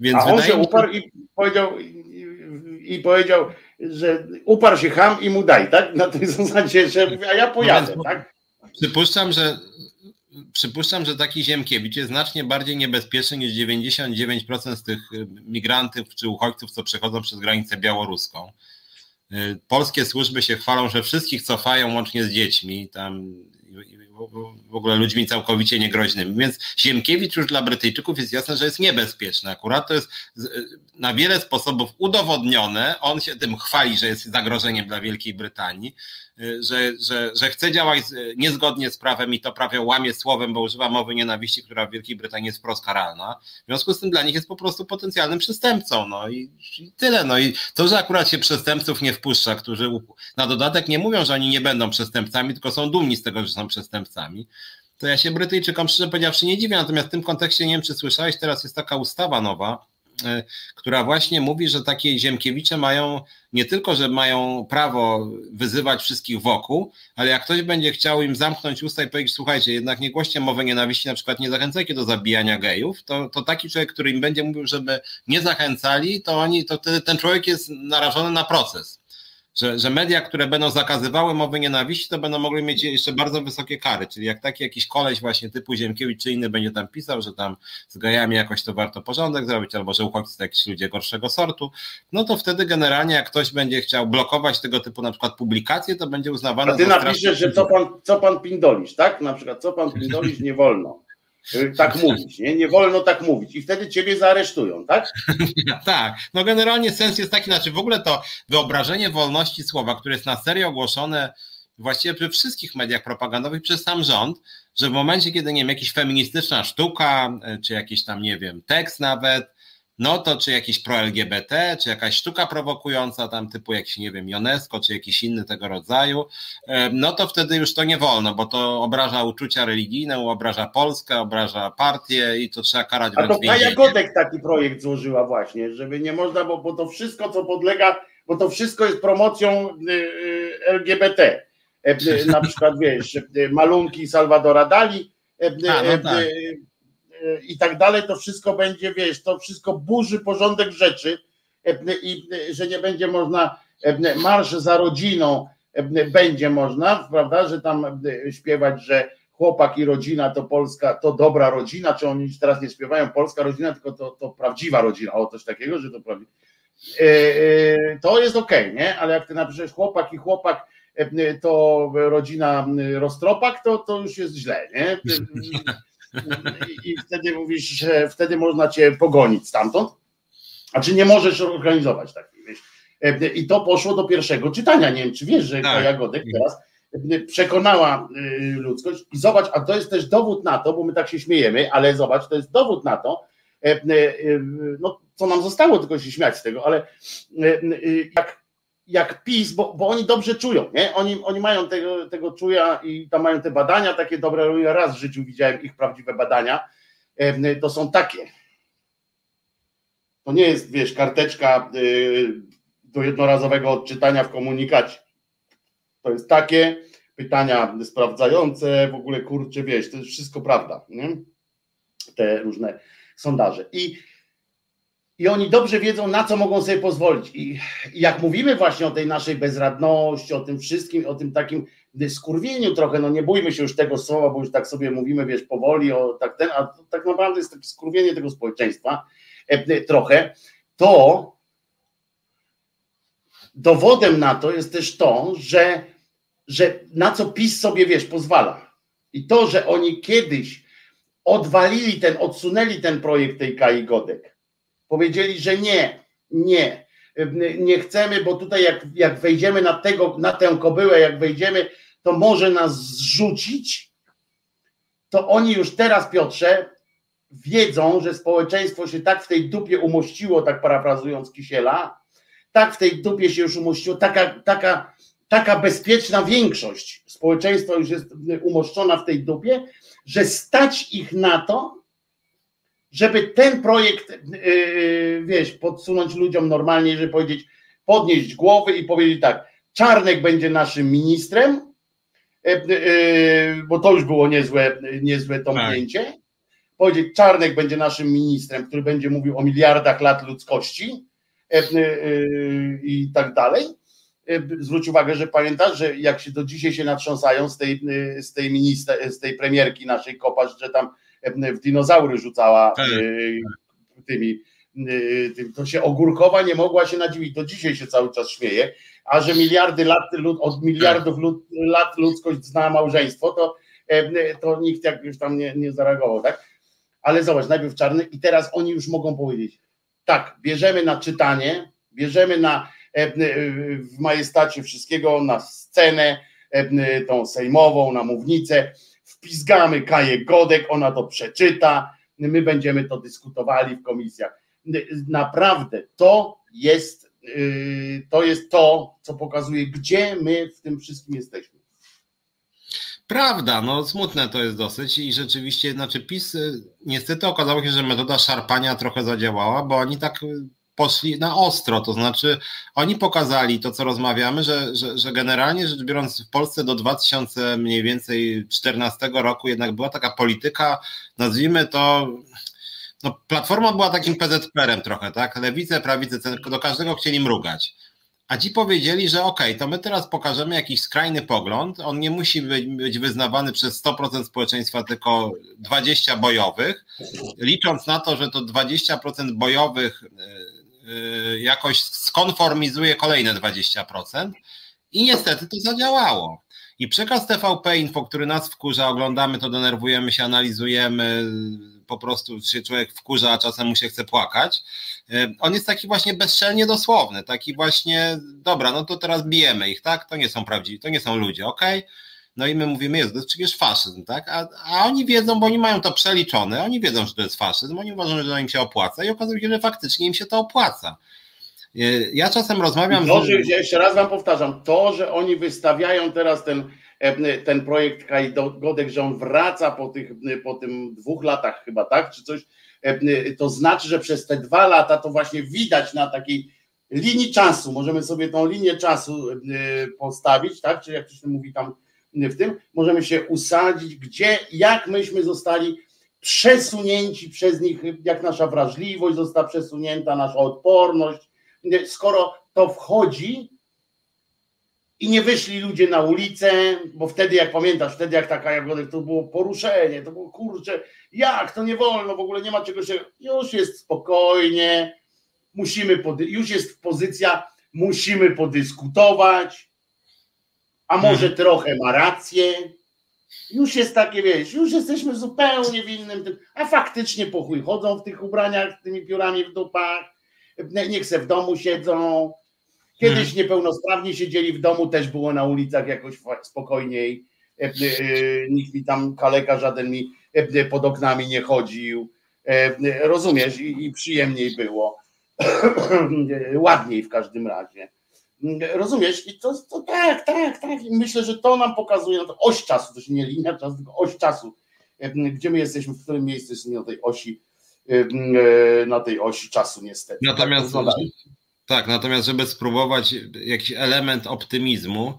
więc A on się uparł i powiedział, i, i, powiedział, że uparł się ham i mu daj, tak? Na tej [LAUGHS] zasadzie, że a ja pojadę, no tak? Przypuszczam, że przypuszczam, że taki Ziemkiewicz jest znacznie bardziej niebezpieczny niż 99% z tych y, migrantów czy uchodźców, co przechodzą przez granicę białoruską. Y, polskie służby się chwalą, że wszystkich cofają łącznie z dziećmi, tam w ogóle ludźmi całkowicie niegroźnymi. Więc Ziemkiewicz już dla Brytyjczyków jest jasne, że jest niebezpieczny. Akurat to jest na wiele sposobów udowodnione. On się tym chwali, że jest zagrożeniem dla Wielkiej Brytanii. Y, że, że, że chce działać niezgodnie z prawem i to prawie łamie słowem, bo używa mowy nienawiści, która w Wielkiej Brytanii jest wprost karalna. W związku z tym dla nich jest po prostu potencjalnym przestępcą. No i, i tyle. No i to, że akurat się przestępców nie wpuszcza, którzy na dodatek nie mówią, że oni nie będą przestępcami, tylko są dumni z tego, że są przestępcami to ja się Brytyjczykom szczerze powiedziawszy nie dziwię, natomiast w tym kontekście nie wiem, czy słyszałeś, teraz jest taka ustawa nowa, E, która właśnie mówi, że takie Ziemkiewicze mają nie tylko, że mają prawo wyzywać wszystkich wokół, ale jak ktoś będzie chciał im zamknąć usta i powiedzieć, słuchajcie, jednak nie głoście mowy nienawiści, na przykład nie zachęcajcie do zabijania gejów, to, to taki człowiek, który im będzie mówił, żeby nie zachęcali, to oni, to ten człowiek jest narażony na proces że, że media, które będą zakazywały mowy nienawiści, to będą mogły mieć jeszcze bardzo wysokie kary. Czyli jak taki jakiś koleś właśnie typu Ziemkiewicz czy inny będzie tam pisał, że tam z gejami jakoś to warto porządek zrobić, albo że uchodźcy to jakieś ludzie gorszego sortu, no to wtedy generalnie jak ktoś będzie chciał blokować tego typu na przykład publikacje, to będzie uznawane A ty napiszesz, że co pan, co pan pindolisz, tak? Na przykład co pan pindolisz nie wolno. Tak mówić, nie? Nie wolno tak mówić i wtedy ciebie zaaresztują, tak? [LAUGHS] tak, no generalnie sens jest taki, znaczy w ogóle to wyobrażenie wolności słowa, które jest na serio ogłoszone właściwie we wszystkich mediach propagandowych przez sam rząd, że w momencie, kiedy nie wiem, jakaś feministyczna sztuka, y, czy jakiś tam, nie wiem, tekst nawet, no to czy jakiś pro-LGBT, czy jakaś sztuka prowokująca, tam typu jakiś, nie wiem, UNESCO, czy jakiś inny tego rodzaju, no to wtedy już to nie wolno, bo to obraża uczucia religijne, obraża Polskę, obraża partię i to trzeba karać A to Kaja Godek taki projekt złożyła właśnie, żeby nie można, bo, bo to wszystko, co podlega, bo to wszystko jest promocją y, y, LGBT. E, y, na przykład, wiesz, malunki Salvadora Dali, e, A, no tak i tak dalej, to wszystko będzie, wiesz, to wszystko burzy porządek rzeczy i że nie będzie można marsz za rodziną będzie można, prawda, że tam śpiewać, że chłopak i rodzina to Polska, to dobra rodzina, czy oni teraz nie śpiewają Polska rodzina, tylko to, to prawdziwa rodzina, o coś takiego, że to prawdziwa. E, e, to jest okej, okay, nie? Ale jak ty napiszesz chłopak i chłopak to rodzina roztropak, to, to już jest źle, nie? [LAUGHS] i, i wtedy mówisz, że wtedy można cię pogonić stamtąd, a czy nie możesz organizować takiej. E, I to poszło do pierwszego czytania. Nie wiem, czy wiesz, że tak. Jagodek teraz e, przekonała e, ludzkość i zobacz, a to jest też dowód na to, bo my tak się śmiejemy, ale zobacz, to jest dowód na to, no co nam zostało tylko się śmiać z tego, ale jak jak PiS, bo, bo oni dobrze czują, nie? Oni, oni mają tego, tego czuja i tam mają te badania takie dobre, ja raz w życiu widziałem ich prawdziwe badania, to są takie. To nie jest, wiesz, karteczka y, do jednorazowego odczytania w komunikacie. To jest takie pytania sprawdzające, w ogóle kurczę, wiesz, to jest wszystko prawda, nie? Te różne sondaże. I i oni dobrze wiedzą, na co mogą sobie pozwolić. I, jak mówimy właśnie o tej naszej bezradności, o tym wszystkim, o tym takim skurwieniu trochę, no nie bójmy się już tego słowa, bo już tak sobie mówimy, wiesz, powoli, o tak ten, a tak naprawdę jest takie skurwienie tego społeczeństwa e, trochę, to dowodem na to jest też to, że, że na co PiS sobie, wiesz, pozwala. I to, że oni kiedyś odwalili ten, odsunęli ten projekt tej Kai Godek. Powiedzieli, że nie, nie, nie chcemy, bo tutaj jak, jak wejdziemy na, tego, na tę kobyłę, jak wejdziemy, to może nas zrzucić, to oni już teraz, Piotrze, wiedzą, że społeczeństwo się tak w tej dupie umościło, tak parafrazując Kisiela, tak w tej dupie się już umościło, taka, taka, taka bezpieczna większość społeczeństwa już jest umoszczona w tej dupie, że stać ich na to, żeby ten projekt, yy, wiesz, podsunąć ludziom normalnie, żeby powiedzieć, podnieść głowy i powiedzieć tak, Czarnek będzie naszym ministrem, yy, yy, bo to już było niezłe, niezłe tąpnięcie. Tak. Powiedzieć, Czarnek będzie naszym ministrem, który będzie mówił o miliardach lat ludzkości i tak dalej. Zwróć uwagę, że pamiętasz, że jak się do dzisiaj się natrząsają z tej, z tej, minister, z tej premierki naszej Kopasz, że tam w dinozaury rzucała tak. E, tymi, tym, to się ogórkowa nie mogła się nadziwić, do dzisiaj się cały czas śmieje, a że miliardy lat, od miliardów tak. lat ludzkość zna małżeństwo, to, to nikt jak już tam nie, nie zareagował, tak? Ale zobacz, najpierw czarny i teraz oni już mogą powiedzieć, tak, bierzemy na czytanie, bierzemy na w majestacie wszystkiego, na scenę tą sejmową, na mównicę, wpizgamy Kaję Godek, ona to przeczyta, my będziemy to dyskutowali w komisjach. Naprawdę to jest, yy, to jest to, co pokazuje, gdzie my w tym wszystkim jesteśmy. Prawda, no smutne to jest dosyć i rzeczywiście, znaczy PiS, y, niestety okazało się, że metoda szarpania trochę zadziałała, bo oni tak poszli na ostro, to znaczy oni pokazali to, co rozmawiamy, że, że, że generalnie rzecz biorąc w Polsce do 2000 mniej więcej 14 roku jednak była taka polityka, nazwijmy to no, Platforma była takim PZPR-em trochę, tak? Lewice, prawice, do każdego chcieli mrugać. A ci powiedzieli, że okej, okay, to my teraz pokażemy jakiś skrajny pogląd. On nie musi być, wyznawany przez 100% społeczeństwa, tylko 20 bojowych. Licząc na to, że to 20% bojowych Y, jakoś skonformizuje kolejne 20% i niestety to zadziałało. I przekaz TVP Info, który nas wkurza, oglądamy to, denerwujemy się, analizujemy, po prostu się człowiek wkurza, a czasem mu się chce płakać. Y, on jest taki właśnie bezczelnie dosłowny, taki właśnie, dobra, no to teraz bijemy ich, tak? To nie są prawdziwi, to nie są ludzie, ok? No i my mówimy, jest to jest przecież faszyzm, tak? A, a oni wiedzą, bo oni mają to przeliczone, oni wiedzą, że to jest faszyzm, oni uważają, że to im się opłaca i okazuje się, że faktycznie im się to opłaca. Ja czasem rozmawiam to. Że, jeszcze raz wam powtarzam, to, że oni wystawiają teraz ten, e, ten projekt Godek, że on wraca po, tych, po tym dwóch latach chyba, tak? Czy coś, e, to znaczy, że przez te dwa lata to właśnie widać na takiej linii czasu, możemy sobie tą linię czasu e, postawić, tak? Czy jak to się mówi tam w tym, możemy się usadzić, gdzie, jak myśmy zostali przesunięci przez nich, jak nasza wrażliwość została przesunięta, nasza odporność. Skoro to wchodzi i nie wyszli ludzie na ulicę, bo wtedy, jak pamiętasz, wtedy jak taka Jagodek, to było poruszenie, to było kurczę, jak to nie wolno, w ogóle nie ma czego się, już jest spokojnie, musimy, już jest pozycja, musimy podyskutować, a może hmm. trochę ma rację. Już jest takie, wiesz, już jesteśmy zupełnie w innym tym, a faktycznie pochuj chodzą w tych ubraniach z tymi piórami w dupach, niech se w domu siedzą. Kiedyś hmm. niepełnosprawni siedzieli w domu, też było na ulicach jakoś spokojniej. E, e, nikt mi tam kaleka żaden mi e, pod oknami nie chodził. Rozumiesz? I, i przyjemniej było. [COUGHS] Ładniej w każdym razie. Rozumiesz? I to, to tak, tak, tak. I myślę, że to nam pokazuje to oś czasu, to się nie linia czasu, tylko oś czasu. Gdzie my jesteśmy, w którym miejscu jesteśmy na tej osi, e, na tej osi czasu niestety. Natomiast tak, tak, natomiast żeby spróbować jakiś element optymizmu,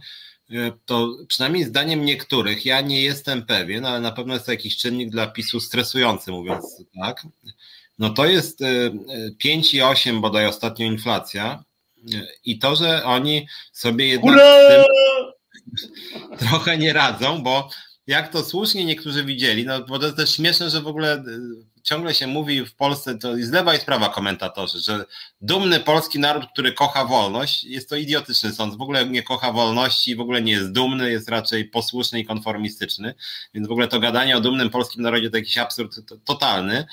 e, to przynajmniej zdaniem niektórych, ja nie jestem pewien, ale na pewno jest to jakiś czynnik dla PiSu stresujący, mówiąc tak. No to jest 5,8 e, bodaj ostatnio inflacja, i to, że oni sobie jednak [LAUGHS] trochę nie radzą, bo jak to słusznie niektórzy widzieli, no bo to jest też śmieszne, że w ogóle ciągle się mówi w Polsce, to z lewa i z prawa komentatorzy, że dumny polski naród, który kocha wolność, jest to idiotyczny sąd. W ogóle nie kocha wolności, w ogóle nie jest dumny, jest raczej posłuszny i konformistyczny. Więc w ogóle to gadanie o dumnym polskim narodzie to jakiś absurd totalny.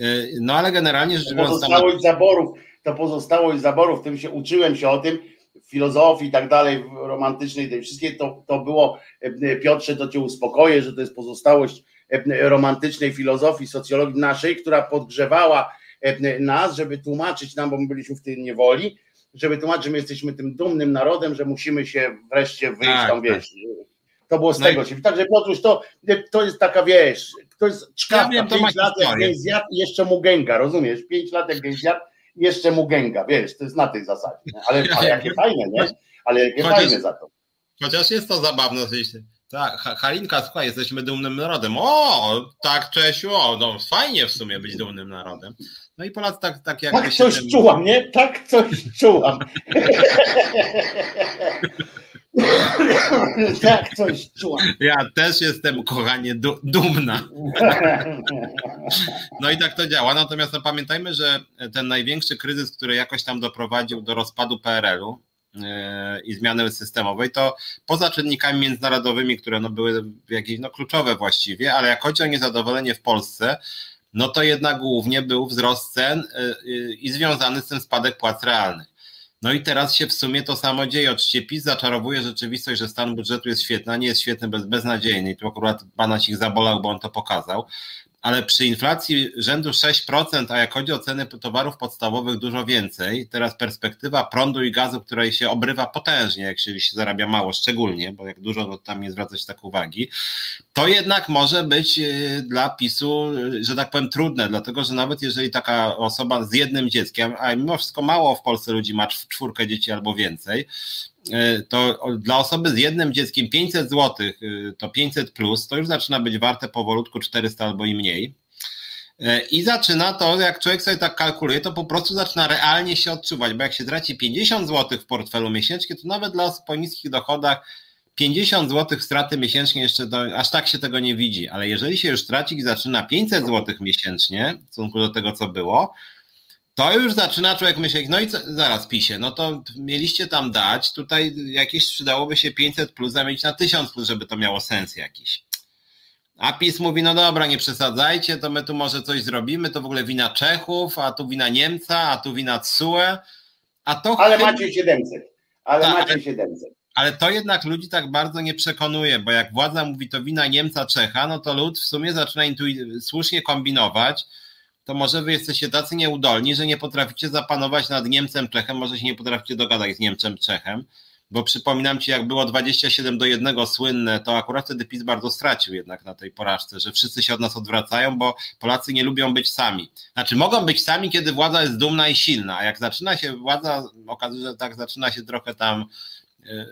Y, no ale generalnie rzecz biorąc. Pozostałość zaborów, to pozostałość zaborów, tym się uczyłem się o tym filozofii i tak dalej, romantycznej, tej wszystkie, to, to było, e, Piotrze, to cię uspokoję, że to jest pozostałość e, romantycznej filozofii, socjologii naszej, która podgrzewała e, nas, żeby tłumaczyć nam, bo my byliśmy w tej niewoli, żeby tłumaczyć, że my jesteśmy tym dumnym narodem, że musimy się wreszcie wyjść tak, tam, tak. wiesz, to było z no tego się. Także Piotruś, to, to jest taka, wiesz, to jest czkawka, ja wiem, pięć lat jak zjadł i jeszcze mu gęga, rozumiesz? Pięć lat jak zjadł jeszcze mu gęga, wiesz, to jest na tej zasadzie. Nie? Ale, jakie fajne, nie? Ale jakie chociaż, fajne za to. Chociaż jest to zabawne oczywiście. Tak, Halinka, słuchaj, jesteśmy dumnym narodem. O, tak, Czesiu, o, no fajnie w sumie być dumnym narodem. No i Polacy tak, tak jak... Tak coś czułam, nie? Tak coś czułam. [LAUGHS] [LAUGHS] tak coś czułam. Ja też jestem, kochanie, du dumna. [LAUGHS] no i tak to działa. Natomiast no, pamiętajmy, że ten największy kryzys, który jakoś tam doprowadził do rozpadu PRL-u, e, i zmiany systemowej, to poza czynnikami międzynarodowymi, które no były jakieś no kluczowe właściwie, ale jak chodzi o niezadowolenie w Polsce, no to jednak głównie był wzrost cen e, e, i związany z tym spadek płac realnych. No i teraz się w sumie to samo dzieje. Oczywiście PiS zaczarowuje rzeczywistość, że stan budżetu jest świetny, a nie jest świetny, bez, beznadziejny. I tu akurat pana ich zabolał, bo on to pokazał ale przy inflacji rzędu 6%, a jak chodzi o ceny towarów podstawowych dużo więcej, teraz perspektywa prądu i gazu, której się obrywa potężnie, jak się, zarabia mało, szczególnie, bo jak dużo, to tam nie zwraca się tak uwagi, to jednak może być y, dla PiSu, że tak powiem, trudne, dlatego że nawet jeżeli taka osoba z jednym dzieckiem, a mimo wszystko mało w Polsce ludzi ma czwórkę dzieci albo więcej, to dla osoby z jednym dzieckiem 500 zł e, to 500 plus, to już zaczyna być warte powolutku 400 albo i mniej. E, I zaczyna to, jak człowiek sobie tak kalkuluje, to po prostu zaczyna realnie się odczuwać, bo jak się traci 50 zł w portfelu miesięcznie, to nawet dla osób o niskich dochodach 50 zł straty miesięcznie jeszcze do, aż tak się tego nie widzi, ale jeżeli się już traci i zaczyna 500 zł miesięcznie w stosunku do tego, co było, to już zaczyna człowiek myśleć, no i co, zaraz pisie, no to mieliście tam dać, tutaj jakieś przydałoby się 500 plus zamienić na 1000 plus, żeby to miało sens jakiś. A PiS mówi, no dobra, nie przesadzajcie, to my tu może coś zrobimy, to w ogóle wina Czechów, a tu wina Niemca, a tu wina CUE, a to... Ale chyba... macie 700, ale Ta, macie 700. Ale to jednak ludzi tak bardzo nie przekonuje, bo jak władza mówi to wina Niemca, Czecha, no to lud w sumie zaczyna intuicyjnie słusznie kombinować, to może wy jesteście tacy nieudolni, że nie potraficie zapanować nad Niemcem Czechem, może się nie potraficie dogadać z Niemcem Czechem, bo przypominam ci, jak było 27 do 1 słynne, to akurat wtedy PiS bardzo stracił jednak na tej porażce, że wszyscy się od nas odwracają, bo Polacy nie lubią być sami. Znaczy mogą być sami, kiedy władza jest dumna i silna, a jak zaczyna się władza, okazuje, że tak zaczyna się trochę tam yy,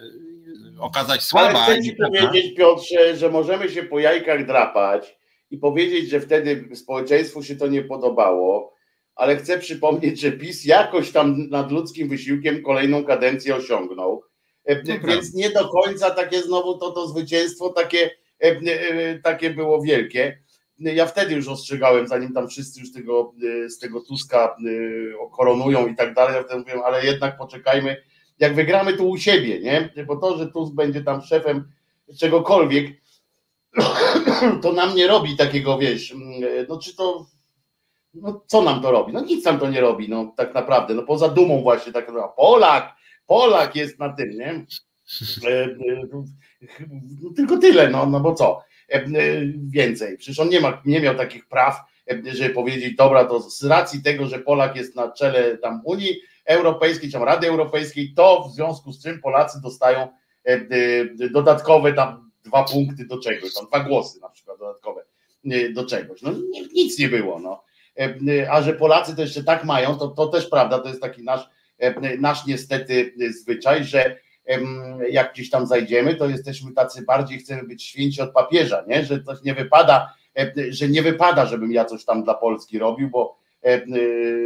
okazać słaba. Ale chcę ci powiedzieć, Piotrze, że możemy się po jajkach drapać, i powiedzieć, że wtedy społeczeństwu się to nie podobało, ale chcę przypomnieć, że PiS jakoś tam nad ludzkim wysiłkiem kolejną kadencję osiągnął. E, Więc nie do końca takie znowu to, to zwycięstwo takie, e, e, takie było wielkie. Ja wtedy już ostrzegałem, zanim tam wszyscy już tego, z tego Tuska koronują i tak dalej, ja wtedy mówiłem, ale jednak poczekajmy, jak wygramy tu u siebie, nie? Bo to, że Tusk będzie tam szefem czegokolwiek, to nam nie robi takiego, wiesz, mm, no czy to, no co nam to robi? No nic nam to nie robi, no tak naprawdę, no poza dumą właśnie, tak no, Polak, Polak jest na tym, nie? E, e, no, tylko tyle, no, no bo co? E, więcej. Przecież on nie, ma, nie miał takich praw, żeby powiedzieć, dobra, to z racji tego, że Polak jest na czele tam Unii Europejskiej, czy Rady Europejskiej, to w związku z czym Polacy dostają dodatkowe tam dwa punkty do czegoś, tam dwa głosy na przykład dodatkowe do czegoś. No nic nie było. No. E, e, a że Polacy to jeszcze tak mają, to, to też prawda, to jest taki nasz, e, nasz niestety zwyczaj, że jak gdzieś tam zajdziemy, to jesteśmy tacy bardziej, chcemy być święci od papieża, nie? że to nie wypada, że nie wypada, żebym ja coś tam dla Polski robił, bo,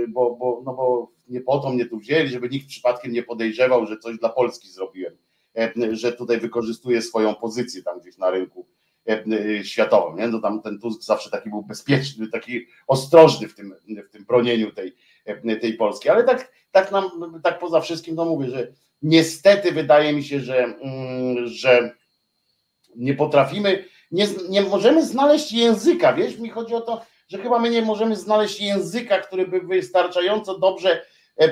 bo, bo, no bo nie po to mnie tu wzięli, żeby nikt przypadkiem nie podejrzewał, że coś dla Polski zrobiłem. E, że tutaj wykorzystuje swoją pozycję tam gdzieś na rynku światową. Nie? No tam ten Tusk zawsze taki był bezpieczny, taki ostrożny w tym, w tym bronieniu tej, tej Polski. Ale tak, tak, nam, tak poza wszystkim to mówię, że niestety wydaje mi się, że, mm, że nie potrafimy, nie, nie możemy znaleźć języka, wiesz, mi chodzi o to, że chyba my nie możemy znaleźć języka, który by wystarczająco dobrze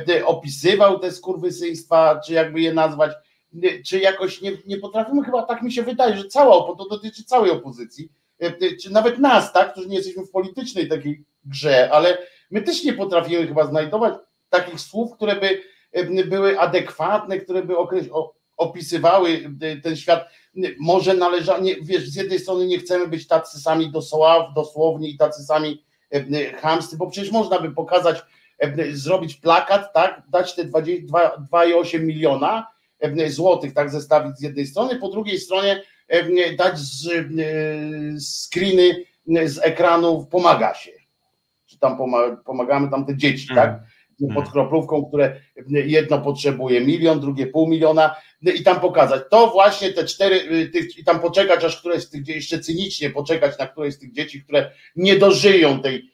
e, opisywał te skurwysyństwa, czy jakby je nazwać, czy jakoś nie, nie potrafimy, chyba tak mi się wydaje, że cała, to dotyczy całej opozycji, e, czy nawet nas, tak, którzy nie jesteśmy w politycznej takiej grze, ale my też nie potrafimy chyba znajdować takich słów, które by e, były adekwatne, które by opisywały ten świat. Może należa, nie, wiesz, z jednej strony nie chcemy być tacy sami dosłowni i tacy sami e, chamscy, bo przecież można by pokazać, e, zrobić plakat, tak, dać te 2,8 miliona e, złotych, tak, zestawić z jednej strony, po drugiej stronie dać z, screeny z ekranów pomaga się, czy tam pomagamy tam te dzieci, tak, mhm pod kroplówką, które jedno potrzebuje milion, drugie pół miliona i tam pokazać. To właśnie te cztery, y, i tam poczekać, aż któreś z tych jeszcze cynicznie poczekać na któreś z tych dzieci, które nie dożyją tej,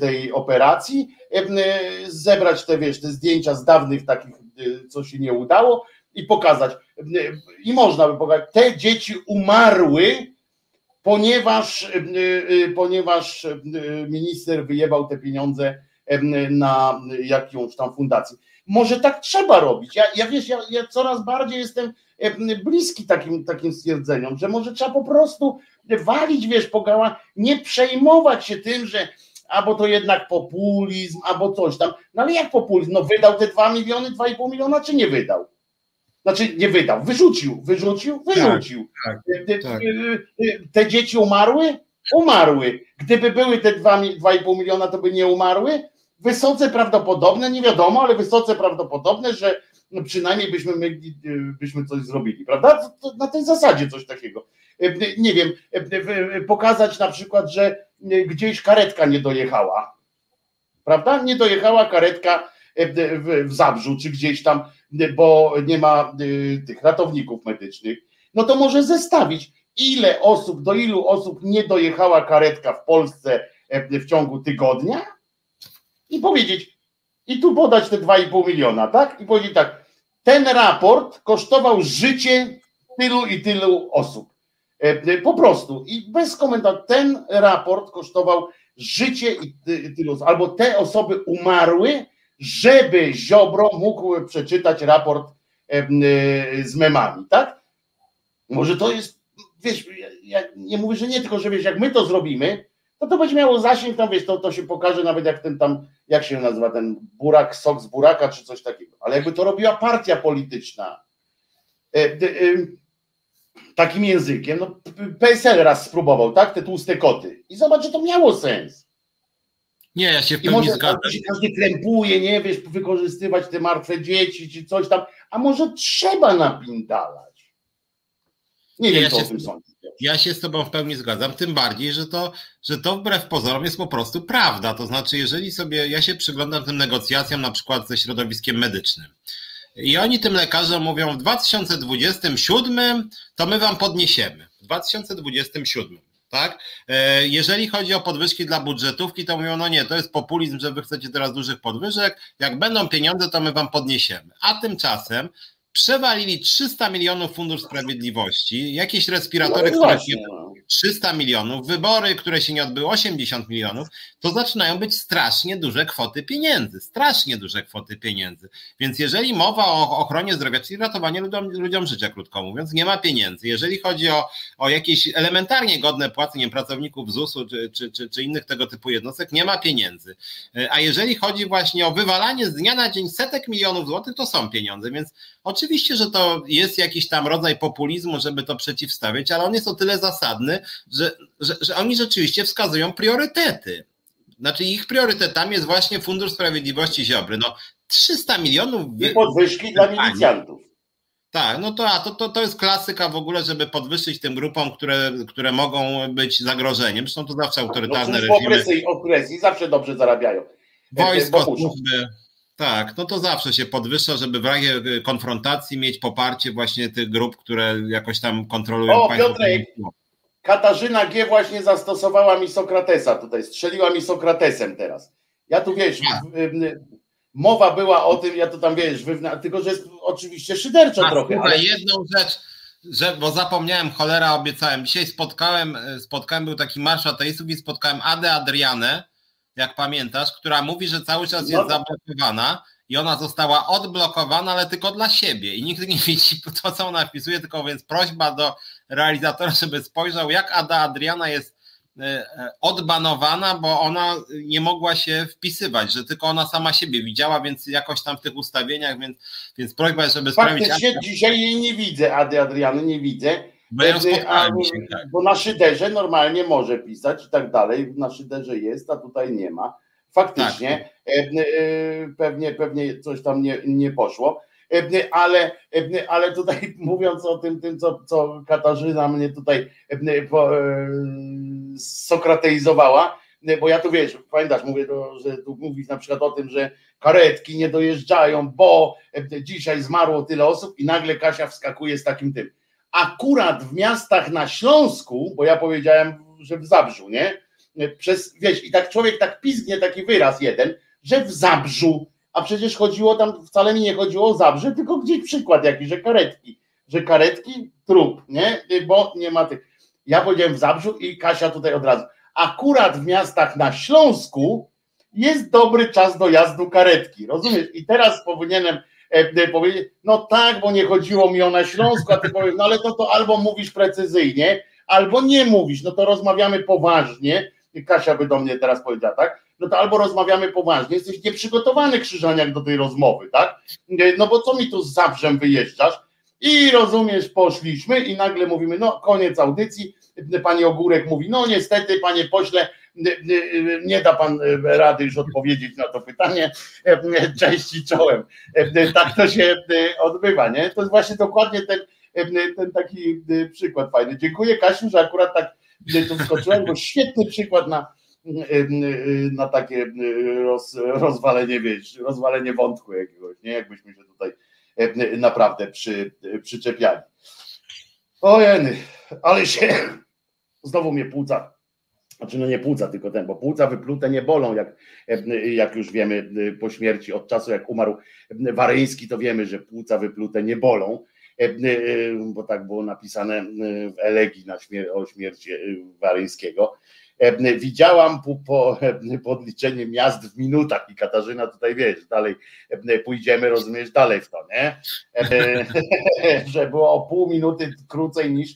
tej operacji, zebrać te, wiesz, te zdjęcia z dawnych takich, co się nie udało i pokazać. I można by pokazać, te dzieci umarły, ponieważ, ponieważ minister wyjebał te pieniądze na jakąś tam fundację. Może tak trzeba robić. Ja, ja wiesz, ja, ja coraz bardziej jestem bliski takim, takim stwierdzeniom, że może trzeba po prostu walić, wiesz, pogała, nie przejmować się tym, że albo to jednak populizm, albo coś tam. No ale jak populizm? No wydał te 2 miliony, 2,5 miliona, czy nie wydał? Znaczy nie wydał, wyrzucił, wyrzucił, wyrzucił. Tak, tak, tak. Te dzieci umarły? Umarły. Gdyby były te 2,5 miliona, to by nie umarły? wysoce prawdopodobne, nie wiadomo, ale wysoce prawdopodobne, że przynajmniej byśmy, my, byśmy coś zrobili, prawda? Na tej zasadzie coś takiego. Nie wiem, pokazać na przykład, że gdzieś karetka nie dojechała, prawda? Nie dojechała karetka w Zabrzu, czy gdzieś tam, bo nie ma tych ratowników medycznych, no to może zestawić, ile osób, do ilu osób nie dojechała karetka w Polsce w ciągu tygodnia, i powiedzieć, i tu podać te 2,5 miliona, tak? I powiedzieć tak, ten raport kosztował życie tylu i tylu osób. E, e, po prostu i bez komentarzy. Ten raport kosztował życie i tylu albo te osoby umarły, żeby Ziobro mógł przeczytać raport e, z memami, tak? Może to jest, wiesz, ja nie mówię, że nie, tylko że wiesz, jak my to zrobimy, to to będzie miało zasięg, tam wiesz, to, to się pokaże nawet jak ten tam, jak się nazywa ten burak, sok z buraka, czy coś takiego. Ale jakby to robiła partia polityczna e, e, takim językiem, no PSL raz spróbował, tak, te tłuste koty i zobacz, że to miało sens. Nie, ja się w pełni zgadzam. Się każdy krępuje, nie wiesz, wykorzystywać te martwe dzieci, czy coś tam, a może trzeba napindalać. Nie, nie wiem, ja co o tym sądzisz. Ja się z Tobą w pełni zgadzam, tym bardziej, że to, że to wbrew pozorom jest po prostu prawda. To znaczy, jeżeli sobie, ja się przyglądam tym negocjacjom na przykład ze środowiskiem medycznym. I oni tym lekarzom mówią, w 2027 to my wam podniesiemy. W 2027, tak? E, jeżeli chodzi o podwyżki dla budżetówki, to mówią, no nie, to jest populizm, że wy chcecie teraz dużych podwyżek. Jak będą pieniądze, to my wam podniesiemy. A tymczasem przewalili 300 milionów Fundusz Sprawiedliwości, jakieś respiratory, no które się 300 milionów, wybory, które się nie odbyły 80 milionów, to zaczynają być strasznie duże kwoty pieniędzy, strasznie duże kwoty pieniędzy. Więc jeżeli mowa o ochronie zdrowia, czyli ratowaniu ludziom, ludziom życia, krótko mówiąc, nie ma pieniędzy. Jeżeli chodzi o, o jakieś elementarnie godne płacenie pracowników ZUS-u czy, czy, czy, czy innych tego typu jednostek, nie ma pieniędzy. A jeżeli chodzi właśnie o wywalanie z dnia na dzień setek milionów złotych, to są pieniądze, więc Oczywiście, że to jest jakiś tam rodzaj populizmu, żeby to przeciwstawiać, ale on jest o tyle zasadny, że, że, że oni rzeczywiście wskazują priorytety. Znaczy ich priorytetami jest właśnie Fundusz Sprawiedliwości Ziobry. No 300 milionów... I podwyżki dla milicjantów. Tak, no to, a to, to, to jest klasyka w ogóle, żeby podwyższyć tym grupom, które, które mogą być zagrożeniem. Zresztą to zawsze autorytarne no, reżimy. Opresji, opresji zawsze dobrze zarabiają. Wojsko, służby, tak, no to zawsze się podwyższa, żeby w razie y, konfrontacji mieć poparcie właśnie tych grup, które jakoś tam kontrolują o, państwo. Piotrek, Katarzyna G. właśnie zastosowała mi Sokratesa tutaj, strzeliła mi Sokratesem teraz. Ja tu wiesz, mowa była o tym, ja to tam wiesz, tylko że jest oczywiście szyderczo A, trochę. Ale... jedną rzecz, że, bo zapomniałem, cholera obiecałem. Dzisiaj spotkałem, spotkałem, był taki marsz ateistów i spotkałem Adę Adrianę, jak pamiętasz, która mówi, że cały czas jest no. zablokowana i ona została odblokowana, ale tylko dla siebie i nikt nie widzi [LAUGHS] to, co ona wpisuje, tylko więc prośba do realizatora, żeby spojrzał, jak Ada Adriana jest e, e, odbanowana, bo ona nie mogła się wpisywać, że tylko ona sama siebie widziała, więc jakoś tam w tych ustawieniach, więc, więc prośba żeby sprawdzić. Faktycznie dzisiaj jej nie widzę, Ady Adriany nie widzę. Bo, ja a, tak. bo na szyderze normalnie może pisać i tak dalej, na szyderze jest, a tutaj nie ma. Faktycznie tak. E, pewnie, pewnie coś tam nie, nie poszło ale, ale tutaj [LAUGHS] mówiąc o tym, tym co, co Katarzyna mnie tutaj sokrateizowała, bo ja tu wiesz, pamiętasz, mówię, to, że tu mówisz na przykład o tym, że karetki nie dojeżdżają, bo dzisiaj zmarło tyle osób i nagle Kasia wskakuje z takim tym. Akurat w miastach na Śląsku, bo ja powiedziałem, że w Zabrzu, nie? Przez, wiesz, i tak człowiek tak pizgnie taki wyraz jeden, że w Zabrzu a przecież chodziło tam, wcale mi nie chodziło o Zabrze, tylko gdzieś przykład jakiś, że karetki, że karetki, trup, nie, bo nie ma tych. Ja powiedziałem w Zabrzu i Kasia tutaj od razu. Akurat w miastach na Śląsku jest dobry czas dojazdu karetki, rozumiesz? I teraz powinienem e, powiedzieć, no tak, bo nie chodziło mi o na Śląsku, a ty powiesz, no ale to, to albo mówisz precyzyjnie, albo nie mówisz, no to rozmawiamy poważnie. Kasia by do mnie teraz powiedziała, tak? No to albo rozmawiamy poważnie, jesteś nieprzygotowany Krzyżaniak do tej rozmowy, tak? No bo co mi tu z Zabrzem wyjeżdżasz? I rozumiesz, poszliśmy i nagle mówimy, no koniec audycji, pani Ogórek mówi, no niestety panie pośle, nie da pan rady już odpowiedzieć na to pytanie, cześć i czołem. Tak to się odbywa, nie? To jest właśnie dokładnie ten, ten taki przykład fajny. Dziękuję Kasiu, że akurat tak tu wskoczyłem, bo świetny przykład na, na takie roz, rozwalenie, wiesz, rozwalenie wątku jakiegoś, nie? Jakbyśmy się tutaj naprawdę przy, przyczepiali. Ojeny, ale się znowu mnie płuca, znaczy no nie płuca, tylko ten, bo płuca wyplute nie bolą, jak, jak już wiemy po śmierci, od czasu jak umarł Waryński, to wiemy, że płuca wyplute nie bolą, bo tak było napisane w elegii na śmier o śmierci Waryńskiego. Widziałam po, po e, podliczeniu miast w minutach i Katarzyna tutaj wiesz, dalej pójdziemy, rozumiesz, dalej w to, nie? [LAUGHS] Że było o pół minuty krócej niż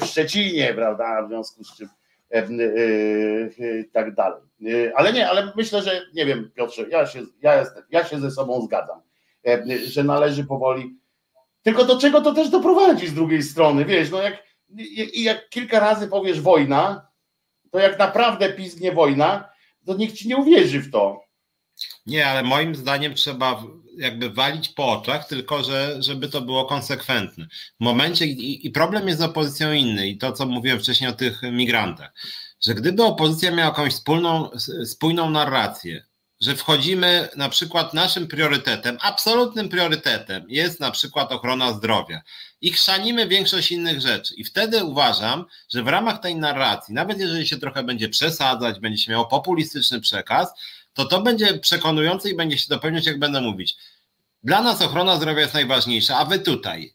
w Szczecinie, prawda? W związku z czym tak dalej. Ale nie, ale myślę, że nie wiem, Piotrze, ja się, ja, jestem, ja się ze sobą zgadzam, że należy powoli. Tylko do czego to też doprowadzi z drugiej strony, wiesz, no jak, jak kilka razy powiesz wojna, to jak naprawdę pizgnie wojna, to nikt ci nie uwierzy w to. Nie, ale moim zdaniem trzeba jakby walić po oczach, tylko że, żeby to było konsekwentne. W momencie, i, i problem jest z opozycją inny, i to, co mówiłem wcześniej o tych migrantach, że gdyby opozycja miała jakąś wspólną, spójną narrację, że wchodzimy na przykład naszym priorytetem, absolutnym priorytetem jest na przykład ochrona zdrowia i chrzanimy większość innych rzeczy. I wtedy uważam, że w ramach tej narracji, nawet jeżeli się trochę będzie przesadzać, będzie się miało populistyczny przekaz, to to będzie przekonujące i będzie się dopełniać, jak będę mówić. Dla nas ochrona zdrowia jest najważniejsza, a wy tutaj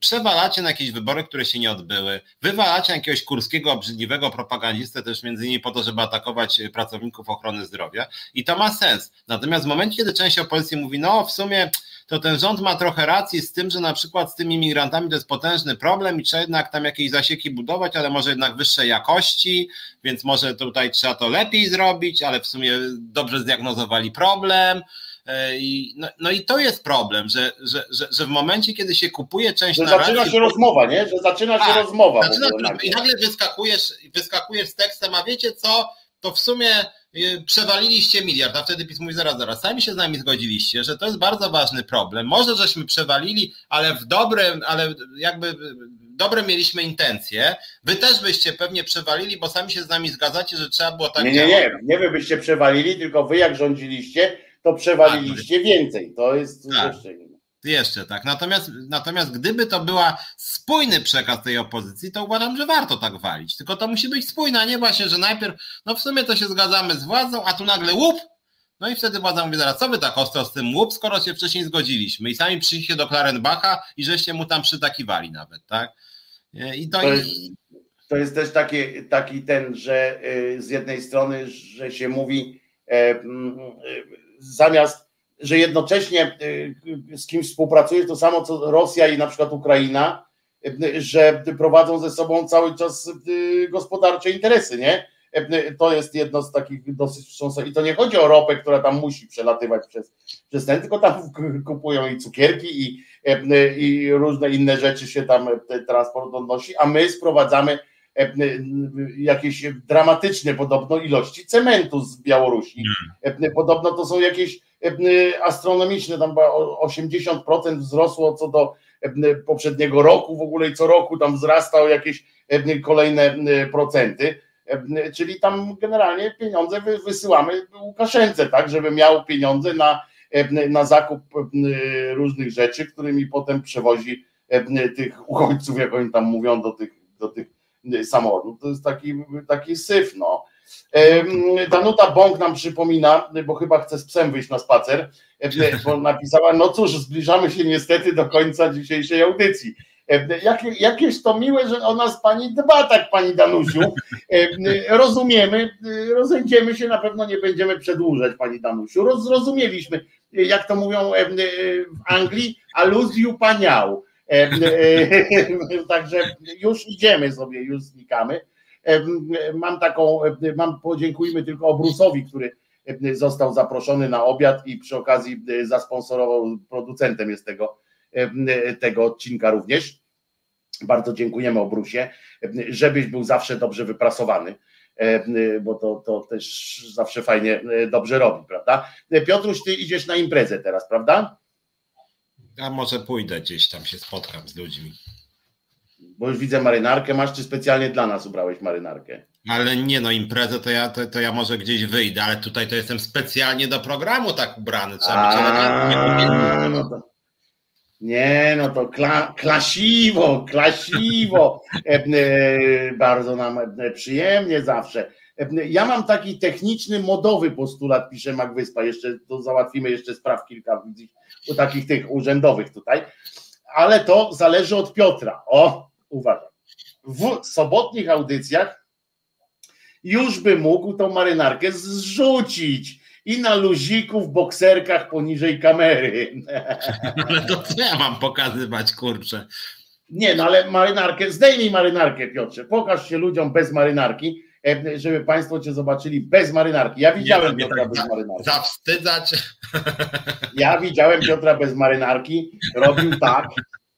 przewalacie na jakieś wybory, które się nie odbyły, wywalacie jakiegoś kurskiego, obrzydliwego propagandistę też między innymi po to, żeby atakować pracowników ochrony zdrowia. I to ma sens. Natomiast w momencie, kiedy część opozycji mówi, no w sumie to ten rząd ma trochę racji z tym, że na przykład z tymi imigrantami to jest potężny problem i trzeba jednak tam jakieś zasieki budować, ale może jednak wyższej jakości, więc może tutaj trzeba to lepiej zrobić, ale w sumie dobrze zdiagnozowali problem, E, no, no, i to jest problem, że, że, że, że w momencie, kiedy się kupuje część że narracji... Zaczyna się rozmowa, nie? Że zaczyna się tak, rozmowa. Zaczyna, I nagle wyskakujesz, wyskakujesz z tekstem, a wiecie co, to w sumie y, przewaliliście miliard, a wtedy PiS mówi zaraz, zaraz, sami się z nami zgodziliście, że to jest bardzo ważny problem. Może żeśmy przewalili, ale w dobrym, ale jakby dobre mieliśmy intencje. Wy też byście pewnie przewalili, bo sami się z nami zgadzacie, że trzeba było tak Nie, nie, nie, nie wy byście przewalili, tylko wy jak rządziliście, to przewaliliście tak. więcej. To jest tak. jeszcze inne. Jeszcze tak. Natomiast, natomiast gdyby to była spójny przekaz tej opozycji, to uważam, że warto tak walić. Tylko to musi być spójne, a nie właśnie, że najpierw, no w sumie to się zgadzamy z władzą, a tu nagle łup, no i wtedy władza mówi zaraz, co wy tak ostro z tym łup, skoro się wcześniej zgodziliśmy i sami przyszliście do Klarenbacha i żeście mu tam przytakiwali nawet, tak? I to, to, jest, to jest też taki, taki ten, że y, z jednej strony, że się mówi e, y, zamiast, że jednocześnie y, z kimś współpracujesz, to samo co Rosja i na przykład Ukraina, że prowadzą ze sobą cały czas gospodarcze interesy, nie? To jest jedno z takich dosyć wstrząsających. I to nie chodzi o ropę, która tam musi przelatywać przez, przez ten, tylko tam kupują i cukierki, i, i różne inne rzeczy się tam transport odnosi, a my sprowadzamy jakieś dramatyczne podobno ilości cementu z Białorusi. Hmm. Podobno to są jakieś astronomiczne, tam 80% wzrosło co do poprzedniego roku w ogóle i co roku tam wzrasta o jakieś kolejne procenty. Czyli tam generalnie pieniądze wysyłamy Łukaszence, tak, żeby miał pieniądze na, na zakup różnych rzeczy, którymi potem przewozi tych uchodźców, jak oni tam mówią, do tych, do tych samochodów. To jest taki, taki syf, no. Danuta Bąk nam przypomina, bo chyba chce z psem wyjść na spacer, bo napisała, no cóż, zbliżamy się niestety do końca dzisiejszej audycji. Jakie, jakieś to miłe, że o nas pani dba, tak pani Danusiu. Rozumiemy, rozejdziemy się, na pewno nie będziemy przedłużać, pani Danusiu. Roz, zrozumieliśmy, jak to mówią w Anglii, aluzju paniał. [LAUGHS] Także już idziemy sobie, już znikamy. Mam taką, mam podziękujmy tylko Obrusowi, który został zaproszony na obiad i przy okazji zasponsorował, producentem jest tego tego odcinka również. Bardzo dziękujemy Obrusie, żebyś był zawsze dobrze wyprasowany, bo to, to też zawsze fajnie dobrze robi, prawda? Piotruś, ty idziesz na imprezę teraz, prawda? Ja może pójdę gdzieś tam się spotkam z ludźmi. Bo już widzę marynarkę masz, czy specjalnie dla nas ubrałeś marynarkę? Ale nie no, imprezę to ja, to, to ja może gdzieś wyjdę, ale tutaj to jestem specjalnie do programu tak ubrany. Trzeba być elegancko. No nie, no to kla, klasiwo, klasiwo. E, e, bardzo nam e, przyjemnie zawsze. Ja mam taki techniczny, modowy postulat, pisze Magwyspa, jeszcze to załatwimy jeszcze spraw kilka u takich tych urzędowych tutaj, ale to zależy od Piotra. O, uważam. W sobotnich audycjach już by mógł tą marynarkę zrzucić i na luziku w bokserkach poniżej kamery. [LAUGHS] Ale to co ja mam pokazywać, kurczę? Nie, no ale marynarkę, zdejmij marynarkę, Piotrze, pokaż się ludziom bez marynarki, żeby Państwo Cię zobaczyli bez marynarki. Ja widziałem Piotra tak, bez marynarki. Zawstydzać. [LAUGHS] Ja widziałem Piotra bez marynarki, robił tak,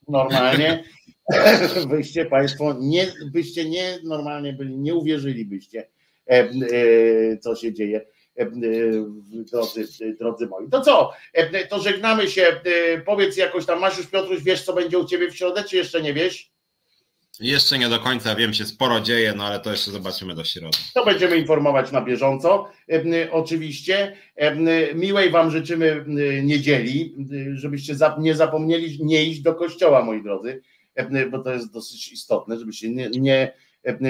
normalnie. [LAUGHS] Byście Państwo, nie, byście nie normalnie byli, nie uwierzylibyście, e, e, co się dzieje. E, e, drodzy, drodzy moi. To co? E, to żegnamy się. Powiedz jakoś tam, masz już Piotruś, wiesz co będzie u Ciebie w środę, czy jeszcze nie wiesz? Jeszcze nie do końca wiem, się sporo dzieje, no ale to jeszcze zobaczymy do środy. To będziemy informować na bieżąco. Oczywiście. Miłej Wam życzymy niedzieli, żebyście nie zapomnieli nie iść do kościoła, moi drodzy, bo to jest dosyć istotne, żebyście nie, nie,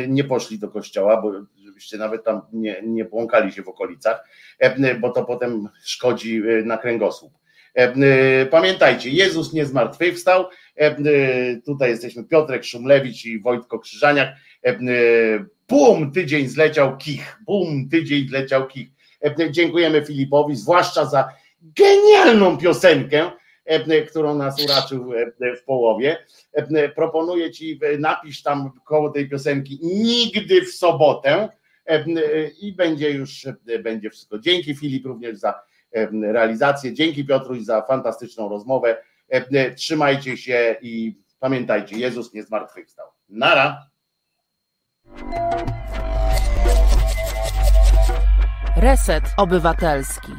nie poszli do kościoła, bo żebyście nawet tam nie, nie błąkali się w okolicach, e, bo to potem szkodzi e, na kręgosłup. E, pamiętajcie, Jezus nie zmartwychwstał. Tutaj jesteśmy Piotrek Szumlewicz i Wojtko Krzyżaniak. Bum, tydzień zleciał kich. Bum, tydzień zleciał kich. Dziękujemy Filipowi, zwłaszcza za genialną piosenkę, którą nas uraczył w połowie. Proponuję ci, napisz tam koło tej piosenki nigdy w sobotę i będzie już będzie wszystko. Dzięki Filip również za realizację, dzięki Piotruś za fantastyczną rozmowę. Trzymajcie się i pamiętajcie, Jezus nie zmartwychwstał. Nara. Reset Obywatelski.